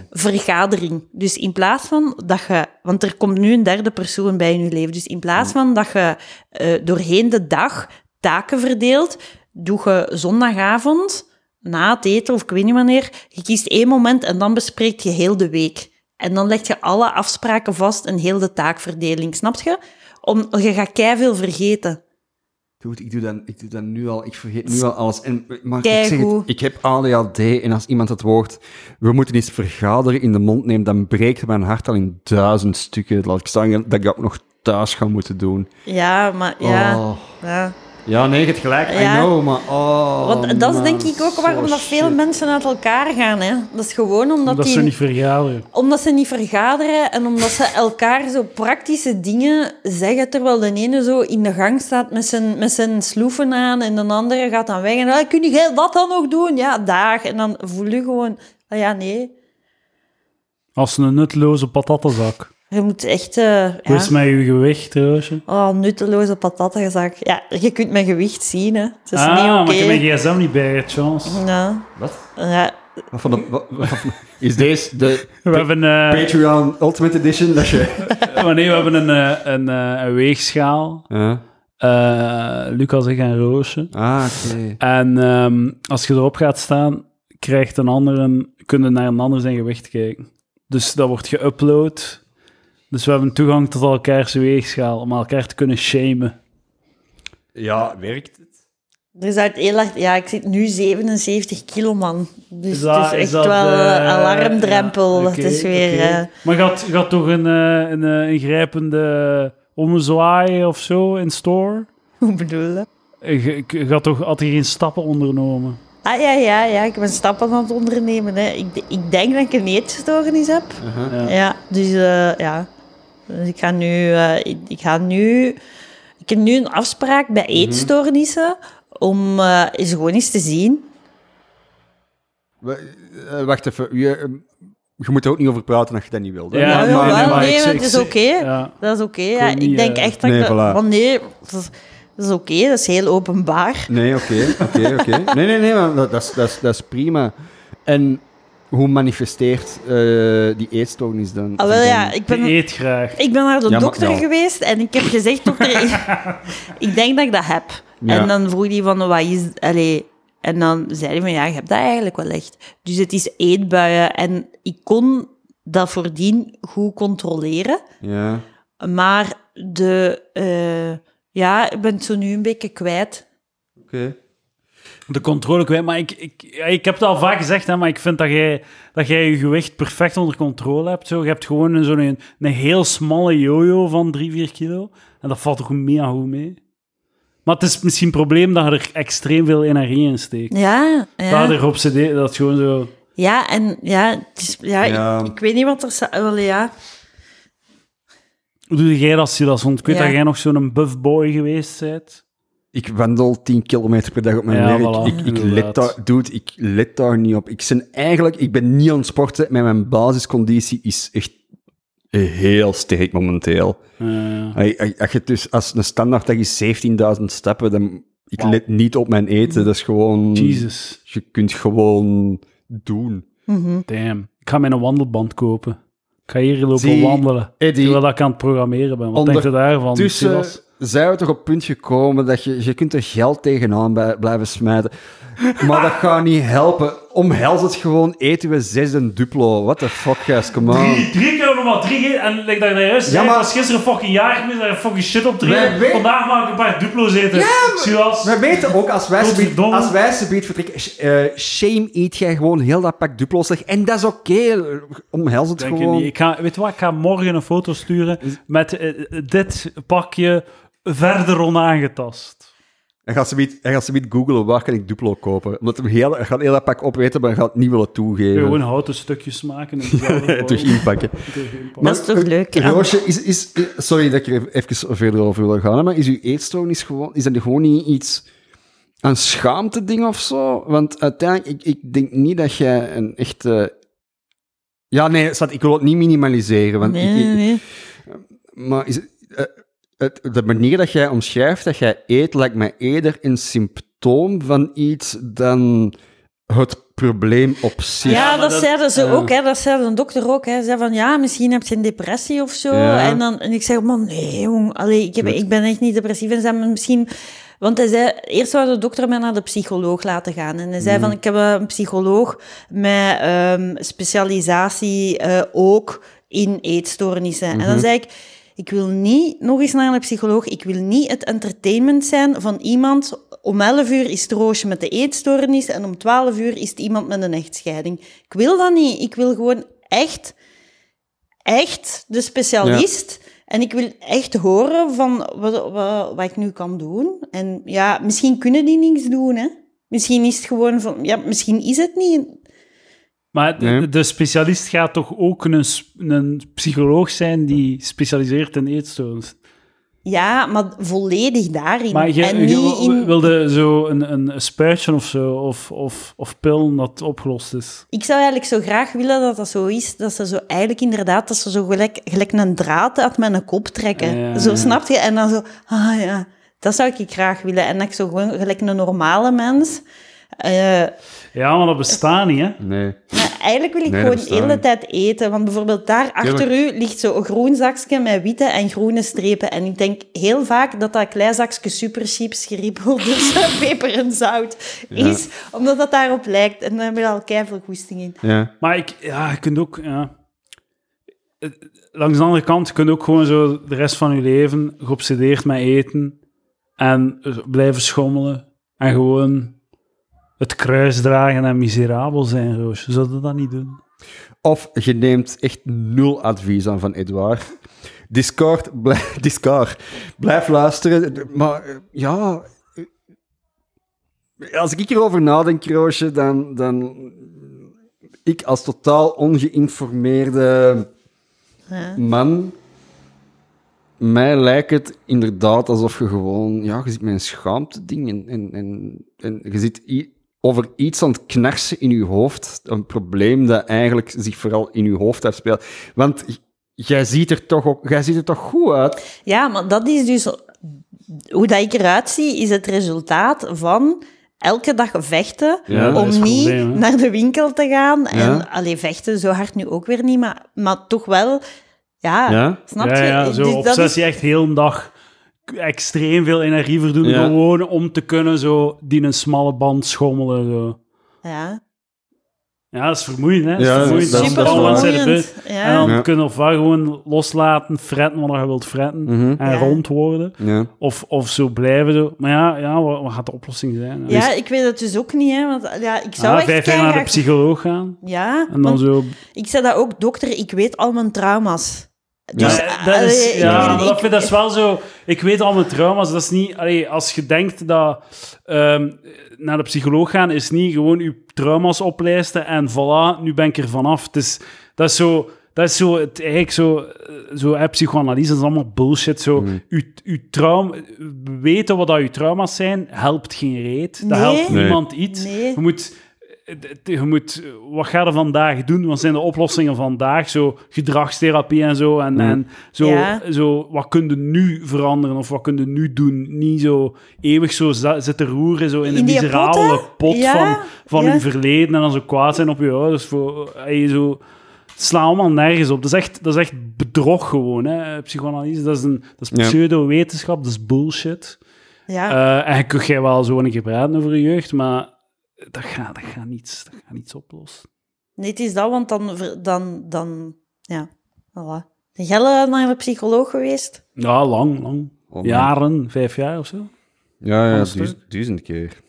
vergadering. Dus in plaats van dat je... Want er komt nu een derde persoon bij in je leven. Dus in plaats van dat je eh, doorheen de dag taken verdeelt, doe je zondagavond, na het eten of ik weet niet wanneer, je kiest één moment en dan bespreekt je heel de week. En dan leg je alle afspraken vast en heel de taakverdeling. Snap je? Om, je gaat veel vergeten. Dude, ik doe, dat, ik doe dat nu al. Ik vergeet nu al alles. En, maar ik, zeg het, ik heb ADHD en als iemand het woord we moeten eens vergaderen in de mond neemt, dan breekt mijn hart al in duizend stukken. Laat ik zeggen dat ik dat nog thuis ga moeten doen. Ja, maar ja... Oh. ja. Ja, nee, je hebt gelijk. Ja. I know, maar oh, Want dat is denk ik ook waarom dat veel shit. mensen uit elkaar gaan. Hè. Dat is gewoon omdat, die, ze niet vergaderen. omdat ze niet vergaderen en omdat ze elkaar zo praktische dingen zeggen, terwijl de ene zo in de gang staat met zijn, met zijn sloeven aan en de andere gaat dan weg. En ah, kun jij dat dan nog doen? Ja, dag. En dan voel je gewoon, ah ja, nee. Als een nutteloze patattenzak. Je moet echt... eh, Hoe ja. is het met je gewicht, Roosje? Oh, nutteloze patattenzak. Ja, je kunt mijn gewicht zien, hè. Het is ah, niet maar ik heb mijn gsm niet bij, het chance. Ja. Wat? Ja. Wat van de, wat- is deze de We hebben, eh, Patreon Ultimate Edition? Dat je... wanneer we hebben een, eh, een, eh, een weegschaal. Ja. Eh, Lucas, ik en Roosje. Ah, oké. En ehm, als je erop gaat staan, krijgt een ander een, kun je naar een ander zijn gewicht kijken. Dus dat wordt geüpload. Dus we hebben toegang tot elkaars weegschaal om elkaar te kunnen shamen. Ja, werkt het? Er is uit heel hard... Ja, ik zit nu 77 kilo, man. Dus Is dat- het is is echt dat, wel eh, een alarmdrempel. ja, het is weer... eh, Maar gaat, gaat toch een, eh, een, eh, ingrijpende ommezwaai of zo in store? hoe bedoel je? Eh, je- je Gaat toch, had hij geen stappen ondernomen? Ah, ja, ja, ja. Ik ben stappen aan het ondernemen. Hè. Ik, ik denk dat ik een eetstoornis heb. Ja. Ja, dus eh, ja. Dus ik ga nu... eh, ik, ik ga nu... Ik heb nu een afspraak bij Mhm. eetstoornissen om eh, eens gewoon eens te zien. Eh, Wacht even. Je, eh, je moet er ook niet over praten als je dat niet wilt. hè? Ja, Ja, maar- jawel, nee, maar nee, ik- het ik- is oké. Ja. Dat is oké. ja. niet, Ik denk eh, echt dat nee, ik dat- voilà. van nee, dat is, dat is oké. dat is heel openbaar. Nee, oké, oké, oké. Nee, nee, nee, maar dat, dat, is, dat, is, dat is prima. En hoe manifesteert eh, die eetstoornis dan? Ah, wel ja, ik ben... eet graag. Ik ben naar de Ja, maar- dokter ja. geweest en ik heb gezegd, dokter, ik, ik denk dat ik dat heb. Ja. En dan vroeg hij van, wat is... Allee, en dan zei hij van, ja, je hebt dat eigenlijk wel echt. Dus het is eetbuien. En ik kon dat voordien goed controleren. Ja. Maar de... eh, ja, ik ben het zo nu een beetje kwijt. Oké. De controle kwijt. Maar ik, ik, ja, ik heb het al vaak gezegd, hè, maar ik vind dat jij, dat jij je gewicht perfect onder controle hebt. Zo. Je hebt gewoon een, zo'n een, een heel smalle jojo van 3, 4 kilo. En dat valt toch mega goed mee. Maar het is misschien een probleem dat je er extreem veel energie in steekt. Ja, Dat ja. je erop cd, dat is gewoon zo... Ja, en ja, het is, ja, Ja. Ik, ik weet niet wat er... sta- Wel, ja. Hoe doe jij dat, Silas? Want ik weet Ja. dat jij nog zo'n buff boy geweest bent. Ik wandel 10 kilometer per dag op mijn Ja, werk. voilà, ik, ik, let daar, dude, ik let daar niet op. Ik, ben eigenlijk, ik ben niet aan het sporten, maar mijn basisconditie is echt heel sterk momenteel. Als- Als als je dus, als een standaard dag is 17.000 stappen, dan ik let niet op mijn eten. Dat is gewoon... Jesus. Je kunt gewoon doen. Damn. Ik ga mijn wandelband kopen. Ik ga hier lopen Zie, wandelen. Eddie, terwijl ik aan het programmeren ben. Wat denk je daarvan, Tussen? Zijn we toch op het punt gekomen dat je, je kunt er geld tegenaan bij- blijven smijten. Maar dat gaat niet helpen. Omhels het gewoon, eten we zesde duplo. What the fuck, guys, come on. Drie, drie keer nog maar drie keer. En like dat je zei, maar- was gisteren fucking jaar geweest, daar fucking shit op weten- Vandaag maak ik een paar duplo's eten. Silas. We weten ook, als wij subiet, als wij subiet vertrekken, eh, shame eet jij gewoon heel dat pak duplo's weg. En dat is oké. Omhels het Denk gewoon. niet. Ik ga, weet je wat, ik ga morgen een foto sturen met eh, dit pakje verder onaangetast. Hij gaat subiet, hij gaat subiet googlen, waar kan ik duplo kopen? Omdat hij, heel, hij gaat heel dat pak opeten, maar hij gaat het niet willen toegeven. Gewoon houten stukjes maken. En Terug inpakken. Dat is toch leuk? Ja. Roosje, is, is, sorry dat ik er even verder over wil gaan, maar is uw eetstoornis gewoon, is dat gewoon niet iets, een schaamte ding of zo? Want uiteindelijk, ik, ik denk niet dat jij een echte... Ja, nee, ik wil het niet minimaliseren, want Nee, ik, nee, ik- nee. maar is, eh, het, de manier dat jij omschrijft dat jij eet, lijkt mij eerder een symptoom van iets dan het probleem op zich. Ja, dat, dat- zeiden ze ook, hè. dat zei de dokter ook. Hè. Ze zei van, ja, misschien heb je een depressie of zo. Ja. En, dan, en ik zeg, man, nee, jong. Allee, ik, heb, ik ben echt niet depressief. En ze hebben misschien... Want hij zei, eerst wou de dokter mij naar de psycholoog laten gaan. En hij zei Mhm. van, ik heb een psycholoog met ehm, specialisatie eh, ook in eetstoornissen. En Mhm. dan zei ik, ik wil niet nog eens naar een psycholoog. Ik wil niet het entertainment zijn van iemand. Om 11 uur is het roosje met de eetstoornis en om 12 uur is het iemand met een echtscheiding. Ik wil dat niet. Ik wil gewoon echt, echt de specialist. En ik wil echt horen van wat, wat, wat ik nu kan doen. En ja, misschien kunnen die niks doen, hè. Misschien is het gewoon van... Ja, misschien is het niet... Maar de, Nee. de specialist gaat toch ook een, een psycholoog zijn die specialiseert in eetstoornissen? Ja, maar volledig daarin. Maar je, en je niet in... wilde zo een, een spuitje of zo, of, of, of pil dat opgelost is. Ik zou eigenlijk zo graag willen dat dat zo is, dat ze zo eigenlijk inderdaad, dat ze zo gelijk, gelijk een draad uit mijn kop trekken. Ja, zo, ja. snap je? En dan zo, ah ja, dat zou ik graag willen. En dat ik zo gewoon gelijk een normale mens... eh, Ja, maar dat bestaat niet, hè? Nee. maar eigenlijk wil ik Nee, gewoon de hele tijd eten. Want bijvoorbeeld daar achter u ligt zo'n groen zakje met witte en groene strepen. En ik denk heel vaak dat dat klein zakje superchips geriepeld dus peper en zout is. Omdat dat daarop lijkt. En daar heb je al goesting in. Ja. Maar ik, ja, je kunt ook, ja. Eh, Langs de andere kant, je kunt ook gewoon zo de rest van je leven geobsedeerd met eten en blijven schommelen en gewoon het kruis dragen en miserabel zijn, Roosje. Zou je dat niet doen? Of je neemt echt nul advies aan van Edouard. Discord, blijf, Discord, blijf luisteren. Maar eh, ja, eh, als ik hierover nadenk, Roosje, dan, dan ik als totaal ongeïnformeerde Ja. man, mij lijkt het inderdaad alsof je gewoon, ja, je zit met een schaamte ding en, en, en, en je zit i- over iets aan het knarsen in je hoofd. Een probleem dat eigenlijk zich vooral in je hoofd afspeelt. Want jij ziet er toch ook, jij ziet er toch goed uit? Ja, maar dat is dus... Hoe dat ik eruit zie, is het resultaat van elke dag vechten Ja, om niet probleem, naar de winkel te gaan. En Ja. allee, vechten zo hard nu ook weer niet, maar, maar toch wel... Ja, Ja? snap ja, je? ja, zo Dus dat is- echt heel een dag extreem veel energie verdoen, Ja. gewoon om te kunnen zo die een smalle band schommelen. Zo. Ja. Ja, dat is vermoeiend, hè. Dat is Ja, vermoeiend. dat is- de vermoeiend. Ja. En dan Ja. kunnen we ofwel gewoon loslaten, fretten wat je wilt fretten Mhm. en Ja. rond worden. Ja. Of, of zo blijven. Zo. Maar ja, ja wat, wat gaat de oplossing zijn? Ja, ik weet het dus ook niet, hè. Want ja, ik zou Ah, echt vijf jaar naar de psycholoog gaan. Ja, En dan zo... ik zei dat ook, dokter, ik weet al mijn trauma's. Dus, Ja, dat is, allee, ja, weet- maar dat, vind- dat is wel zo... Ik weet al mijn trauma's. Dat is niet... Allee, als je denkt dat ehm, naar de psycholoog gaan is niet gewoon je trauma's oplijsten en voilà, nu ben ik er vanaf. Het is, dat is zo... Dat is zo, het, eigenlijk zo, eh, zo hè, psychoanalyse, dat is allemaal bullshit. Zo, Mm. uw, uw trauma, weten wat dat uw trauma's zijn, helpt geen reet. Dat Nee. helpt Nee. niemand iets. Nee. Je moet, je moet, wat ga je vandaag doen? Wat zijn de oplossingen vandaag? Zo gedragstherapie en zo. En, en zo, Ja. zo, wat kun je nu veranderen of wat kun je nu doen? Niet zo eeuwig zo zitten roeren zo in, die miserabele pot, hè? pot Ja, van, van ja. je verleden en dan zo kwaad zijn op je ouders. Voor, eh, zo, het slaat allemaal nergens op. Dat is echt, dat is echt bedrog gewoon, hè, psychoanalyse. Dat is, een, dat is pseudo-wetenschap, dat is bullshit. Ja, Eh, en kun jij wel zo een keer praten over je jeugd, maar dat gaat, dat gaat, niets, dat gaat niets oplossen. nee, het is dat, want dan... dan, dan ja, voilà. Ben jij al naar de psycholoog geweest? Ja, lang, lang. Oh. Jaren, vijf jaar of zo. Ja, ja, duizend, duizend keer.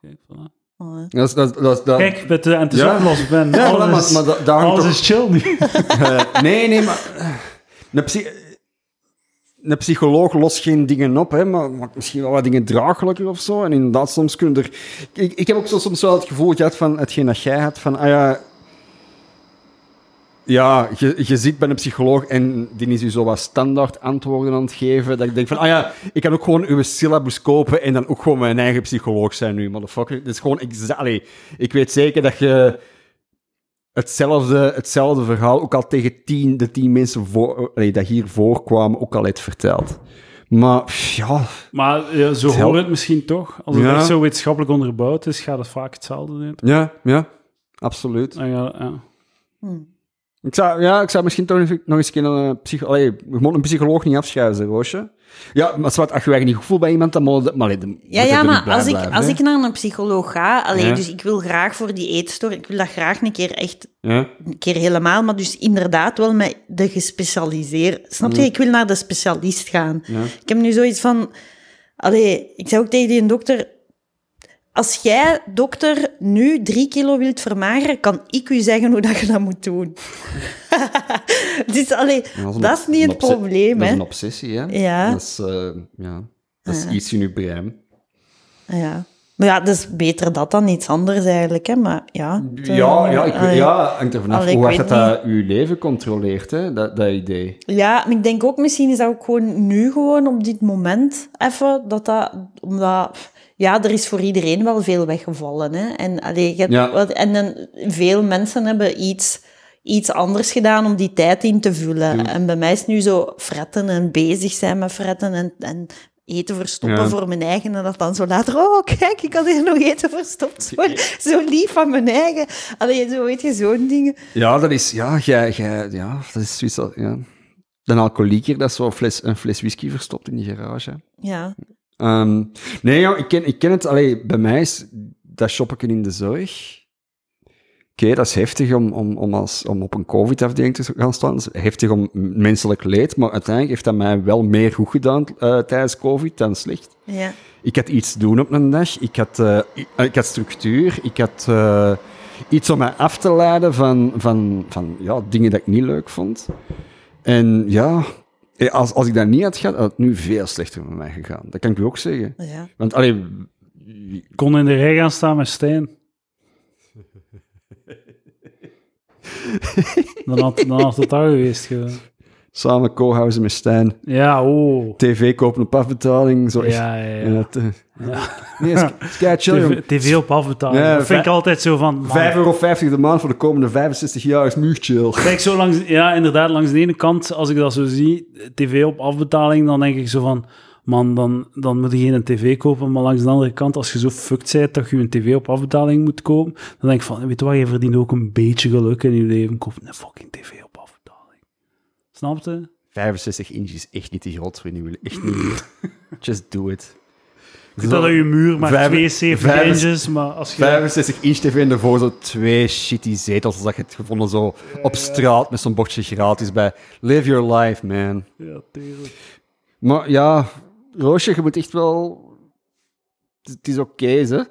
Kijk, voilà. Oh. Dat is, dat, is- dat, is- dat, Kijk, met de enthousiasme Ja. als ik ben. Ja, alles maar, is, maar hangt alles toch- is chill nu. Eh, nee, nee, maar... eh, Een, psy- een psycholoog lost geen dingen op, hè, maar maakt misschien wel wat dingen draaglijker of zo. En inderdaad, soms kunnen er... Ik, ik heb ook soms wel het gevoel gehad van hetgeen dat jij had, van... Ah ja, ja je, je zit bij een psycholoog en die is u zo wat standaard antwoorden aan het geven. Dat ik denk van, ah ja, ik kan ook gewoon uw syllabus kopen en dan ook gewoon mijn eigen psycholoog zijn nu, motherfucker. Dat is gewoon exact... allee, Ik weet zeker dat je hetzelfde, hetzelfde verhaal ook al tegen tien, de tien mensen voor, dat hier voorkwamen ook al hebt verteld. Maar ja, Maar ja, zo Het hoort het misschien toch. Als het Ja. echt zo wetenschappelijk onderbouwd is, gaat het vaak hetzelfde zijn. ja, ja, absoluut. Dan gaat- ja. Hm. Ik zou, ja, ik zou misschien toch nog- eens een keer een, psycho allee, je moet een psycholoog niet afschuiven, Roosje. Ja, maar zwart, als je je niet goed voelt bij iemand, dan moet je... Maar, allee, dan Ja, ja maar als ik, als hè. ik naar een psycholoog ga, allee, Ja. dus ik wil graag voor die eetstoornis, ik wil dat graag een keer echt, Ja, een keer helemaal, maar dus inderdaad wel met de gespecialiseerd. Snap je? Ik wil naar de specialist gaan. ja. Ik heb nu zoiets van, allee, ik zei ook tegen die dokter, als jij, dokter, nu drie kilo wilt vermageren, kan ik u zeggen hoe dat je dat moet doen. dus, allee, Ja, dat is niet een het probleem, Dat is een obsessie, hè. Ja. Dat is, eh, ja, dat is Ja. iets in je brein. Ja. Maar ja, dat is beter dat dan iets anders eigenlijk, hè. Maar ja. het, eh, Ja, ja, ik, allee. ja hangt er vanaf hoe hard dat, dat je leven controleert, hè, dat, dat idee. Ja, en ik denk ook misschien is dat ook gewoon nu gewoon op dit moment even dat dat omdat ja, er is voor iedereen wel veel weggevallen hè. En allee, je Ja. wat- en veel mensen hebben iets iets anders gedaan om die tijd in te vullen. En bij mij is het nu zo fretten en bezig zijn met fretten en, en eten verstoppen Ja. voor mijn eigen. En dat dan zo later, oh kijk, ik had hier nog eten verstopt. Zo, zo lief van mijn eigen. Allee, zo weet je, zo'n dingen. Ja, dat is, ja, jij, jij, ja, dat is zoiets, ja. Een alcoholieker dat zo een fles, een fles whisky verstopt in de garage. Ja, Ehm, nee, ik, ken, ik ken het. Allee, bij mij is dat shoppen in de zorg. Oké, dat is heftig om, om, om, als, om op een COVID-afdeling te gaan staan. Dat is heftig om menselijk leed. Maar uiteindelijk heeft dat mij wel meer goed gedaan eh, tijdens COVID dan slecht. ja. Ik had iets te doen op een dag. Ik had, eh, ik, ik had structuur. Ik had eh, iets om mij af te leiden van, van, van ja, dingen dat ik niet leuk vond. En ja, eh, als, als ik dat niet had gehad, had het nu veel slechter met mij gegaan. Dat kan ik u ook zeggen. ja. Want allee, Ik kon in de rij gaan staan met Stijn. dan, had, dan had het daar geweest. gewoon. Samen co-housen met Stijn, Ja, oh. tv kopen op afbetaling. Zo echt, Ja, ja, ja. te- Nee, is, is kei chill. TV, TV op afbetaling. Ja, dat vind ik altijd zo van... man, 5,50 euro de maand voor de komende 65 jaar is nu chill. Kijk, zo langs, ja, inderdaad, langs de ene kant, als ik dat zo zie, tv op afbetaling, dan denk ik zo van, man, dan, dan moet je geen tv kopen. Maar langs de andere kant, als je zo fucked bent dat je een tv op afbetaling moet kopen, dan denk ik van, weet je wat, je verdient ook een beetje geluk in je leven. Koop een fucking tv. Snap je? 65 inch is echt niet te groot voor nu. Echt niet. Just do it. weet dat je muur maar Vijf- 72 vijf- inches, maar als je... 65 inch tv en ervoor zo twee shitty zetels, als dat je het gevonden zo op straat met zo'n bordje gratis bij. Live your life, man. Ja, tuurlijk. Maar ja, Roosje, je moet echt wel... Het het is oké, hè?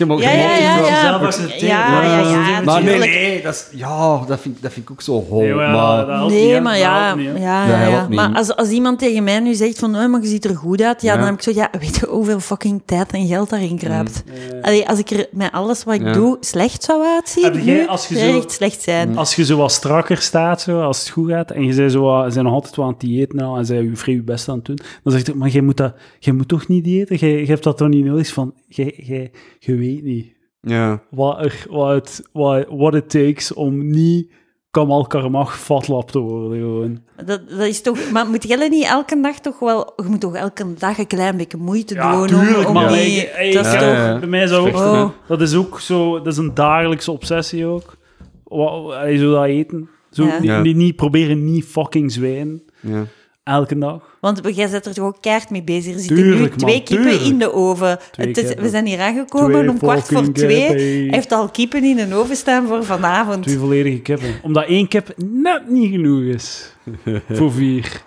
Je mag, Ja, je ja, ja, wel- ja. zelf accepteren. Ja, ja, ja, Maar nee, nee, dat is... Ja, dat vind, dat vind ik ook zo hol. Nee, maar Nee, maar Dat ja, ja, ja. Maar als, als iemand tegen mij nu zegt van, oh, maar je ziet er goed uit, ja, Ja. dan heb ik zo, ja, weet je hoeveel fucking tijd en geld daarin kruipt? Allee, als ik er met alles wat ik Ja. doe slecht zou uitzien, nu, als je zou het zo- echt slecht zijn. Als je zo wat strakker staat, zo, als het goed gaat, en je bent zo, zijn nog altijd wel aan het diëten en al, en zij je vrij je best aan het doen, dan zeg je, maar jij moet, dat, jij moet toch niet diëten? Jij, jij hebt dat toch niet nodig? Van, jij, jij, je weet niet Ja. wat, er, wat, het, wat, what it takes om niet Kamal Karmach fatlap te worden, gewoon. Dat, dat is toch, maar moet jij niet elke dag toch wel, je moet toch elke dag een klein beetje moeite Ja, doen tuurlijk, om, om die- dat is toch... Ja, ja. Bij mij is dat ook, Vechten, hè? dat is ook zo, dat is een dagelijkse obsessie ook. Wat, zo dat eten. Zo, Ja. niet, Ja. niet, niet proberen niet fucking zwijnen, ja. Elke dag. Want jij zit er toch ook keihard mee bezig. Er zitten nu man, twee kippen tuurlijk. in de oven. Het is, we zijn hier aangekomen Twee om kwart voor twee. kippen. Hij heeft al kippen in een oven staan voor vanavond. Twee volledige kippen. Omdat één kip net niet genoeg is voor vier.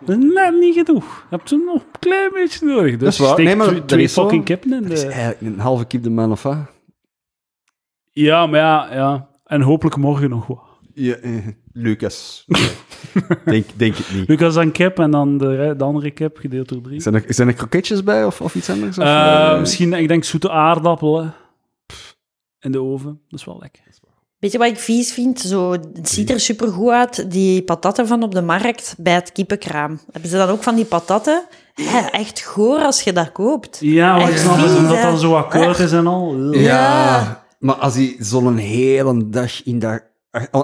Dat is Net niet genoeg. Je hebt nog een klein beetje nodig. Dus Dat is waar. steek Nee, maar twee, fucking kippen in Dat is de... eigenlijk een halve kip de man of wat? Ja, maar ja, ja. En hopelijk morgen nog wat. Ja, eh, Lucas. denk, denk het niet. Lucas dan kip en dan de, de andere kip gedeeld door drie. Zijn er, zijn er kroketjes bij of, of iets anders? Of, Eh, eh, misschien, ik denk zoete aardappelen. In de oven. Dat is wel lekker. Weet je wat ik vies vind? Zo, het ziet er supergoed uit, die patatten van op de markt bij het kippenkraam. Hebben ze dan ook van die patatten? Hè, echt goor als je dat koopt. Ja, maar ik snap omdat hè? dat zo akkoord is en al. Ja, Ja. maar als die zo'n hele dag in daar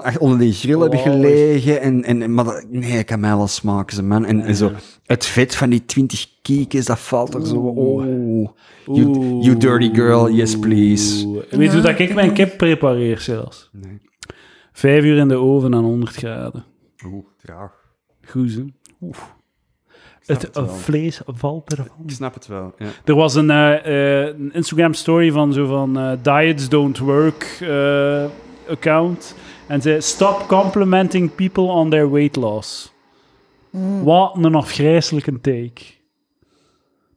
echt onder die grill hebben Oh, gelegen en, en maar dat, nee, ik kan mij wel smaken, ze man. En, en zo, het vet van die 20 kiekjes, dat valt er zo. Oh, you, you dirty girl, yes please. Weet je hoe dat ik mijn kip prepareer zelfs? Nee. Vijf uur in de oven aan 100 graden. Oeh, traag. Goed, hè? Oef. snap Het vlees valt ervan. Ik snap het wel, ja. Er was een, eh, eh, Instagram story van zo van eh, Diets Don't Work account. En zei, stop complimenting people on their weight loss. Wat een afgrijzelijke take.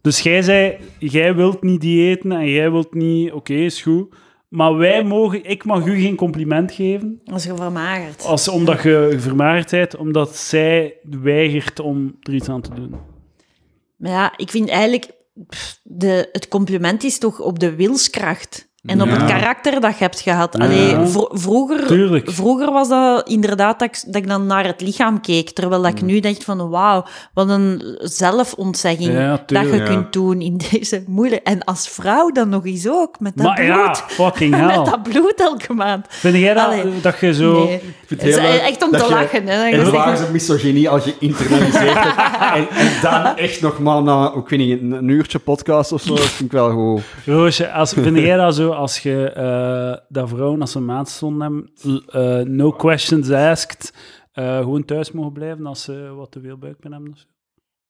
Dus jij zei, jij wilt niet diëten en jij wilt niet, oké, is goed. Maar wij mogen, ik mag u geen compliment geven, Als je vermagert. als, omdat je vermaard bent, omdat zij weigert om er iets aan te doen. Maar ja, ik vind eigenlijk... De, het compliment is toch op de wilskracht. En op Ja. het karakter dat je hebt gehad. Ja. Allee, vro- vroeger, Tuurlijk. vroeger was dat inderdaad dat ik, dat ik dan naar het lichaam keek. Terwijl dat ik nu denk van, wauw, wat een zelfontzegging Ja, dat je Ja. kunt doen in deze moeilijke... En als vrouw dan nog eens ook, met dat Maar bloed. ja, fuking hell. Met dat bloed elke maand. Vind jij dat, Allee. dat je zo... Nee, het is heel echt om te lachen. Hè. En waar is misogynie als je internaliseert en, en dan echt nog maar na, ik weet niet, een, een uurtje podcast of zo, dat vind ik wel goed. Roosje, als, vind jij dat zo als je eh dat vrouwen als ze maat stonden l- eh, no questions asked, eh, gewoon thuis mogen blijven als ze wat te veel buikpijn hebben? Of zo?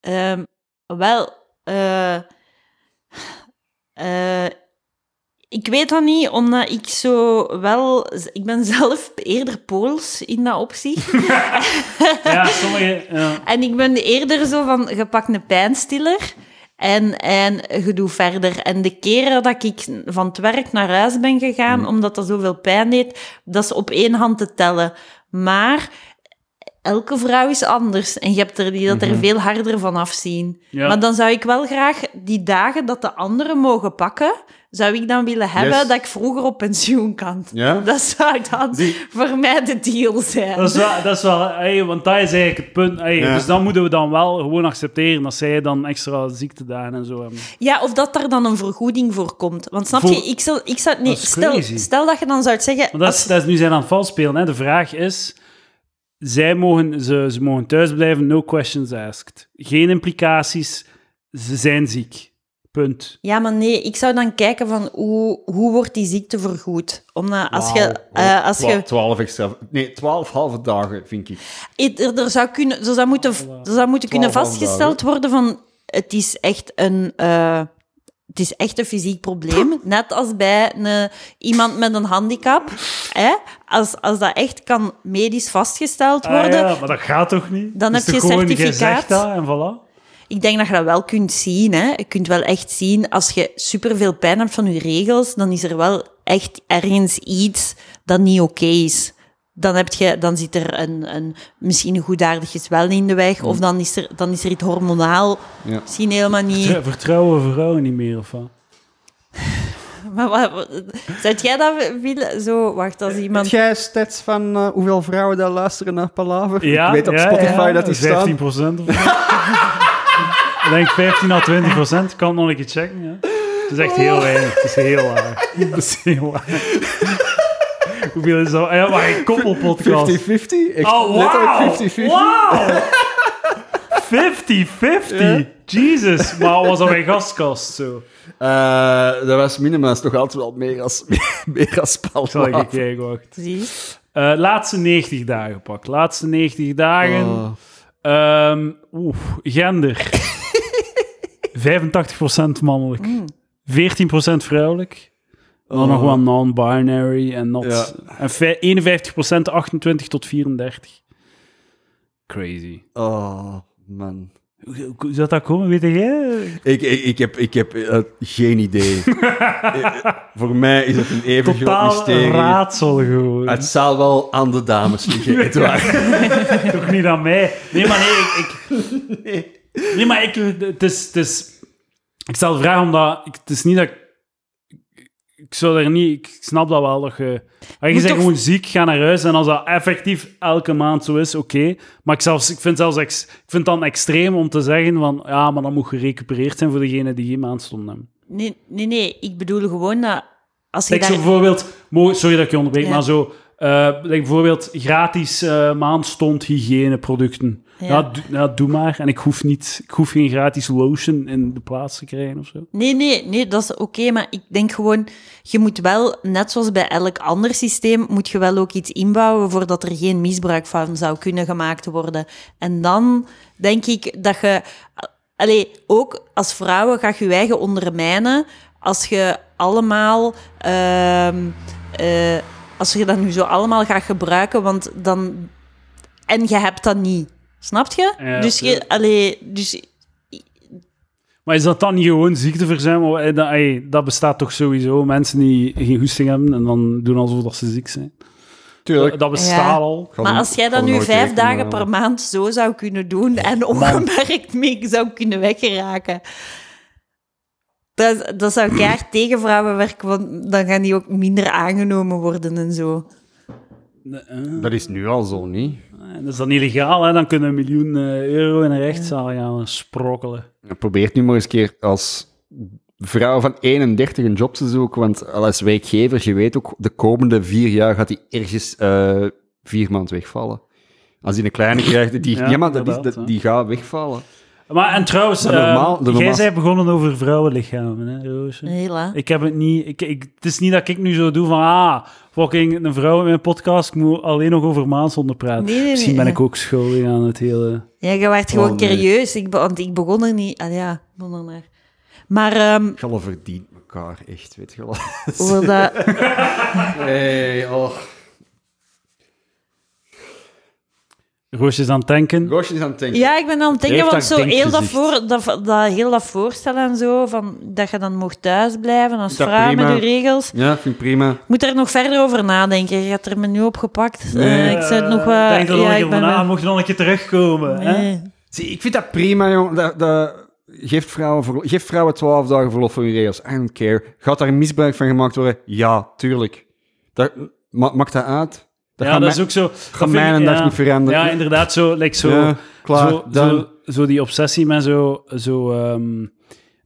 Ehm, wel, ik weet dat niet, omdat ik zo wel... Ik ben zelf eerder Pools in dat opzicht. Ja, sommige... Ja. en ik ben eerder zo van, je pakt een pijnstiller en, en je doet verder. En de keren dat ik van het werk naar huis ben gegaan, omdat dat zoveel pijn deed, dat is op één hand te tellen. Maar elke vrouw is anders. En je hebt er die dat er veel harder van afzien. Ja. Maar dan zou ik wel graag die dagen dat de anderen mogen pakken, zou ik dan willen hebben Yes. dat ik vroeger op pensioen kan. Ja? Dat zou dan Die- voor mij de deal zijn. Dat is wel, dat is wel hey, want dat is eigenlijk het punt. Hey, Ja. Dus dan moeten we dan wel gewoon accepteren dat zij dan extra ziektedagen en zo hebben. Ja, of dat daar dan een vergoeding voor komt. Want snap Voor- je, ik zou, ik zou nee, Dat stel, stel dat je dan zou zeggen... Dat is, als- dat is nu zijn aan het vals spelen. Hè. De vraag is, zij mogen, ze, ze mogen thuis blijven, no questions asked. Geen implicaties, ze zijn ziek. Punt. Ja, maar nee, ik zou dan kijken van hoe, hoe wordt die ziekte vergoed? Omdat als je... eh, als je 12 extra, nee, 12 halve dagen, vind ik. er, er zou, kunnen, er zou moeten, er zou moeten kunnen vastgesteld worden van... Het is echt een... eh, het is echt een fysiek probleem. Net als bij een, iemand met een handicap. Hè? Als, als dat echt kan medisch vastgesteld Ah, worden, ja, maar dat gaat toch niet? Dan is heb je certificaat. jij zegt dat en voilà. Ik denk dat je dat wel kunt zien. Hè. Je kunt wel echt zien, als je superveel pijn hebt van je regels, dan is er wel echt ergens iets dat niet oké is. Dan, heb je, dan zit er een, een, misschien een goedaardig gezwel in de weg, of dan is er, dan is er iets hormonaal, Ja. misschien helemaal niet. Vertrouw- Vertrouwen vrouwen niet meer, of wat? Maar wat, wat- zou jij dat willen? Zo, wacht, als Heb iemand... jij stats van eh, hoeveel vrouwen daar luisteren naar Palaver? Ja, ik weet op ja, Spotify ja, dat die 15 staan. procent of zo. Ik denk 15 à 20 procent. Kan nog een keer checken. Ja. Het is echt heel weinig. Het is heel laag. Het is heel laag. Hoeveel is dat? Ah Ja, maar een koppelpodcast. 50-50? Echt Oh, letterlijk wauw! 50-50? Wauw! 50-50! Jesus! Maar was dat mijn gastkast zo? Eh, dat was minima, is toch altijd wel meer als, meer als Zal ik kijken, wacht. Precies. Eh, laatste 90 dagen pak. Laatste 90 dagen. Oh. Ehm, Oeh, gender. 85% mannelijk. 14% vrouwelijk. Dan Oh. nog wel non-binary en not. Ja. En vij- 51% 28 tot 34. Crazy. Oh, man. Hoe, zou dat komen, weet jij? Ik, ik, ik heb, ik heb eh, geen idee. Eh, Voor mij is het een even groot Totaal mysterie. raadsel gewoon. Het zal wel aan de dames liggen, Edouard. Toch niet aan mij. Nee, maar nee, ik... ik nee. maar ik... Het is... Het is ik stel de vraag omdat... Ik, het is niet dat ik... Ik zou er niet... Ik snap dat wel, dat je... Maar je Moet bent toch- gewoon ziek, ga naar huis. En als dat effectief elke maand zo is, oké. Maar ik, zelfs, ik vind zelfs... ex- ik vind het dan extreem om te zeggen van... Ja, maar dan moet gerecupereerd zijn voor degene die geen maandstonden hebben. Nee, nee, nee, ik bedoel gewoon dat als je Like zo daar... bijvoorbeeld, mo- sorry dat ik je onderbreek, Ja. maar zo, eh, like bijvoorbeeld gratis eh maandstond hygiëneproducten. Ja. Do- ja, doe maar. En ik hoef, niet, ik hoef geen gratis lotion in de plaats te krijgen of zo. Nee, nee, nee, dat is oké, maar ik denk gewoon, je moet wel, net zoals bij elk ander systeem, moet je wel ook iets inbouwen voordat er geen misbruik van zou kunnen gemaakt worden. En dan denk ik dat je, allee, ook als vrouwen ga je je eigen ondermijnen als je allemaal, ehm, eh, als je dat nu zo allemaal gaat gebruiken, want dan, en je hebt dat niet. Snap je? Ja, dus je, allee, dus Maar is dat dan niet gewoon ziekteverzuim? Eh, Dat, ey, dat bestaat toch sowieso. Mensen die geen goesting hebben en dan doen alsof dat ze ziek zijn. Tuurlijk. Dat bestaat Ja. al. Maar als jij dat nu vijf rekenen, dagen maar- per maand zo zou kunnen doen en ongemerkt mee zou kunnen weggeraken, dat, dat zou keihard tegen vrouwen werken, want dan gaan die ook minder aangenomen worden en zo. Eh, Dat is nu al zo, niet? En dat is dan illegaal, hè? dan kunnen een miljoen eh, euro in een rechtszaal gaan sprokkelen. Probeer nu maar eens een keer als vrouw van 31 een job te zoeken, want als werkgever, je weet ook, de komende vier jaar gaat die ergens eh, vier maanden wegvallen. Als die een kleine krijgt, die, Ja, ja, maar dat is, inderdaad, dat, hè. die gaat wegvallen. Maar en trouwens, De normaal- eh, de normaal- jij bent begonnen over vrouwenlichamen, hè, Roosje? Hela. Ik heb het niet... Ik, ik, het is niet dat ik nu zo doe van... Ah, fucking een vrouw in mijn podcast, ik moet alleen nog over maanzonden praten. Nee, nee, nee, Misschien ben ik ook schuldig aan het hele... Ja, je werd gewoon Oh, nee. curieus, ik, want ik begon er niet... Ah ja, begon er naar. Maar ehm Galle verdient elkaar echt, weet je wel. dat... Hey, oh. Roosje is aan het denken. Roosje is aan het denken. Ja, ik ben aan het denken, want zo heel dat, voor, dat, dat, heel dat voorstellen en zo, van, dat je dan mocht thuisblijven als Dat vrouw prima. met je regels. Ja, vind ik prima. Ik moet er nog verder over nadenken. Je hebt er me nu op gepakt. Nee. Eh, ik zou het nog wel... Denk er nog ja, een keer ik ben van, ah, mocht je nog een keer terugkomen. Hè? Zie, ik vind dat prima, jong. Dat, dat, geeft, vrouwen vrouwen 12 dagen verlof voor hun regels. I don't care. Gaat daar misbruik van gemaakt worden? Ja, tuurlijk. Dat, ma maakt dat uit? Dat ja, dat is ook zo... dat mijn ik- dag ja. niet veranderen. Ja, inderdaad, zo, like, zo, Ja, klaar, zo, zo, zo die obsessie met zo, zo ehm,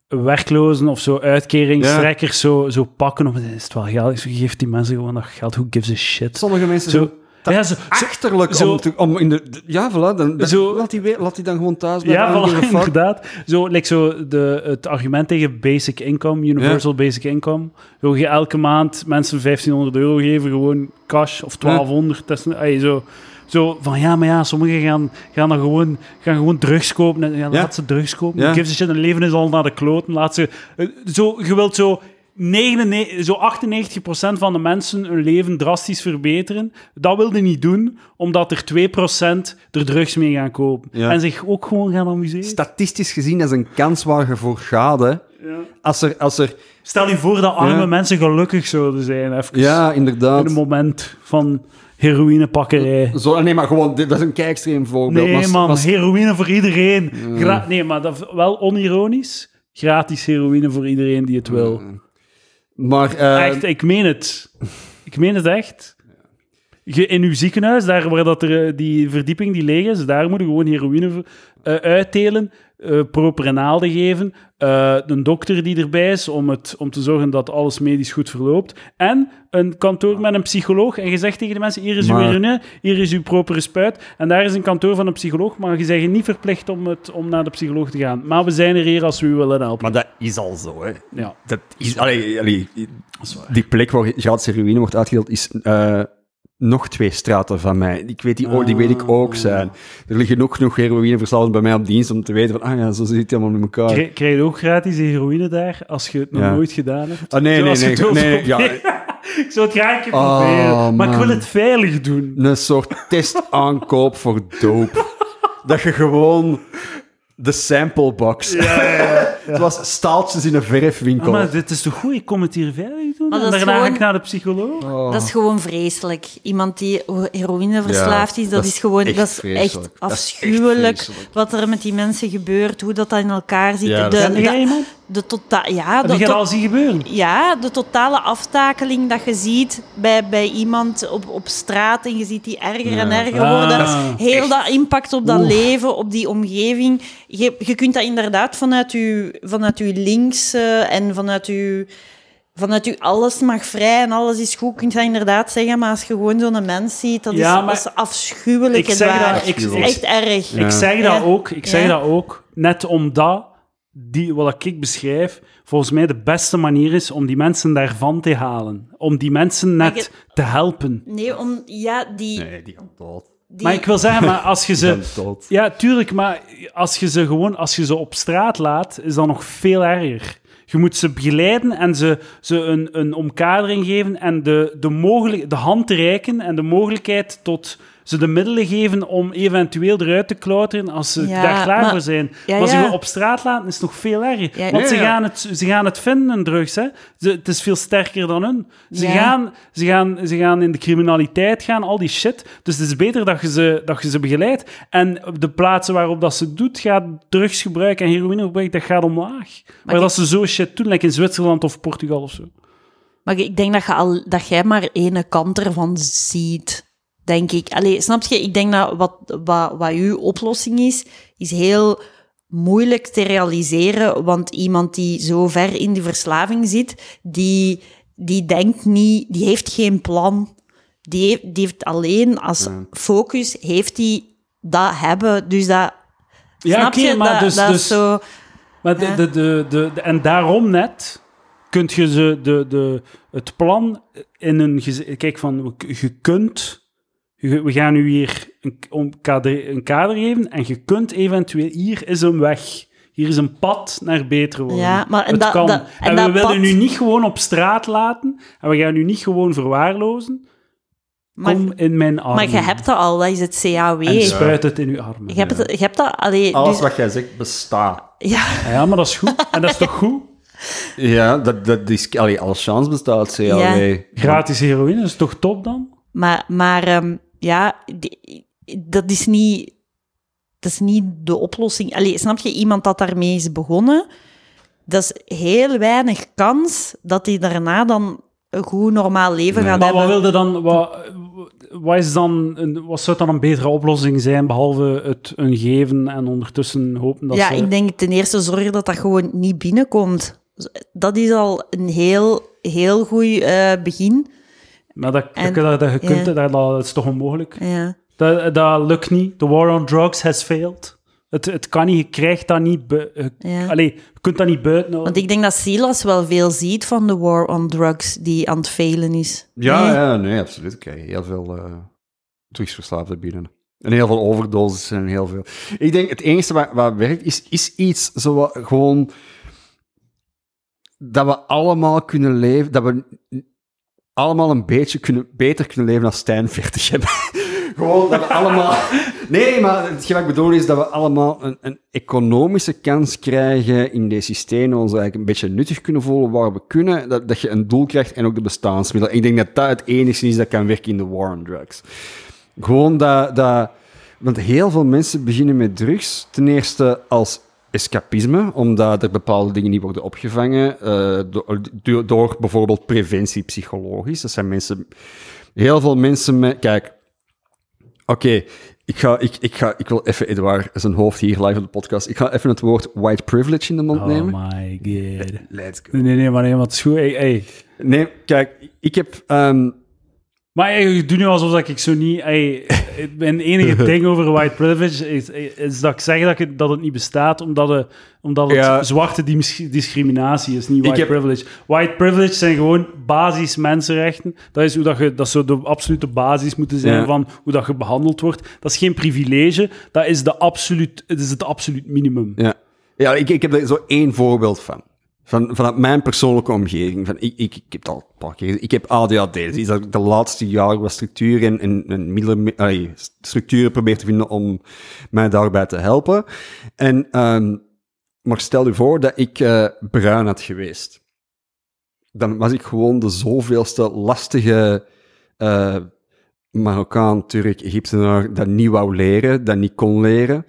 werklozen of zo uitkeringstrekkers zo, zo pakken. Of, is het wel geld? Ik zeg, Geef die mensen gewoon dat geld. Who gives a shit? Sommige mensen zo... Ja, zo, achterlijk zo- om, te, om in de... Ja, voilà, dan, dan- Zo- laat, die, laat die dan gewoon thuis blijven. Ja, voilà, inderdaad. Zo, like zo de, het argument tegen basic income, universal basic income. Wil je elke maand mensen 1500 euro geven, gewoon cash, of 1200. Dat is, zo, zo van, ja, maar ja, sommigen gaan, gaan dan gewoon, gaan gewoon drugs kopen. En, ja, laat ze drugs kopen. Give ze shit, hun leven is al naar de kloten. Laat ze, eh, zo, je wilt zo... 99, zo 98% van de mensen hun leven drastisch verbeteren. Dat wilde niet doen, omdat er 2% er drugs mee gaan kopen. Ja. En zich ook gewoon gaan amuseren. Statistisch gezien, dat is een kans waar je voor gaat, hè. Als er... Als er Stel je voor dat arme Ja. mensen gelukkig zouden zijn, even ja, in inderdaad. een moment van heroïnepakkerij. Zo, nee, maar gewoon, dit- dat is een kijkstreem voorbeeld. Nee, Maar- man, heroïne voor iedereen. Gra- nee, maar dat, wel onironisch. Gratis heroïne voor iedereen die het wil. Maar, Echt, ik meen het. Ik meen het echt. Je, in uw ziekenhuis, daar waar dat er, eh, die verdieping die leeg is, daar moet je gewoon heroïne voor- eh, uitdelen, eh properenaalde geven, een dokter die erbij is om, het, om te zorgen dat alles medisch goed verloopt, en een kantoor met een psycholoog. En je zegt tegen de mensen, hier is uw heroïne, hier is uw propere spuit, en daar is een kantoor van een psycholoog, maar je bent niet verplicht om, het, om naar de psycholoog te gaan. Maar we zijn er hier als we u willen helpen. maar dat is al zo, hè. Ja. Dat is... Allee, allee, die plek waar gratis heroïne wordt uitgedeeld is nog twee straten van mij. Ik weet die, ook- die weet ik ook zijn. Er liggen nog genoeg heroïneverslaafden bij mij op dienst om te weten van, ah ja, zo zit het helemaal in elkaar. Krijg, krijg je ook gratis heroïne daar, als je het nog Ja. nooit gedaan hebt? Ah, nee, nee, nee. nee, ja. Ik zou het graag een keer Oh, proberen, maar ik wil het veilig doen. een soort testaankoop voor dope. dat je gewoon de sample box. Het was staaltjes in een verfwinkel. Maar dit is toch goed? Ik kom het hier veilig doen Maar en dat is daarna ga gewoon- ik naar de psycholoog. Oh. Dat is gewoon vreselijk. Iemand die heroïne verslaafd Ja, is, dat, dat is is gewoon echt dat is vreselijk. echt Dat is echt afschuwelijk vreselijk. wat er met die mensen gebeurt, hoe dat, dat in elkaar zit. Ja, de, dat- Ken de, jij iemand? De tota ja, Heb de, je dat to- al zien gebeuren? ja, de totale aftakeling dat je ziet bij, bij iemand op, op straat en je ziet die erger en erger Ah, worden. is Heel dat impact op dat leven, op die omgeving. Je, je kunt dat inderdaad vanuit je, vanuit uw links eh, en vanuit je vanuit u alles mag vrij en alles is goed, kun je dat inderdaad zeggen, maar als je gewoon zo'n mens ziet, dat, Ja, is, maar dat is afschuwelijk. ik zeg dat- ik- echt erg. Ik zeg Ja. dat ook. Ik zeg Ja. dat ook. Net omdat die, wat ik beschrijf, volgens mij de beste manier is om die mensen daarvan te halen. Om die mensen net te helpen. Nee, om, ja, die... Nee, die gaan dood. die Maar ik wil zeggen, maar als je ze... Ja, tuurlijk, maar als je ze gewoon als je ze op straat laat, is dat nog veel erger. Je moet ze begeleiden en ze, ze een, een omkadering geven en de, de, mogelijk, de hand reiken en de mogelijkheid tot ze de middelen geven om eventueel eruit te klauteren als ze Ja, daar klaar maar- voor zijn. Ja, maar ze ja. gaan op straat laten is nog veel erger. Ja, Want ze, ja. gaan het, ze gaan het vinden, hun drugs. Hè. Ze, het is veel sterker dan hun. Ze, Ja. gaan, ze, gaan, ze gaan in de criminaliteit gaan, al die shit. Dus het is beter dat je ze, dat je ze begeleidt. En op de plaatsen waarop dat ze doet, gaat drugsgebruik en heroïnegebruik, dat gaat omlaag. Maar ik- dat ze zo shit doen, like in Zwitserland of Portugal of zo. Maar ik denk dat, je al, dat jij maar ene kant ervan ziet, denk ik. Allee, snap je? Ik denk dat wat, wat, wat uw oplossing is, is heel moeilijk te realiseren, want iemand die zo ver in de verslaving zit, die, die denkt niet, die heeft geen plan. Die heeft, die heeft alleen als focus, heeft die dat hebben. Dus dat, Ja, snap oké, je? maar dat, dus- dat dus- is zo... Maar de, de, de, de, de- en daarom net kunt je ze de, de, het plan in een... Kijk, van, je kunt... We gaan u hier een, om kader, een kader geven en je kunt eventueel... Hier is een weg. Hier is een pad naar beter worden. Ja, maar en dat- kan. dat- en en we willen pad- u niet gewoon op straat laten en we gaan u niet gewoon verwaarlozen. Maar, Kom in mijn armen. maar je hebt dat al, dat is het CAW. En spuit het in uw armen. Je hebt, het, je hebt dat... Allee, Alles dus- wat jij zegt bestaat. ja, Ja, maar dat is goed. En dat is toch goed? Ja, dat, dat is... Allee, als chance bestaat. Ja. Gratis heroïne, is toch top dan? maar, maar ehm, ja, die- dat is niet... Dat is niet de oplossing. Allee, snap je, iemand dat daarmee is begonnen, dat is heel weinig kans dat hij daarna dan een goed normaal leven gaat Maar wat hebben. wilde dan, wat, wat, is dan een, wat zou dan een betere oplossing zijn, behalve het een geven en ondertussen hopen dat ja, ze... ik denk ten eerste zorgen dat dat gewoon niet binnenkomt. Dat is al een heel, heel goed eh, begin. Maar dat, En- dat, dat, je kunt, dat, dat is toch onmogelijk? Ja. Dat, dat lukt niet. The war on drugs has failed. Het, het kan niet, je krijgt dat niet... je- Ja. Allee, je kunt dat niet buiten Want ik denk dat Silas wel veel ziet van de war on drugs die aan het failen is. Ja, Nee? ja, nee, absoluut. Ik krijg heel veel eh drugsverslaafden binnen. En heel veel overdoses en heel veel... Ik denk, het enige wat, wat werkt, is, is iets zo wat gewoon... Dat we allemaal kunnen leven... Dat we allemaal een beetje kunnen, beter kunnen leven als Stijn 40 hebben. gewoon dat we allemaal... Nee, maar wat ik bedoel is dat we allemaal een, een economische kans krijgen in deze systemen, ons eigenlijk een beetje nuttig kunnen voelen waar we kunnen, dat, dat je een doel krijgt en ook de bestaansmiddelen. Ik denk dat dat het enige is dat kan werken in de war on drugs. Gewoon dat, dat... Want heel veel mensen beginnen met drugs, ten eerste als escapisme, omdat er bepaalde dingen niet worden opgevangen eh, door, bijvoorbeeld preventie psychologisch. Dat zijn mensen... Heel veel mensen met... Kijk, oké, ik, ga, ik, ik, ga, ik wil even Edouard zijn hoofd hier live op de podcast. Ik ga even het woord white privilege in de mond Oh nemen. my god. Let's go. Nee, nee, maar nee, het is goed. Hey, hey. Nee, kijk, ik heb... ehm, Maar je doet nu alsof dat ik zo niet... Hey, mijn enige ding over white privilege is, is dat ik zeg dat, ik, dat het niet bestaat, omdat, het omdat het Ja. zwarte dis- discriminatie is, niet Ik white heb- privilege. White privilege zijn gewoon basis mensenrechten. Dat is hoe dat je... Dat zou de absolute basis moeten zijn Ja. van hoe dat je behandeld wordt. Dat is geen privilege, dat is, de absoluut, het, is het absoluut minimum. Ja, ja ik, ik heb er zo één voorbeeld van. Van vanuit mijn persoonlijke omgeving. Van, ik, ik, ik heb al een paar keer. Ik heb ADHD. Dus de laatste jaren wat structuur en, en, structuren probeer te vinden om mij daarbij te helpen. En, ehm, maar stel je voor dat ik eh, bruin had geweest. Dan was ik gewoon de zoveelste lastige eh, Marokkaan, Turk, Egyptenaar dat niet wou leren, dat niet kon leren.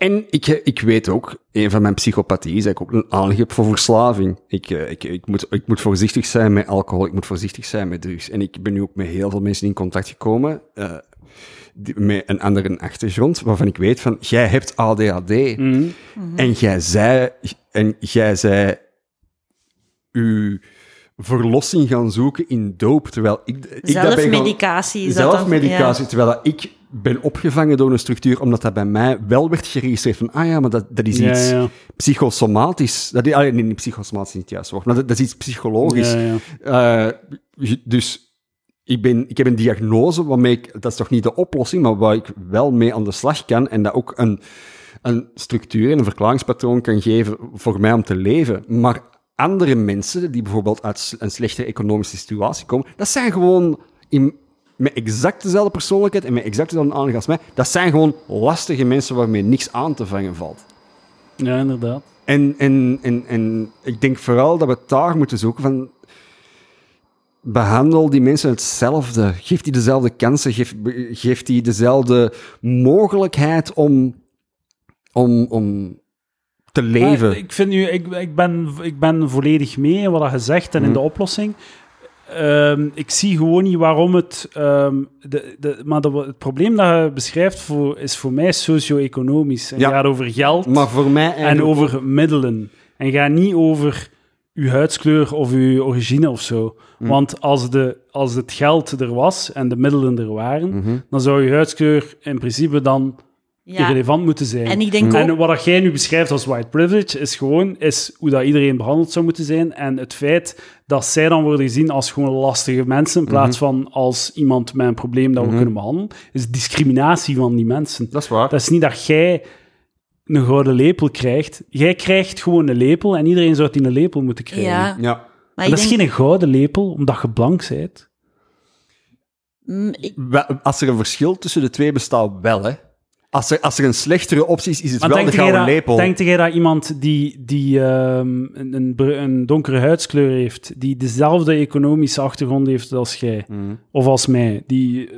En ik, ik weet ook, een van mijn psychopathieën is dat ik ook een heb voor verslaving. Ik, eh, ik, ik, moet, ik moet voorzichtig zijn met alcohol, ik moet voorzichtig zijn met drugs. En ik ben nu ook met heel veel mensen in contact gekomen, eh, die- met een andere achtergrond, waarvan ik weet van, jij hebt ADHD. Mhm. En jij zei, en jij zei uw verlossing gaan zoeken in doop, terwijl ik... ik Zelfmedicatie? Zelfmedicatie, terwijl dat ik ben opgevangen door een structuur, omdat dat bij mij wel werd geregistreerd van, ah ja, maar dat, dat is Ja, iets ja. psychosomatisch. Dat is, nee, niet psychosomatisch is niet het juiste woord, maar dat, dat is iets psychologisch. Eh, dus ik, ben, ik heb een diagnose waarmee ik, dat is toch niet de oplossing, maar waar ik wel mee aan de slag kan en dat ook een, een structuur en een verklaringspatroon kan geven voor mij om te leven. Maar andere mensen, die bijvoorbeeld uit een slechtere economische situatie komen, dat zijn gewoon in, met exact dezelfde persoonlijkheid en met exact dezelfde aanleg als mij, dat zijn gewoon lastige mensen waarmee niks aan te vangen valt. ja, inderdaad. En, en, en, en ik denk vooral dat we het daar moeten zoeken van... Behandel die mensen hetzelfde. Geef die dezelfde kansen. Geef, geef die dezelfde mogelijkheid om, om, om te leven. Maar ik, vind nu, ik, ik, ben, ik ben volledig mee in wat je zegt en in Mhm. de oplossing. Ehm, ik zie gewoon niet waarom het... ehm, de, de, maar de- het probleem dat je beschrijft voor, is voor mij socio-economisch. En Ja. gaat over geld maar voor mij en over middelen. En gaat niet over uw huidskleur of uw origine of zo. Mhm. Want als, de, als het geld er was en de middelen er waren, Mhm. dan zou je huidskleur in principe dan Ja. irrelevant moeten zijn. En ik denk En ook... wat dat jij nu beschrijft als white privilege is gewoon is hoe dat iedereen behandeld zou moeten zijn. En het feit dat zij dan worden gezien als gewoon lastige mensen, in plaats van als iemand met een probleem dat we Mhm. kunnen behandelen, is discriminatie van die mensen. Dat is waar. Dat is niet dat jij een gouden lepel krijgt. Jij krijgt gewoon een lepel en iedereen zou die een lepel moeten krijgen. Ja, Ja. maar dat is denk... geen gouden lepel, omdat je blank bent. Mm, ik- Wel, Als er een verschil tussen de twee bestaat, wel, hè. Als er, als er een slechtere optie is, is het Maar wel de gouden dat, lepel. denk jij dat iemand die, die ehm, een, een, donkere huidskleur heeft, die dezelfde economische achtergrond heeft als jij, Mhm. of als mij, die eh,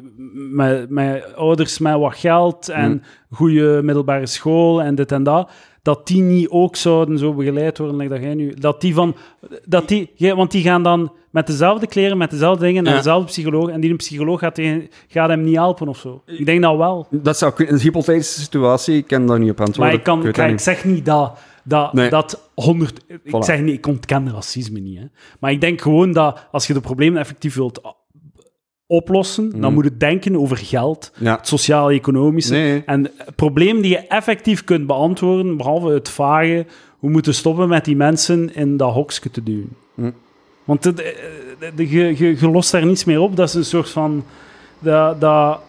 met, met ouders met wat geld en Mhm. goede middelbare school en dit en dat, dat die niet ook zouden zo begeleid worden, like dat jij nu, dat die van, dat die, ja, want die gaan dan met dezelfde kleren, met dezelfde dingen, naar Ja. dezelfde psycholoog, en die een psycholoog gaat, tegen- gaat hem niet helpen of zo. Ik denk dat wel. Dat zou. Een hypothetische situatie, ik kan daar niet op antwoorden. Maar ik, kan, ik, ik zeg niet dat, dat, Nee. dat 100. Ik Voilà. zeg niet, ik ontken racisme niet. Hè. Maar ik denk gewoon dat als je de problemen effectief wilt oplossen, dan moet je denken over geld, Ja. het sociaal-economische. Nee. En het probleem die je effectief kunt beantwoorden, behalve het vage, we moeten stoppen met die mensen in dat hokje te duwen. Hm. Want het, eh, je lost daar niets meer op. Dat is een soort van... Dat, dat,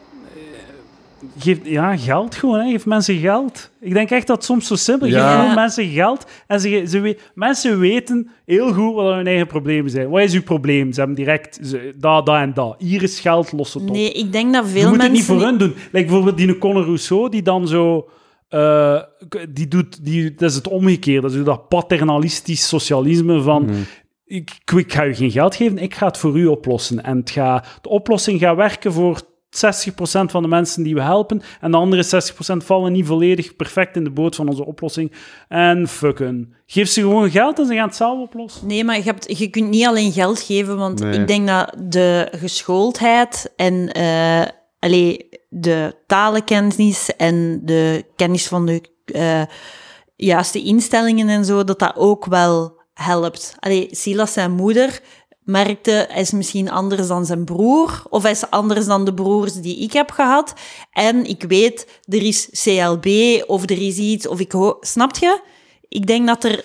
geeft ja, geld gewoon. Hè. Geef mensen geld. Ik denk echt dat het soms zo simpel is. Ja. Geef gewoon mensen geld. En ze, ze, we- mensen weten heel goed wat hun eigen problemen zijn. Wat is uw probleem? Ze hebben direct ze, dat, dat en dat. Hier is geld, los het op. Nee, ik denk dat Je veel moet mensen... het niet voor hun doen. Like bijvoorbeeld die Conor Rousseau, die dan zo... eh, die doet, die, dat is het omgekeerde. Dat is dat paternalistisch socialisme van... Ik, ik ga u geen geld geven, ik ga het voor u oplossen. En het gaat, de oplossing gaat werken voor 60% van de mensen die we helpen. En de andere 60% vallen niet volledig perfect in de boot van onze oplossing. En fucken. Geef ze gewoon geld en ze gaan het zelf oplossen. Nee, maar je, hebt, je kunt niet alleen geld geven, want Nee. ik denk dat de geschooldheid en eh, allee, de talenkennis en de kennis van de eh, juiste instellingen en zo, dat dat ook wel helpt. Allee, Silas, zijn moeder, merkte, hij is misschien anders dan zijn broer, of hij is anders dan de broers die ik heb gehad. En ik weet, er is CLB, of er is iets, of ik hoor... Snap je? Ik denk dat er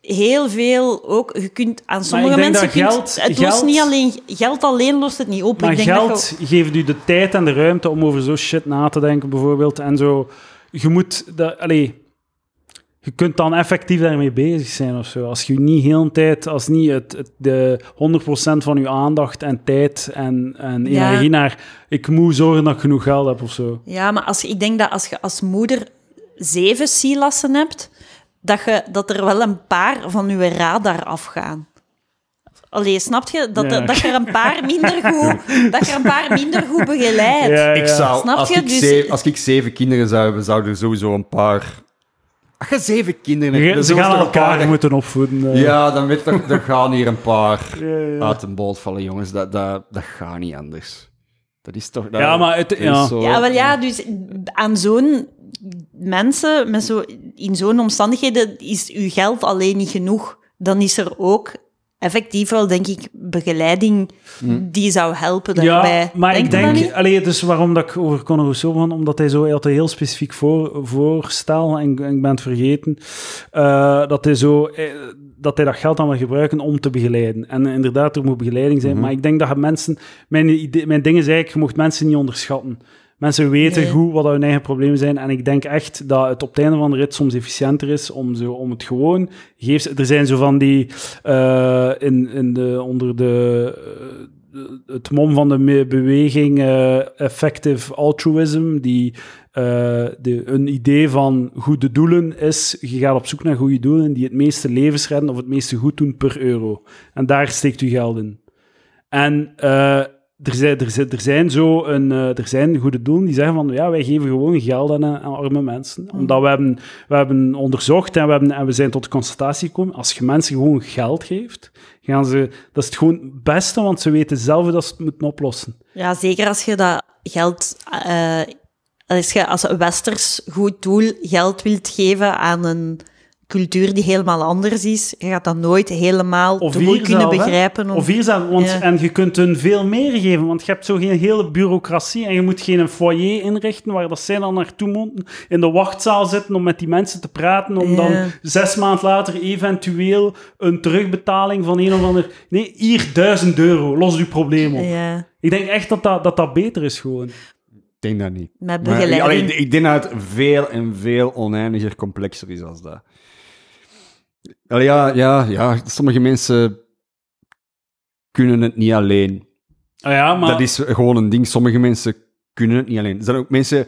heel veel ook... Je kunt aan sommige mensen... kunt- geld- het geld- lost niet alleen... Geld alleen lost het niet op. Maar ik denk dat geld geeft u de tijd en de ruimte om over zo shit na te denken, bijvoorbeeld. En zo, je moet, dat, allee, je kunt dan effectief daarmee bezig zijn of zo. Als je niet heel tijd, als niet het, het, de 100% van je aandacht en tijd en, en Ja. energie naar, ik moet zorgen dat ik genoeg geld heb of zo. Ja, maar als ik denk dat als je als moeder zeven silassen hebt, dat, je, dat er wel een paar van je radar afgaan. Allee, snap je? Dat, Ja. er- dat je er een paar minder goed, dat je er een paar minder goed begeleidt. Ja, Ik zou, Snap als, je? ik Dus- zeven, als ik zeven kinderen zou hebben, zouden er sowieso een paar... Als je zeven kinderen hebt, Ze dan ze zullen gaan een paar- elkaar moeten opvoeden. eh. Ja, dan weet je toch, er gaan hier een paar Ja, ja. uit een boot vallen, jongens. Dat, dat, dat gaat niet anders. Dat is toch... Dat, Ja, maar het- ja. zo- Ja, wel ja, dus aan zo'n mensen met zo, in zo'n omstandigheden is uw geld alleen niet genoeg. Dan is er ook effectief wel, denk ik, begeleiding die zou helpen daarbij. Ja, maar Denk ik denk, allee, dus waarom dat ik over Conor Rousseau van, omdat hij zo, hij had een heel specifiek voor, voorstel, en, ik- en ik ben het vergeten, eh, dat hij zo, eh, dat hij dat geld dan wil gebruiken om te begeleiden. En inderdaad, er moet begeleiding zijn, maar ik denk dat je mensen, mijn, idee, mijn ding is eigenlijk, je mocht mensen niet onderschatten. Mensen weten Nee. goed wat hun eigen problemen zijn. En ik denk echt dat het op het einde van de rit soms efficiënter is om, zo, om het gewoon... Geef, er zijn zo van die... eh, in, in de, onder de, eh, het mom van de beweging eh, Effective Altruism, die... de, een idee van goede doelen is, je gaat op zoek naar goede doelen die het meeste levens redden of het meeste goed doen per euro. En daar steekt u geld in. En er, zijn, er, zijn, er zijn zo een, eh, er zijn goede doelen die zeggen van ja, wij geven gewoon geld aan, eh, aan arme mensen. Omdat we hebben, we hebben onderzocht en we, hebben, en we zijn tot de constatatie gekomen, als je mensen gewoon geld geeft, gaan ze, dat is het gewoon het beste, want ze weten zelf dat ze het moeten oplossen. Ja, zeker als je dat geld... eh, als je als een westers goed doel geld wilt geven aan een cultuur die helemaal anders is, je gaat dat nooit helemaal Of kunnen zelf, begrijpen. om- Of hier zelf, want, Ja. En je kunt hun veel meer geven, want je hebt zo geen hele bureaucratie en je moet geen foyer inrichten waar dat zij dan naartoe moeten, in de wachtzaal zitten om met die mensen te praten, om Ja. dan zes maanden later eventueel een terugbetaling van een of ander... Nee, hier duizend euro, los uw probleem op. Ja, Ik denk echt dat dat, dat, dat beter is gewoon. Ik denk dat niet. met Maar, begeleiding. allee, ik- ik denk dat het veel en veel oneindiger complexer is als dat. Allee, ja, ja, ja, sommige mensen kunnen het niet alleen. Ah ja, maar... Dat is gewoon een ding. Sommige mensen kunnen het niet alleen. Er zijn ook mensen,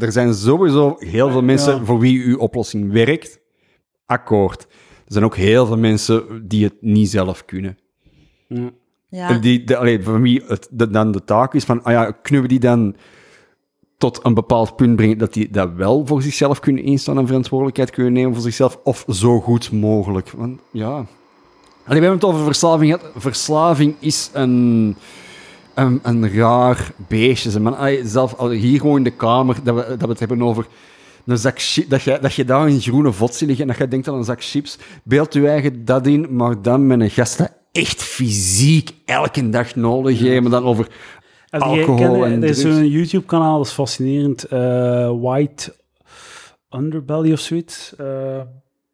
er, zijn sowieso heel veel mensen Ja. voor wie uw oplossing werkt. Akkoord. Er zijn ook heel veel mensen die het niet zelf kunnen. Ja. ja. Die, de, allee, voor wie het de- dan de taak is van, ah ja, kunnen we die dan tot een bepaald punt brengen dat die dat wel voor zichzelf kunnen instaan en verantwoordelijkheid kunnen nemen voor zichzelf, of zo goed mogelijk? Want ja... Allee, we hebben het over verslaving gehad. Verslaving is een, een, een raar beestje. Man, Allee, zelf allee, hier gewoon in de kamer, dat we, dat we het hebben over een zak chips, dat je, dat je daar een groene vod ziet liggen en dat je denkt aan een zak chips. Beeld je eigen dat in, maar dan met een gast dat echt fysiek elke dag nodig heeft, maar dan over Als je Alcohol kent- en Er is zo'n YouTube-kanaal, dat is fascinerend. eh, White Underbelly of zoiets. Eh,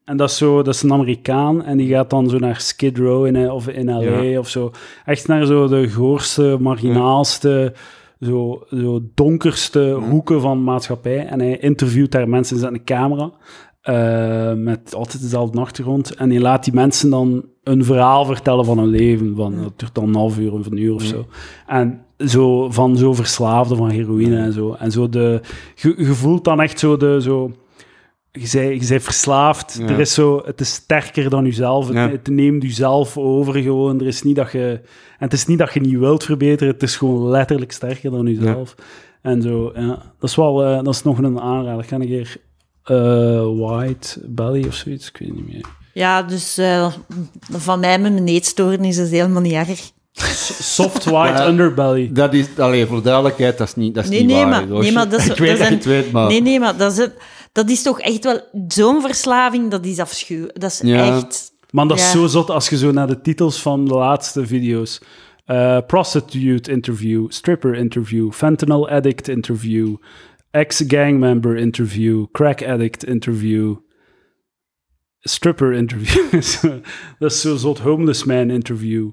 en dat is, zo, dat is een Amerikaan en die gaat dan zo naar Skid Row in, of in LA Ja. of zo. Echt naar zo de goorste, marginaalste, zo, zo donkerste hoeken van de maatschappij. En hij interviewt daar mensen, zet een camera eh, met altijd dezelfde achtergrond. En hij laat die mensen dan een verhaal vertellen van hun leven. Van, Dat duurt dan een half uur of een uur of zo. En zo van zo verslaafden van heroïne en zo. En zo de, je, je voelt dan echt zo de... Zo, je zei, je zei verslaafd. Ja. Er is zo, het is sterker dan jezelf. Het, Ja. het neemt jezelf over gewoon. Er is niet dat je, en het is niet dat je niet wilt verbeteren. Het is gewoon letterlijk sterker dan jezelf. En zo, ja. Dat is wel, eh, dat is nog een aanrader. Ga ik hier eh, White Belly of zoiets? Ik weet niet meer. Ja, dus eh, van mij met mijn eetstoornis is helemaal niet erg. Soft White. Underbelly. Dat is, alleen voor de duidelijkheid, dat is niet, dat is Nee, niet nee, waar. maar- nee, maar dat is- ik weet dat dat, is je het weet, maar... Nee, nee, maar dat is, het- dat is toch echt wel... Zo'n verslaving, dat is afschuwelijk. Dat is Ja. echt... Man, dat is zo zot als je zo naar de titels van de laatste video's... eh, prostitute interview, stripper interview, fentanyl addict interview, ex-gangmember interview, crack addict interview, stripper interview. dat is zo zot, homeless man interview.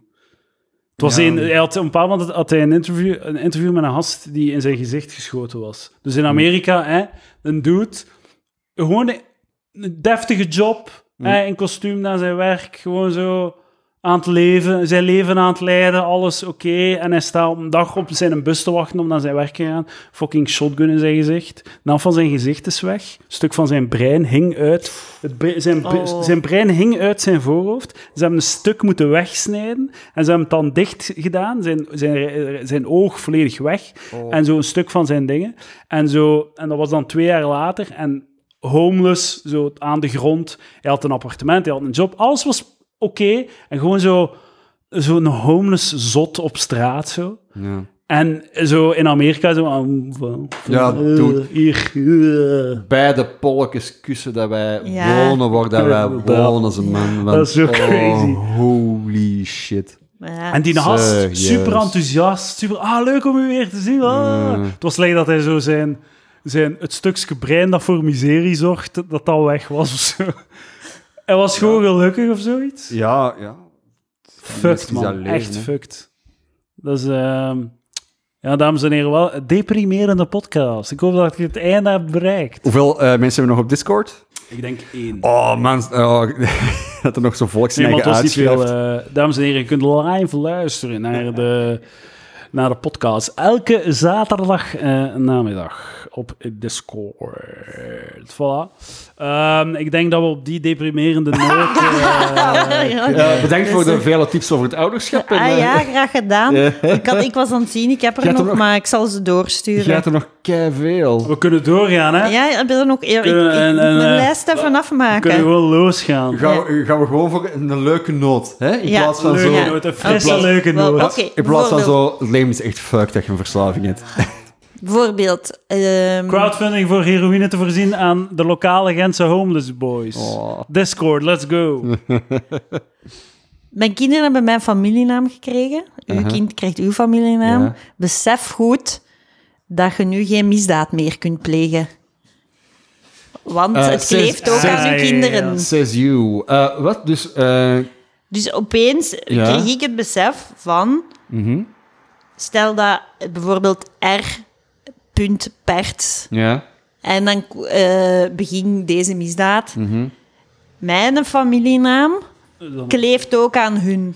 Was Ja. een, hij had, op een bepaald moment had hij een interview, een interview met een gast die in zijn gezicht geschoten was. Dus in Amerika, hè, een dude, gewoon een, een deftige job, hè, in kostuum naar zijn werk, gewoon zo aan het leven, zijn leven aan het leiden, alles oké. En hij staat op een dag op zijn bus te wachten om naar zijn werk te gaan. Fucking shotgun in zijn gezicht. De helft van zijn gezicht is weg. Een stuk van zijn brein hing uit. Het bre- zijn, bre- Oh. zijn brein hing uit zijn voorhoofd. Ze hebben een stuk moeten wegsnijden. En ze hebben het dan dicht gedaan. Zijn, zijn, zijn oog volledig weg. En zo een stuk van zijn dingen. En, zo, en dat was dan twee jaar later. En homeless, zo aan de grond. Hij had een appartement, hij had een job. Alles was oké. En gewoon zo zo'n homeless zot op straat, zo. Ja. En zo in Amerika, zo... ah, van- Ja, dude. Hier, eh. Beide polletjes kussen dat wij Ja. wonen waar dat wij wonen, ze man. Dat is zo Want, crazy. Oh, holy shit. Ja. En die gast, super enthousiast, super... Ah, leuk om u weer te zien. Ah. Ja. Het was leuk dat hij zo zijn, zijn... Het stukje brein dat voor miserie zorgt, dat dat weg was of zo. Hij was gewoon gelukkig of zoiets. Ja, ja. Fucked, man. leven, Echt hè. fucked. Dat is... ehm, ja, dames en heren, wel een deprimerende podcast. Ik hoop dat ik het einde heb bereikt. Hoeveel eh, mensen hebben we nog op Discord? Ik denk één. Oh, man. Oh, dat er nog zo Nee, veel. uitschrijft. eh, dames en heren, je kunt live luisteren naar de, naar de podcast. Elke zaterdag eh, namiddag op Discord. Voilà. Ehm, ik denk dat we op die deprimerende noot... eh, Ja. Ja, bedankt voor Dus, de vele tips over het ouderschap. en, Ah eh, ja, graag gedaan. Ik, had, ik was aan het zien, ik heb Je er hebt nog, er nog- maar ik zal ze Je doorsturen. gaat er nog veel. we kunnen doorgaan, hè? Ja, ik ben er nog eer. Ik, ik Kunnen we moet een- mijn een, eh, lijst even We kunnen afmaken. gewoon losgaan. Gaan we, gaan we gewoon voor een leuke noot, hè? In Ja. plaats van Leuke zo... Noot, een frisse leuke noot. oké, In plaats van zo... Het leven is echt fucked dat je een verslaving hebt. Bijvoorbeeld, ehm, Crowdfunding voor heroïne te voorzien aan de lokale Gentse homeless boys. Oh. Discord, let's go. mijn kinderen hebben mijn familienaam gekregen. Uw kind krijgt uw familienaam. Ja. Besef goed dat je nu geen misdaad meer kunt plegen. Want Eh, het kleeft ook zes- aan uw kinderen. Says you. Eh, wat? Dus... eh, Dus opeens Ja. kreeg ik het besef van... mhm. Stel dat bijvoorbeeld R. Perts Ja. en dan eh, beging deze misdaad. mhm. Mijn familienaam Dan kleeft ook aan hun.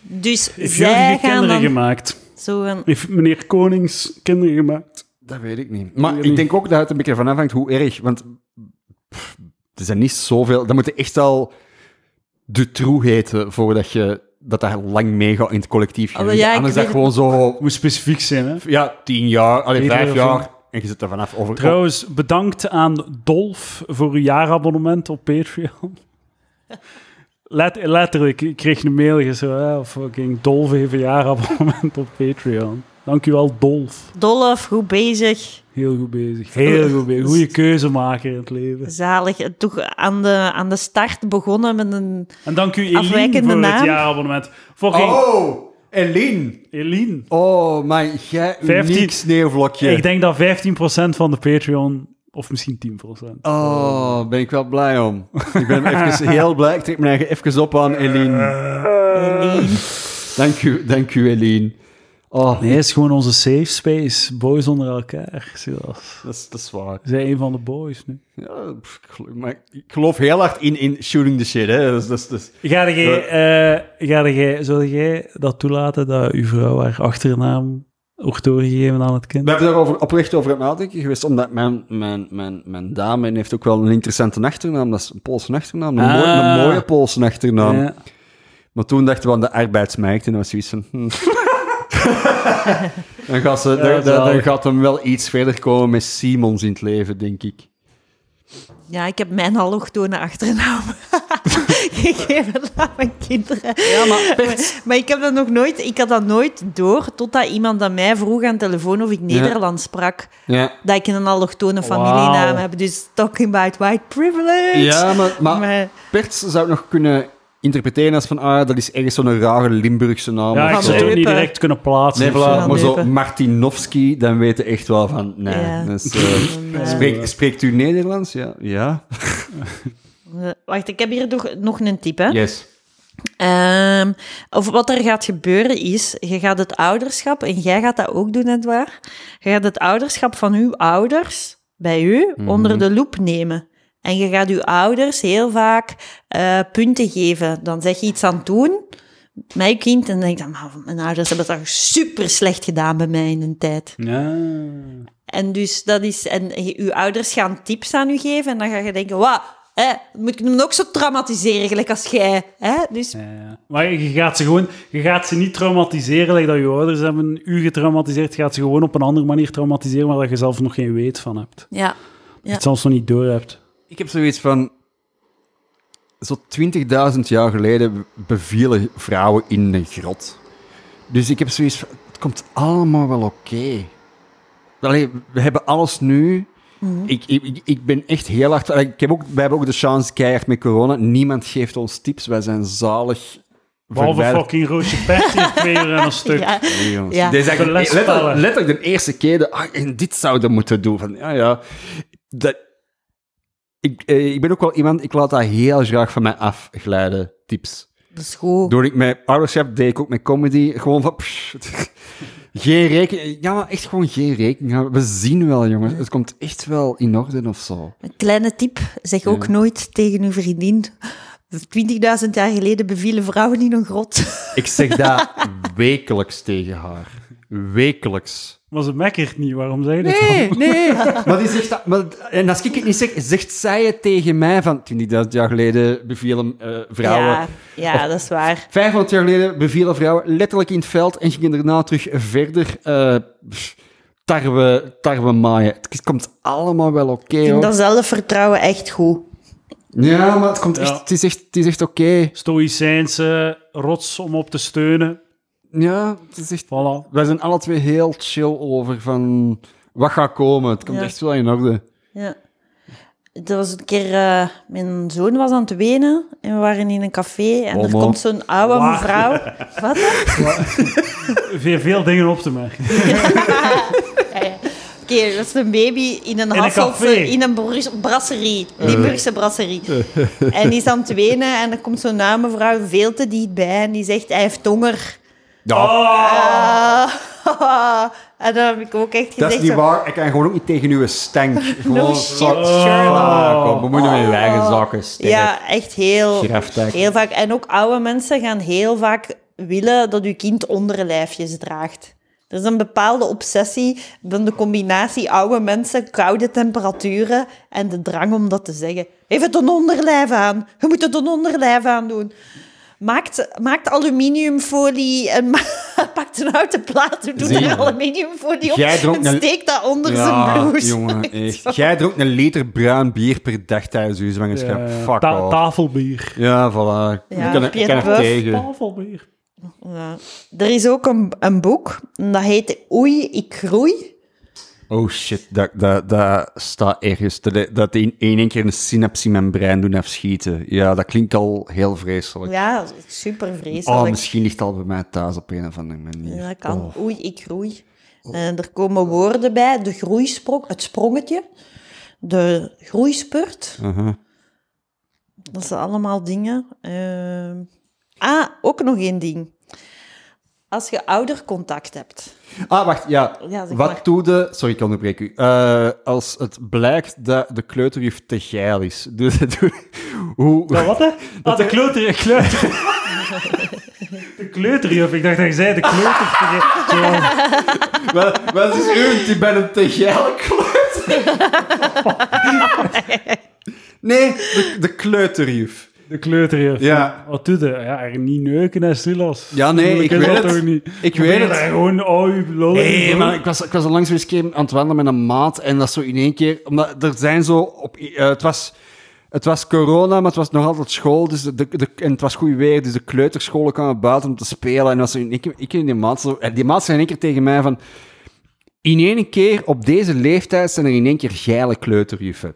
Dus heeft zij Jurgen gaan kinderen dan gemaakt. zo een... Heeft meneer Konings kinderen gemaakt. Dat weet ik niet. Maar ik denk ook dat het een beetje van afhangt hoe erg. Want pff, er zijn niet zoveel... Dat moet echt al de true heten voordat je dat dat lang meegaat in het collectief. Ja, ik Anders is dat gewoon zo... Moet specifiek zijn, hè? Ja, tien jaar, allee, vijf of jaar. En je zit er vanaf over... Trouwens, bedankt aan Dolf voor uw jaarabonnement op Patreon. Let, letterlijk, ik kreeg een mail zo, hè, fucking Dolf heeft een jaarabonnement op Patreon. Dank u wel, Dolf. Dolf, goed bezig. Heel goed bezig. Heel goed bezig. Goede keuze maken in het leven. Zalig. Toch aan de, aan de start begonnen met een... En dank u, Eline, voor naam. het jaarabonnement. Fucking... Oh! Eline. Eline. Oh, man, jij 15 uniek sneeuwvlokje. Ik denk dat 15% van de Patreon, of misschien 10%. Oh, ben ik wel blij om. ik ben even heel blij. Ik trek mijn eigen even op aan Eline. Eline. Dank u, dank u, Eline. Oh, Nee, het is gewoon onze safe space. Boys onder elkaar. Dat is, dat is waar. Zij een van de boys nu. Ja, ik geloof, maar ik geloof heel hard in, in shooting the shit, hè. Ga jij, ga jij, zou jij dat toelaten dat uw vrouw haar achternaam wordt doorgegeven aan het kind? We hebben daarover oprecht over het nadenken geweest, omdat mijn, mijn, mijn, mijn dame heeft ook wel een interessante achternaam. Dat is een Poolse achternaam. Een, Ah. mooie, een mooie Poolse achternaam. Ja. Maar toen dachten we aan de arbeidsmarkt en dat was zoiets van... hm. dan, gaat ze, dan, dan- dan zalig. gaat hem wel iets verder komen met Simons in het leven, denk ik. Ja, ik heb mijn allochtone achternaam gegeven aan mijn kinderen. Ja, maar Maar, maar ik heb dat nog nooit, ik had dat nooit door, totdat iemand aan mij vroeg aan de telefoon of ik Nederlands sprak, Ja, dat ik een allochtone familienaam Wauw. heb. Dus talking about white privilege. ja maar, maar Maar- Perts zou het nog kunnen interpreteren als van, ah, dat is ergens zo'n rare Limburgse naam. Ja, ik zo. zou het ook niet direct kunnen plaatsen. Nee, voilà, maar zo. Martinovski, dan weten echt wel van, nee. Ja. eh, spreekt, spreekt u Nederlands? Ja. Ja. Eh, Wacht, ik heb hier nog, nog een tip. Hè? Yes. Ehm, of wat er gaat gebeuren is, je gaat het ouderschap, en jij gaat dat ook doen, Edouard, je gaat het ouderschap van uw ouders bij u Mhm. onder de loep nemen. En je gaat uw ouders heel vaak eh, punten geven. Dan zeg je iets aan het doen je kind en dan denk je, maar mijn ouders hebben het super slecht gedaan bij mij in een tijd. Ja. En dus dat is, en je- uw ouders gaan tips aan u geven en dan ga je denken, wauw, hè, moet ik hem ook zo traumatiseren, gelijk als jij. Hè? Dus Ja, ja. Maar je gaat ze gewoon, je gaat ze niet traumatiseren, like dat je ouders hebben u getraumatiseerd. Je gaat ze gewoon op een andere manier traumatiseren, waar dat je zelf nog geen weet van hebt. ja. Dat Ja. je het zelfs nog niet door hebt. Ik heb zoiets van... Zo 20.000 jaar geleden bevielen vrouwen in een grot. Dus ik heb zoiets van... Het komt allemaal wel oké. We hebben alles nu. Ik, ik, ik- ik ben echt heel hard... Ik heb ook, wij hebben ook de chance keihard met corona. Niemand geeft ons tips. Wij zijn zalig Behalve fucking Roosje twee uur en een stuk. Ja. Ja. Dit is De eigenlijk lesspellen. letterlijk, letterlijk de eerste keer dat, ah, en dit zouden moeten doen. Van, ja, ja. Dat, ik, eh, ik ben ook wel iemand, ik laat dat heel graag van mij afglijden, tips. Dat is goed. Door ik met ouderschap deed ik ook met comedy, gewoon van, pff, geen rekening, ja, maar echt gewoon geen rekening houden. We zien wel, jongens, het komt echt wel in orde of zo. Een kleine tip, zeg ook Ja. nooit tegen uw vriendin... 20.000 jaar geleden bevielen vrouwen in een grot. Ik zeg dat wekelijks tegen haar. Wekelijks. Maar ze mekkert niet, waarom zei je dat dan? Nee, nee. maar die zegt dat, maar, en als ik het niet zeg, zegt zij het tegen mij van 20.000 jaar geleden bevielen eh, vrouwen. Ja, ja dat is waar. 500 jaar geleden bevielen vrouwen letterlijk in het veld en gingen daarna terug verder eh, pff, tarwe, tarwe maaien. Het komt allemaal wel oké, Ik vind dat zelfvertrouwen echt goed. Ja, maar het, komt Ja. echt, het is echt, het is echt oké. Stoïcijnse rots om op te steunen. Ja, het is echt... Voilà. Wij zijn alle twee heel chill over van wat gaat komen. Het komt Ja. echt wel in orde. Ja. Er was een keer... eh, mijn zoon was aan het wenen en we waren in een café en er komt zo'n oude Waar? mevrouw... Wat dan? Veel, veel dingen op te merken. Ja, ja. Oké, dat is een baby in een een café. in een brus- brasserie, Limburgse brasserie. en die is aan het wenen en er komt zo'n oude mevrouw veel te dichtbij en die zegt, hij heeft honger. Ja, Ah. en dan heb ik ook echt gezegd... dat is niet zo, waar. Ik kan gewoon ook niet tegen uw stank. Gewoon No shit, Bemoei je met je eigen sterk. Ja, echt heel, heel vaak. En ook oude mensen gaan heel vaak willen dat uw kind onderlijfjes draagt. Er is een bepaalde obsessie van de combinatie oude mensen, koude temperaturen en de drang om dat te zeggen. Heeft het een onderlijf aan? Je moet het een onderlijf aan doen. Maakt, maakt aluminiumfolie en pakt een houten plaat, doet Zie je? er aluminiumfolie op en een- steekt dat onder Ja, zijn blouse. jongen, echt. Jij dronk een liter bruin bier per dag tijdens uw zwangerschap. Ja, Fuck ta- off. tafelbier. Ja, voilà. Ja, ik kan, er- ik kan er Pierre tegen. Tafelbier. Ja. Er is ook een, een boek, en dat heet Oei, ik groei. Oh shit, dat, dat, dat staat ergens. Dat, dat in één keer een synaps in mijn brein doen afschieten. Ja, dat klinkt al heel vreselijk. Ja, super oh, vreselijk. misschien ligt het al bij mij thuis op een of andere manier. Ja, dat kan. Oh. Oei, ik groei. En er komen woorden bij. De groeisprong, het sprongetje. De groeispurt. Uh-huh. Dat zijn allemaal dingen. Ehm, ah, ook nog één ding. Als je oudercontact hebt. Ah, wacht, ja. Ja, zeg Wat doe de... Sorry, ik onderbreek u. Eh, als het blijkt dat de kleuterjuf te geil is, doe, doe, hoe... Dat wat, hè? Ah, de kleuter... kleuter. De kleuterjuf. Ik dacht dat je zei de kleuter. Wat, wat is u? Die ben een te geile kleuter. nee, de, de kleuterjuf. De kleuterjuf. Ja. Wat doe je? Ja, er niet neuken en Silas. Ja, nee, ik weet dat het. toch niet? Ik weet het. gewoon, oh, je lol. Nee, maar ik was, ik was al langs weer eens een keer aan het wandelen met een maat en dat zo in één keer... Omdat er zijn zo... Op, eh, het, was, het was corona, maar het was nog altijd school, dus de, de, en het was goed weer, dus de kleuterscholen kwamen buiten om te spelen. En was in keer, ik en die maat zo... en Die maat zei in één keer tegen mij van... In één keer, op deze leeftijd, zijn er in één keer geile kleuterjuffen.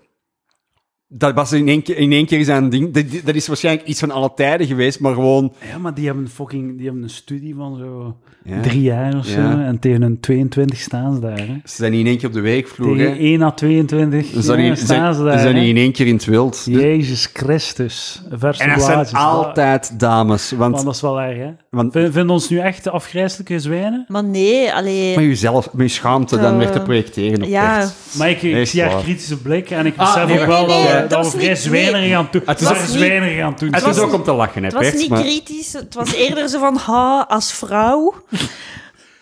Dat was in één keer, in één keer zijn ding. Dat, dat is waarschijnlijk iets van alle tijden geweest, maar gewoon... Ja, maar die hebben fucking... Die hebben een studie van zo Ja. drie jaar of zo. Ja. En tegen hun 22 staan ze daar, hè. Ze zijn niet in één keer op de weekvloer, Tegen hè. 1 à 22 Ze zijn, ja, staan zijn, ze ze daar, zijn hè. niet in één keer in het wild. Jezus Christus. Verse En dat zijn altijd dames. Want, Man, dat is wel erg, hè. Want Vind- Vinden ons nu echt afgrijzelijke zwijnen? Maar nee, alleen... met jezelf, met je schaamte dan Eh, weer te projecteren op ja. echt. Maar ik, zie haar kritische blik en ik Ah, besef nee, ook wel nee, dat, we- dat dat we was vrij niet- zwijnerig aan het doen Het is ook- zwijnerig aan het doen Het zijn. is ook om te lachen, hè, Het was Pert, niet maar- kritisch, het was eerder zo van, ha, als vrouw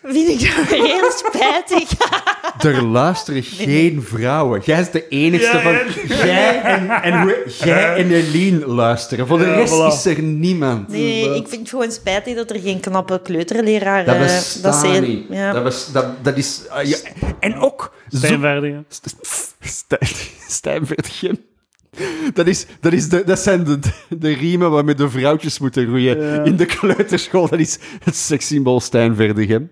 vind ik dat heel spijtig. Er luisteren geen vrouwen. Jij is de enigste Ja, van... ja. Jij en, en, hoe- jij en Eline luisteren. Voor de Ja, rest voilà. is er niemand. Nee, ik vind het gewoon spijtig dat er geen knappe kleuterleraar... Dat eh, bestaat ze- niet. Ja. Dat, bes- dat, dat is... ah, ja. En ook... zo- Stijnvaardigen. Stijn. Dat, is, dat, is de, dat zijn de, de riemen waarmee de vrouwtjes moeten roeien Ja. in de kleuterschool. Dat is het sekssymbool Stijn Verdigem.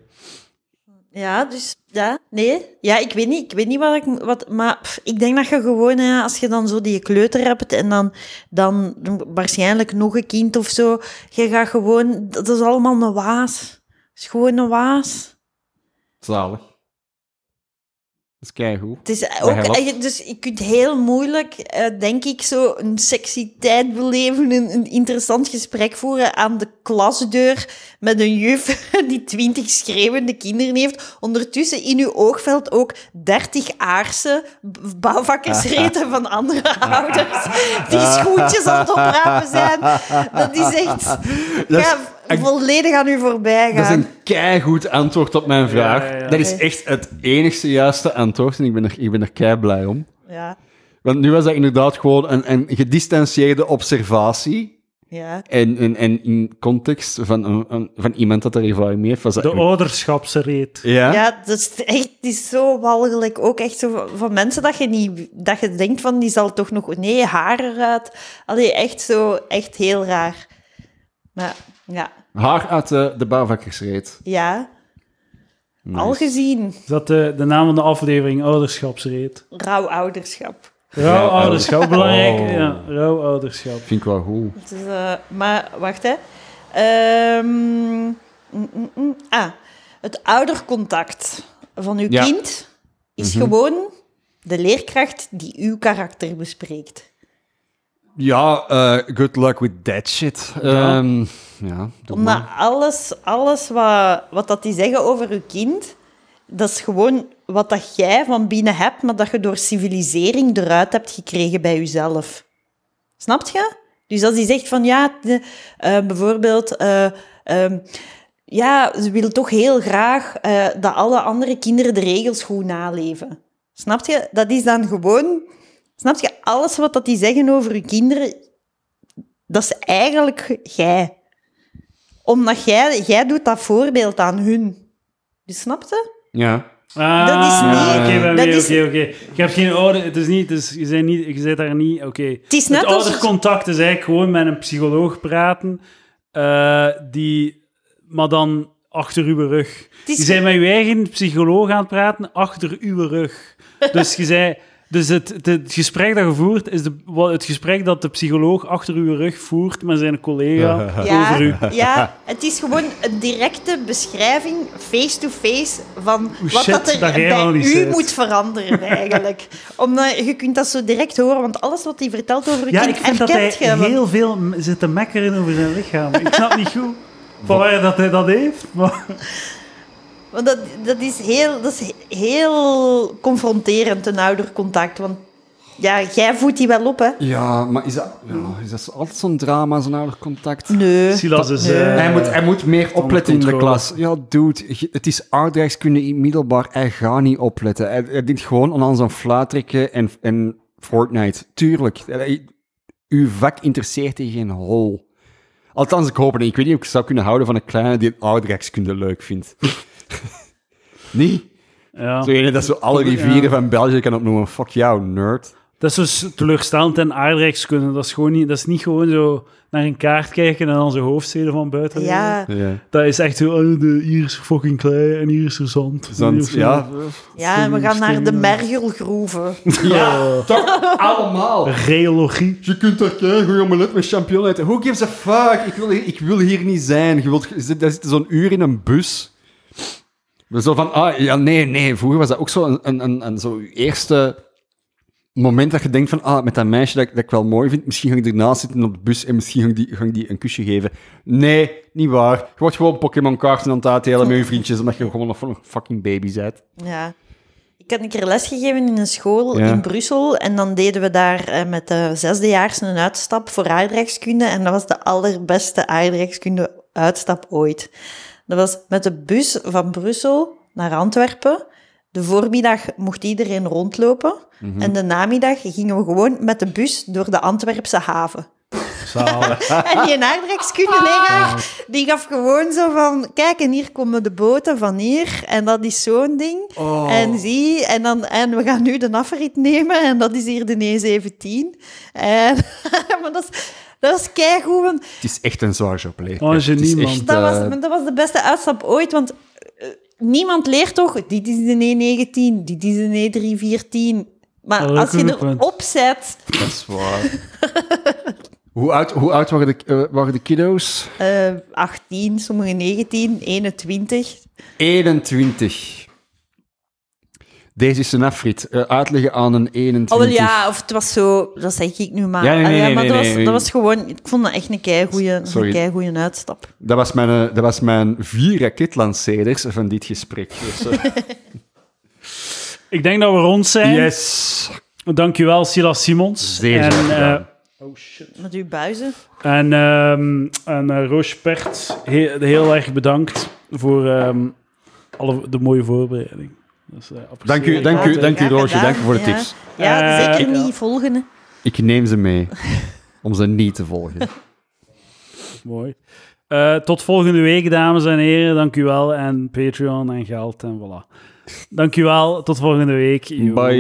Ja, dus ja, nee. Ja, ik weet niet, ik weet niet wat ik... Wat, maar ik denk dat je gewoon, als je dan zo die kleuter hebt en dan, dan waarschijnlijk nog een kind of zo, je gaat gewoon... Dat is allemaal een waas. Het is gewoon een waas. Zalig. Dat is keigoed. Het is ook, eh, dus je kunt heel moeilijk, eh, denk ik, zo een sexy tijd beleven, een, een interessant gesprek voeren aan de klasdeur met een juf die twintig schreeuwende kinderen heeft. Ondertussen in uw oogveld ook dertig aarse bouwvakkersreten van andere ouders die schoentjes aan het oprapen zijn. Dat is echt ja, volledig aan u voorbij Dat is gaan. een keigoed antwoord op mijn vraag. ja, ja. Dat is echt het enigste juiste antwoord en ik ben er, ik ben er kei blij om. Ja, Want nu was dat inderdaad gewoon een, een gedistanceerde observatie. ja. En, en, en in context van, een- een- van iemand dat er ervaring mee heeft, was dat... De ouderschapsreet. ja? Ja, dat is echt is zo walgelijk. Ook echt zo van- van mensen dat je niet... Dat je denkt van, die zal toch nog... Nee, haar eruit. Allee, echt zo... Echt heel raar. Maar, ja. Haar uit de, de bouwvakkersreet. Ja. Nice. Al gezien. Is dat de, de naam van de aflevering? Ouderschapsreet. Rouwouderschap. Rauw ouderschap, belangrijk. Oh. Ja, rauw ouderschap. Vind ik wel goed. Het is, eh, maar, wacht, hè. Ehm, mm, mm, mm. Ah, het oudercontact van uw Ja. kind is gewoon de leerkracht die uw karakter bespreekt. Ja, eh, good luck with that shit. Ja. Ehm, ja, doe Omdat maar. alles, alles wat, wat dat die zeggen over je kind, dat is gewoon wat dat jij van binnen hebt, maar dat je door civilisering eruit hebt gekregen bij jezelf. Snapt je? Dus als die zegt van ja, de- eh, bijvoorbeeld, eh, ehm, ja, ze wil toch heel graag eh, dat alle andere kinderen de regels goed naleven. Snap je? Dat is dan gewoon, snap je? Alles wat dat die zeggen over je kinderen, dat is eigenlijk jij omdat jij, jij doet dat voorbeeld aan hun. Dus snap je? Ja. Ah, Dat is niet- Oké, oké, dat oké, is- oké, oké. Je hebt geen ouder... Het is niet... Het is, je, bent niet je bent daar niet... Oké. Het is net het als... oudercontact is eigenlijk gewoon met een psycholoog praten, eh, die... Maar dan achter uw rug. Het is- Je zei met je eigen psycholoog aan het praten achter uw rug. Dus je zei... Dus het, het, het gesprek dat je voert, is de, wat- het gesprek dat de psycholoog achter uw rug voert met zijn collega Ja, over u. ja, het is gewoon een directe beschrijving, face-to-face, van wat shit dat er dat bij u moet veranderen, eigenlijk. Omdat je kunt dat zo direct horen, want alles wat hij vertelt over je Ja, kind ik vind dat hij want- heel veel zit te mekkeren over zijn lichaam. Ik snap niet goed van waar dat hij dat heeft. Maar... Want dat, dat, is heel, dat is heel confronterend, een oudercontact. Want ja, jij voedt die wel op, hè? Ja, maar is dat, ja, is dat altijd zo'n drama, zo'n oudercontact? Nee. Silas is... Nee. eh, hij, moet, hij moet meer opletten in de klas. Ja, dude, het is aardrijkskunde in middelbaar. Hij gaat niet opletten. Hij, hij denkt gewoon aan zijn fluitrekken en, en Fortnite. Tuurlijk. Uw vak interesseert je geen hol. Althans, ik hoop het niet. Ik weet niet of ik zou kunnen houden van een kleine die aardrijkskunde leuk vindt. niet? ja. Zo ene dat zo alle Ja. rivieren van België kan opnoemen. Fuck jou, nerd. Dat is dus teleurstellend en aardrijkskunde. Dat is, gewoon niet, dat is niet gewoon zo naar een kaart kijken en dan zijn hoofdsteden van buiten. Ja, Ja. Dat is echt zo, oh, de, hier is fucking klei en hier is er zand. Zand, is er- ja. ja en we gaan naar de mergelgroeven. Ja, toch allemaal. Geologie. Je kunt daar kijken, goeie omelet met champignon eten. Who gives a fuck? Ik wil, hier- ik wil hier niet zijn. Je wilt, daar zit zo'n uur in een bus. Zo van, ah, ja, nee, nee. Vroeger was dat ook zo een, een, een, een zo eerste moment dat je denkt van, ah, met dat meisje dat, ik- dat ik wel mooi vind, misschien ga ik ernaast zitten op de bus en misschien ga ik die, ga ik die een kusje geven. Nee, niet waar. Je wordt gewoon Pokémon-kaarten aan het uitdelen met je vriendjes, omdat je gewoon nog een fucking baby bent. Ja. Ik had een keer lesgegeven in een school Ja. in Brussel. En dan deden we daar eh, met de zesdejaars een uitstap voor aardrijkskunde. En dat was de allerbeste aardrijkskunde uitstap ooit. Dat was met de bus van Brussel naar Antwerpen. De voormiddag mocht iedereen rondlopen. En de namiddag gingen we gewoon met de bus door de Antwerpse haven. En die aardrijkskundeleraar, die gaf gewoon zo van... Kijk, en hier komen de boten van hier. En dat is zo'n ding. En zie, en, dan, en we gaan nu de afrit nemen. En dat is hier de E17. En, maar dat is, dat is keigoed. want Het is echt een zwaar job, leer. Oh, Het is echt, Dat was, eh, dat was de beste uitstap ooit. Want eh, niemand leert toch... Dit is de E19, dit is de E314. Maar Oh, dat als je erop zet... Dat is waar. hoe, oud, hoe oud waren de, eh, waren de kiddo's? eh 18, sommige 19, 21. 21. Deze is een afrit. Eh, uitleggen aan een 21. Oh, wel ja, of het was zo, dat zeg ik nu maar. Ja, nee, nee, Allee, nee, maar nee, dat, was, nee. dat was gewoon, ik vond dat echt een keigoeie, een keigoeie uitstap. Dat was mijn, eh, dat was mijn vier raketlanceerders van dit gesprek. Dus, eh, Ik denk dat we rond zijn. yes. Dankjewel, Silas Simons. Zeer en, eh, oh shit. Met uw buizen. En, ehm en Roos Pert, heel, heel erg bedankt voor ehm, alle, de mooie voorbereiding. Dus, apprecieer Dank u, dank u, dank u Roosje. Dank u voor de ja. tips. Ja, Eh, zeker niet volgende. Ik neem ze mee. om ze niet te volgen. Mooi. Eh, tot volgende week, dames en heren. Dank u wel. En Patreon en geld en voilà. Dank u wel. Tot volgende week. Yo. Bye.